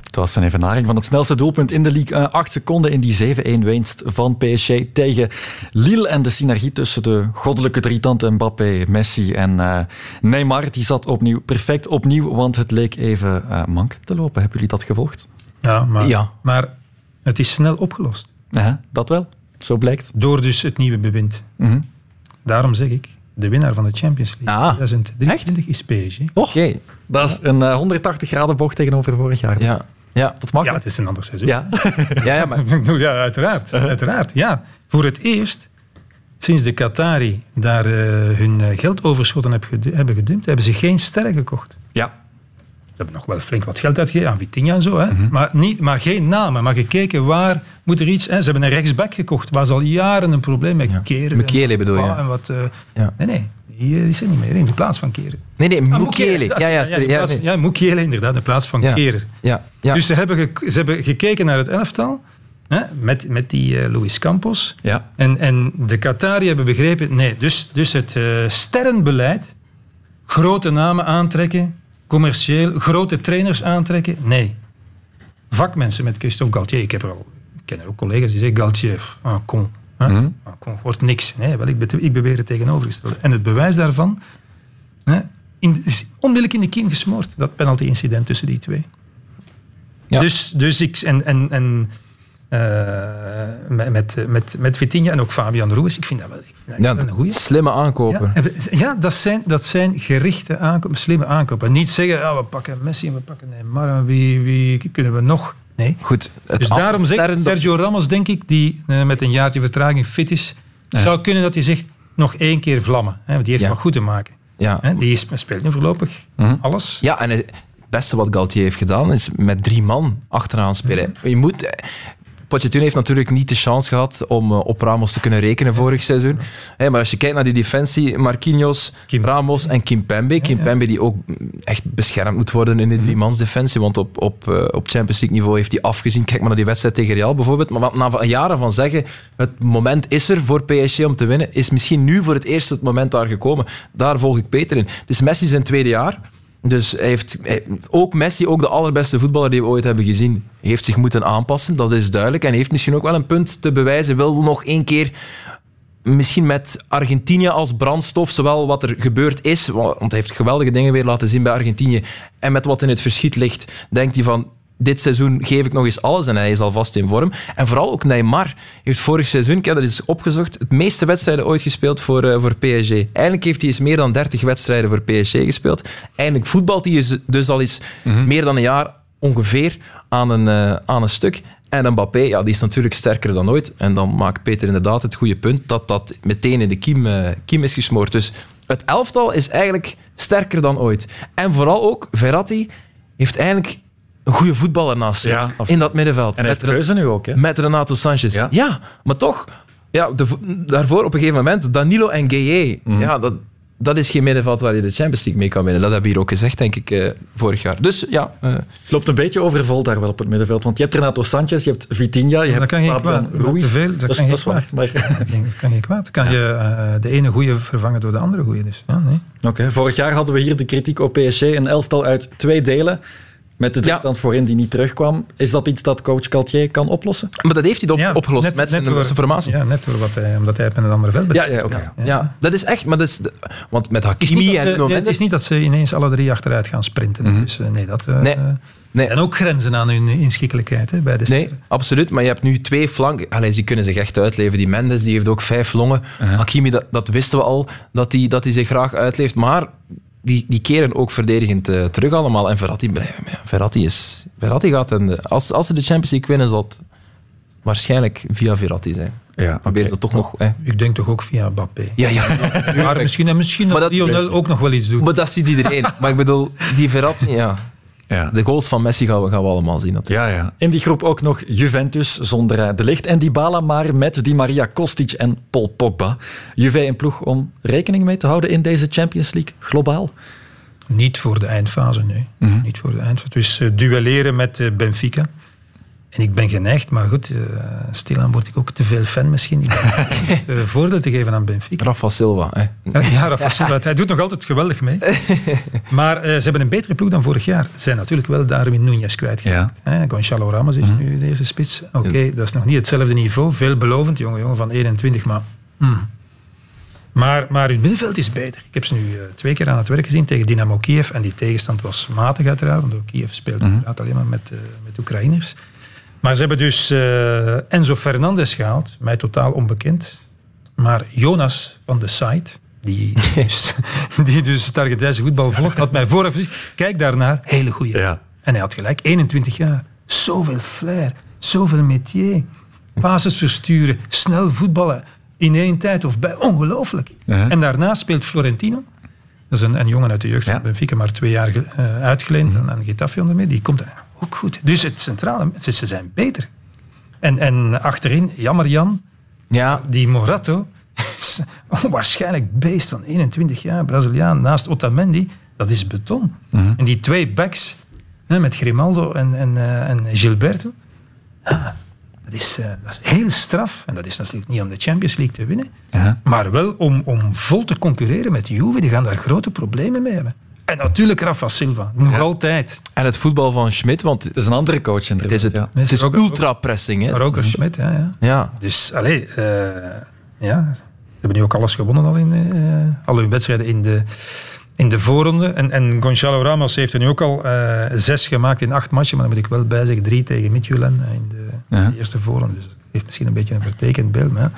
Het was een evenaring van het snelste doelpunt in de league. Eh, acht seconden in die 7-1 winst van PSG tegen Lille. En de synergie tussen de goddelijke drietanten Mbappé, Messi en eh, Neymar, die zat opnieuw perfect opnieuw, want het leek even eh, mank te lopen. Hebben jullie dat gevolgd? Ja, maar, Ja. maar het is snel opgelost. Ja, dat wel. Zo blijkt. Door dus het nieuwe bewind. Mhm. Daarom zeg ik, de winnaar van de Champions League Ah, 2023 is PSG. Oké. Dat is een eh, 180 graden bocht tegenover vorig jaar. Ja. Ja. Dat mag. Ja, het is een ander seizoen. Ja. Ja, ja, maar... Ik bedoel, ja, uiteraard. uiteraard. Ja. Voor het eerst, sinds de Qatari daar eh, hun eh, geldoverschotten heb gedu- hebben gedumpt, hebben ze geen sterren gekocht. ja. Ze hebben nog wel flink wat geld uitgegeven aan Vitinha en zo. Hè. Mhm. maar, niet, maar geen namen. Maar gekeken waar moet er iets... Hè. Ze hebben een rechtsback gekocht. Waar ze al jaren een probleem met keren. Mukele bedoel je? En wat, eh, Ja. Nee, nee. Die eh, is er niet meer in de plaats van keren. Nee, nee, Ah. Ja, ja, sorry. in Ja, nee. ja, Mukiele inderdaad, in plaats van Ja. keren. ja, ja. Dus ze hebben, ge- ze hebben gekeken naar het elftal hè, met, met die eh, Luis Campos. Ja. En, en de Qatari hebben begrepen, nee, dus, dus het eh, sterrenbeleid, grote namen aantrekken, commercieel, grote trainers aantrekken, nee. Vakmensen met Christophe Galtier, ik heb er al, ik ken er ook collega's die zeggen, Galtier, ah, con. Hè? Ah, con wordt niks. Nee, wel, ik, be- ik beweer het tegenovergestelde. En het bewijs daarvan hè, in, is onmiddellijk in de kiem gesmoord, dat penalty-incident tussen die twee. Ja. Dus, dus ik... En, en, en eh, met, met, met, Vitinha en ook Fabian Ruiz, ik vind dat wel, ik vind dat Ja, een goeie. slimme aankopen. Ja, dat, zijn, dat zijn gerichte aankopen, slimme aankopen. Niet zeggen, ja, we pakken Messi en we pakken Neymar en wie, wie kunnen we nog? Nee. Goed. Dus daarom zeg ik, sterren- Sergio Ramos, denk ik, die eh, met een jaartje vertraging fit is, zou kunnen dat hij zegt, nog één keer vlammen. Hè, want die heeft Ja. goed te maken. Ja. Hè, die is, speelt nu voorlopig alles. Ja, en het beste wat Galtier heeft gedaan is met drie man achteraan spelen. Je moet... Pochettino heeft natuurlijk niet de chance gehad om eh, op Ramos te kunnen rekenen vorig seizoen. Maar als je kijkt naar die defensie, Marquinhos, Ramos en Kimpembe. Kimpembe die ook echt beschermd moet worden in die driemansdefensie, want op, op, eh, op Champions League niveau heeft hij afgezien. Kijk maar naar die wedstrijd tegen Real bijvoorbeeld. Maar wat na jaren van zeggen, het moment is er voor PSG om te winnen, is misschien nu voor het eerst het moment daar gekomen. Daar volg ik Peter in. Het is Messi zijn tweede jaar. Dus heeft, hij- ook Messi, ook de allerbeste voetballer die we ooit hebben gezien, heeft zich moeten aanpassen. Dat is duidelijk. En heeft misschien ook wel een punt te bewijzen. Wil nog één keer, misschien met Argentinië als brandstof, zowel wat er gebeurd is, wa- want hij heeft geweldige dingen weer laten zien bij Argentinië, en met wat in het verschiet ligt, denkt hij van, dit seizoen geef ik nog eens alles en hij is alvast in vorm. En vooral ook Neymar heeft vorig seizoen, ik heb dat eens opgezocht, het meeste wedstrijden ooit gespeeld voor, eh, voor PSG. Eigenlijk heeft hij eens meer dan 30 wedstrijden voor PSG gespeeld. Eindelijk voetbalt hij dus- dus al eens meer dan een jaar ongeveer aan een, eh, aan een stuk. En Mbappé, ja, die is natuurlijk sterker dan ooit. En dan maakt Peter inderdaad het goede punt dat dat meteen in de kiem, eh, kiem is gesmoord. Dus het elftal is eigenlijk sterker dan ooit. En vooral ook, Verratti heeft eigenlijk een goede voetballer naast zich Ja, in dat middenveld. En Met- keuze nu ook. Hè? met Renato Sanchez. Ja, maar toch, ja, de, daarvoor op een gegeven moment, Danilo en Gueye. Ja, dat, dat is geen middenveld waar je de Champions League mee kan winnen. Dat hebben we hier ook gezegd, denk ik, eh, vorig jaar. Dus ja... eh, Het loopt een beetje overvol daar wel op het middenveld. Want je hebt Renato Sanchez, je hebt Vitinha, je dat hebt kan geen Fabian kwaad. Ruiz. Te veel, dat dat, is- kan dat geen is waar. Maar, Dat kan- dat kan geen kwaad. Kan je eh, de ene goede vervangen door de andere goede. Dus, ja, nee. Oké, Vorig jaar hadden we hier de kritiek op PSG, een elftal uit twee delen. Met de driekant voorin die niet terugkwam. Is dat iets dat coach Galtier kan oplossen? Maar dat heeft hij op- Ja, opgelost net- met, zijn, net door- met zijn formatie. Ja, net door wat hij, omdat hij met een andere veld Ja, ja, oké. ja. dat is echt... Maar dat is de- want met Het is, niet Hakimi en ze, het is niet dat ze ineens alle drie achteruit gaan sprinten. Dus eh, nee, dat... eh, Nee. Nee. En ook grenzen aan hun inschikkelijkheid hè, bij de Nee, absoluut. Maar je hebt nu twee flanken. Allee, die kunnen zich echt uitleven. Die Mendes die heeft ook vijf longen. Hakimi, dat, dat wisten we al, dat hij dat hij zich graag uitleeft. Maar die, die keren ook verdedigend eh, terug allemaal. En Verratti, blij- ja, Verratti, is, Verratti gaat... En, als, als ze de Champions League winnen, zal het waarschijnlijk via Verratti zijn. Ja, Probeer dat toch nog... Hè. Ik denk toch ook via Mbappé. Ja, ja. Maar misschien, en misschien dat, dat- Lionel ook nog wel iets doet. Maar dat ziet iedereen. maar ik bedoel, die Verratti, ja. Ja. De goals van Messi gaan we, gaan we allemaal zien natuurlijk. Ja, ja. In die groep ook nog Juventus zonder eh, De Ligt en Dybala, maar met Di Maria Kostic en Paul Pogba. Juve een ploeg om rekening mee te houden in deze Champions League globaal? Niet voor de eindfase, nee. Mhm. Niet voor de eindfase. Dus duelleren met eh, Benfica. En ik ben geneigd, maar goed, eh stilaan word ik ook te veel fan misschien. Ik ben eh, voordeel te geven aan Benfica. Rafa Silva. Hè. Ja, Rafa Silva, hij doet nog altijd geweldig mee. Maar eh, ze hebben een betere ploeg dan vorig jaar. Ze zijn natuurlijk wel Darwin Núñez kwijtgeraakt. hè. Gonzalo Ramos is nu de eerste spits. Oké, dat is nog niet hetzelfde niveau. Veelbelovend, jonge jongen van 21, maar... hmm. Maar, maar hun middenveld is beter. Ik heb ze nu twee keer aan het werk gezien tegen Dynamo Kiev. En die tegenstand was matig uiteraard, want Kiev speelde uiteraard alleen maar met, met Oekraïners. Maar ze hebben dus eh, Enzo Fernandez gehaald, mij totaal onbekend. Maar Jonas van de site, die dus, die dus het Argentijnse voetbal volgt, had mij vooraf gezegd, kijk daarnaar, hele goeie. En hij had gelijk, 21 jaar. Zoveel flair, zoveel métier. Passes versturen, snel voetballen in één tijd of bij. Ongelooflijk. En daarna speelt Florentino. Dat is een, een jongen uit de jeugd van Benfica, maar twee jaar eh, uitgeleend aan- aan Getafe onder mee. Die komt er ook goed. Dus het centrale, ze, ze zijn beter. En, en achterin, jammer Jan, ja. die Morato, is waarschijnlijk beest van 21 jaar, Braziliaan, naast Otamendi, dat is beton. En die twee backs, hè, met Grimaldo en, en, eh, en Gilberto, ah, dat is, eh, dat is heel straf. En dat is natuurlijk niet om de Champions League te winnen, maar wel om, om vol te concurreren met Juve. Die gaan daar grote problemen mee hebben. En natuurlijk Rafa Silva, nog altijd. En het voetbal van Schmidt, want het is een andere coach Het is, het, ja. het is ook- ultra-pressing. hè. Maar ook als Schmidt, ja, ja. Ja. Dus, allee, eh, ja, ze hebben nu ook alles gewonnen al in eh, al hun wedstrijden in de, in de voorronde. En, en Gonzalo Ramos heeft er nu ook al eh, zes gemaakt in acht matchen, maar dan moet ik wel bij zeggen, drie tegen Midtjylland in de, Ja. de eerste voorronde. Dus dat heeft misschien een beetje een vertekend beeld, maar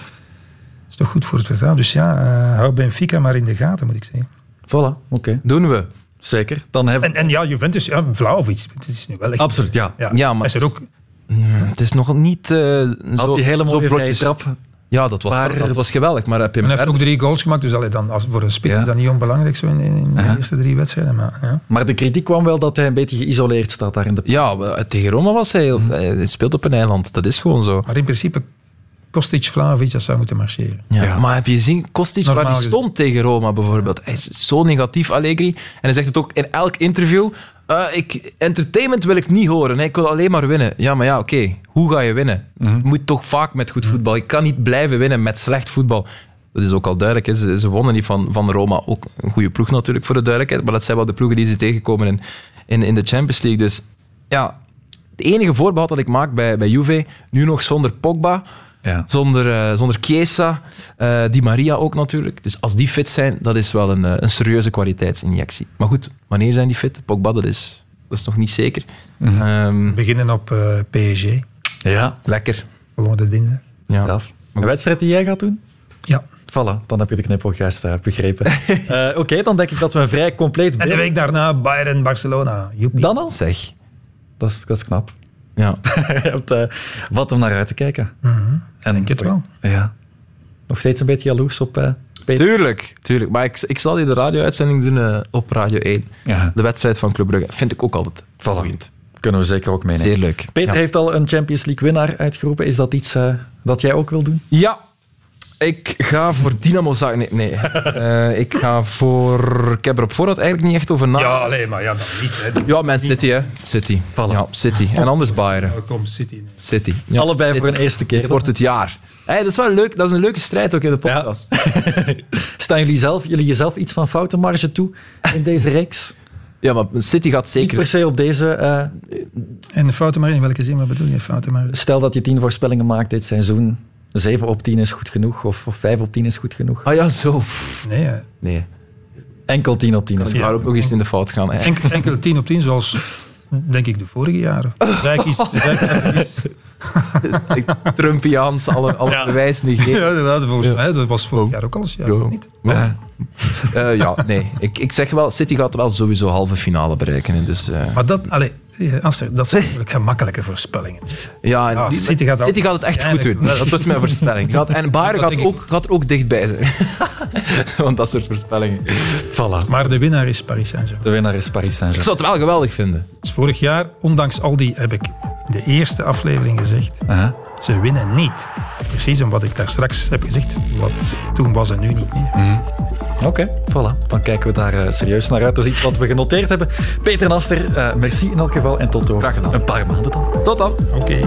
is toch goed voor het vertrouwen. Dus ja, hou Benfica maar in de gaten, moet ik zeggen. Voilà, oké. Doen we. Zeker. Dan hebben... En, en ja, Juventus, ja, Vlaovic, het is nu wel echt... Absoluut, ja. Ja, Ja, maar hij is er ook... Mm, Het is nog niet eh, zo, Had die hele mooie trap Ja, dat was, Maar- dat was geweldig. Maar heb je hij heeft ook drie goals gemaakt, dus allee, dan, als, voor een spits Ja. is dat niet onbelangrijk zo in, de eerste drie wedstrijden. Maar, ja. Maar de kritiek kwam wel dat hij een beetje geïsoleerd staat daar in de... Ja, maar tegen Roma was hij heel... Hij speelt op een eiland, dat is gewoon zo. maar in principe, Kostic, Vlahovic, dat zou moeten marcheren. Ja, Maar heb je gezien, Kostic, Normaal waar hij gezien. stond tegen Roma bijvoorbeeld? Hij is zo negatief, Allegri. En hij zegt het ook in elk interview. eh, ik, entertainment wil ik niet horen. hè. Ik wil alleen maar winnen. Ja, maar ja, oké. Hoe ga je winnen? Je moet toch vaak met goed voetbal. Je kan niet blijven winnen met slecht voetbal. Dat is ook al duidelijk. Hè. Ze, ze wonnen niet van, van Roma. Ook een goede ploeg natuurlijk, voor de duidelijkheid. Maar dat zijn wel de ploegen die ze tegenkomen in, in, in de Champions League. Dus ja, het enige voorbehoud dat ik maak bij, bij Juve, nu nog zonder Pogba, Ja. zonder, eh, zonder Chiesa, eh, Di Maria ook natuurlijk. Dus als die fit zijn, dat is wel een, eh, een serieuze kwaliteitsinjectie. Maar goed, wanneer zijn die fit? Pogba, dat is, dat is nog niet zeker. Ehm, We beginnen op eh, PSG, Ja, lekker. volgende dinsdag. Ja. straf. Een wedstrijd die jij gaat doen? Ja. Voilà, dan heb je de knippel juist begrepen. Eh, Oké, dan denk ik dat we een vrij compleet En de week daarna Bayern, Barcelona. Joepie. Dan al? Zeg. Dat is, dat is knap. Ja. je hebt eh, wat om naar uit te kijken. Mhm. En Denk het wel. Ja. Nog steeds een beetje jaloers op eh, Peter. Tuurlijk, tuurlijk. Maar ik, ik zal die de radio-uitzending doen eh, op Radio 1. Ja. De wedstrijd van Club Brugge. Vind ik ook altijd boeiend. Kunnen we zeker ook meenemen. Zeer leuk. Peter Ja. heeft al een Champions League winnaar uitgeroepen. Is dat iets eh, dat jij ook wil doen? Ja, ik ga voor Dynamo Zagreb. Nee, nee. Eh, ik ga voor... Ik heb er op voorhand eigenlijk niet echt over na. Ja, alleen maar ja, niet. Hè. Ja, Man City, hè. City. Ja, City. En anders Bayern. Oh, kom, City. City. Ja, Allebei City. voor een eerste keer. Het wordt het jaar. Hey, dat is wel leuk. Dat is een leuke strijd ook in de podcast. Staan jullie, zelf, jullie jezelf iets van foutenmarge toe in deze reeks? Ja, maar City gaat Niet per zeker... se op deze... eh, En de fouten maar in welke zin? Wat bedoel je, fouten maar? stel dat je tien voorspellingen maakt dit seizoen. 7 op 10 is goed genoeg, of, of 5 op 10 is goed genoeg. Ah ja, zo. Pff, Nee, hè. Nee. Enkel 10 op 10 is goed. gaat ook nog eens in de fout gaan. enkel, enkel 10 op 10, zoals denk ik de vorige jaren. Rijk is, Rijk is, Trumpiaans, alle, alle Ja. bewijs niet ja, inderdaad, volgens mij, dat was vorig jaar ook al eens, ja, of niet? Ja. Eh, ja, nee. Ik, ik zeg wel, City gaat wel sowieso halve finale bereiken. Dus, eh, Maar dat, allee, eh, Aster, dat zijn natuurlijk gemakkelijk voorspellingen. ja, en Ja, die- City gaat het echt goed doen. Dat was mijn voorspelling. Gaat, en Bayern gaat, ik. ook, gaat er ook dichtbij zijn. Want dat soort voorspellingen. Voilà. Maar de winnaar is Paris Saint-Germain. De winnaar is Paris Ik Saint-Germain. zou het wel geweldig vinden. Dus vorig jaar, ondanks al die, heb ik de eerste aflevering gezegd, Aha. ze winnen niet. Precies om wat ik daar straks heb gezegd. Wat toen was en nu niet meer. Oké, voilà. Dan kijken we daar eh, serieus naar uit. Dat is iets wat we genoteerd hebben. Peter en Aster, eh, merci in elk geval. En tot over Graag gedaan. een paar maanden dan. Tot dan. Oké.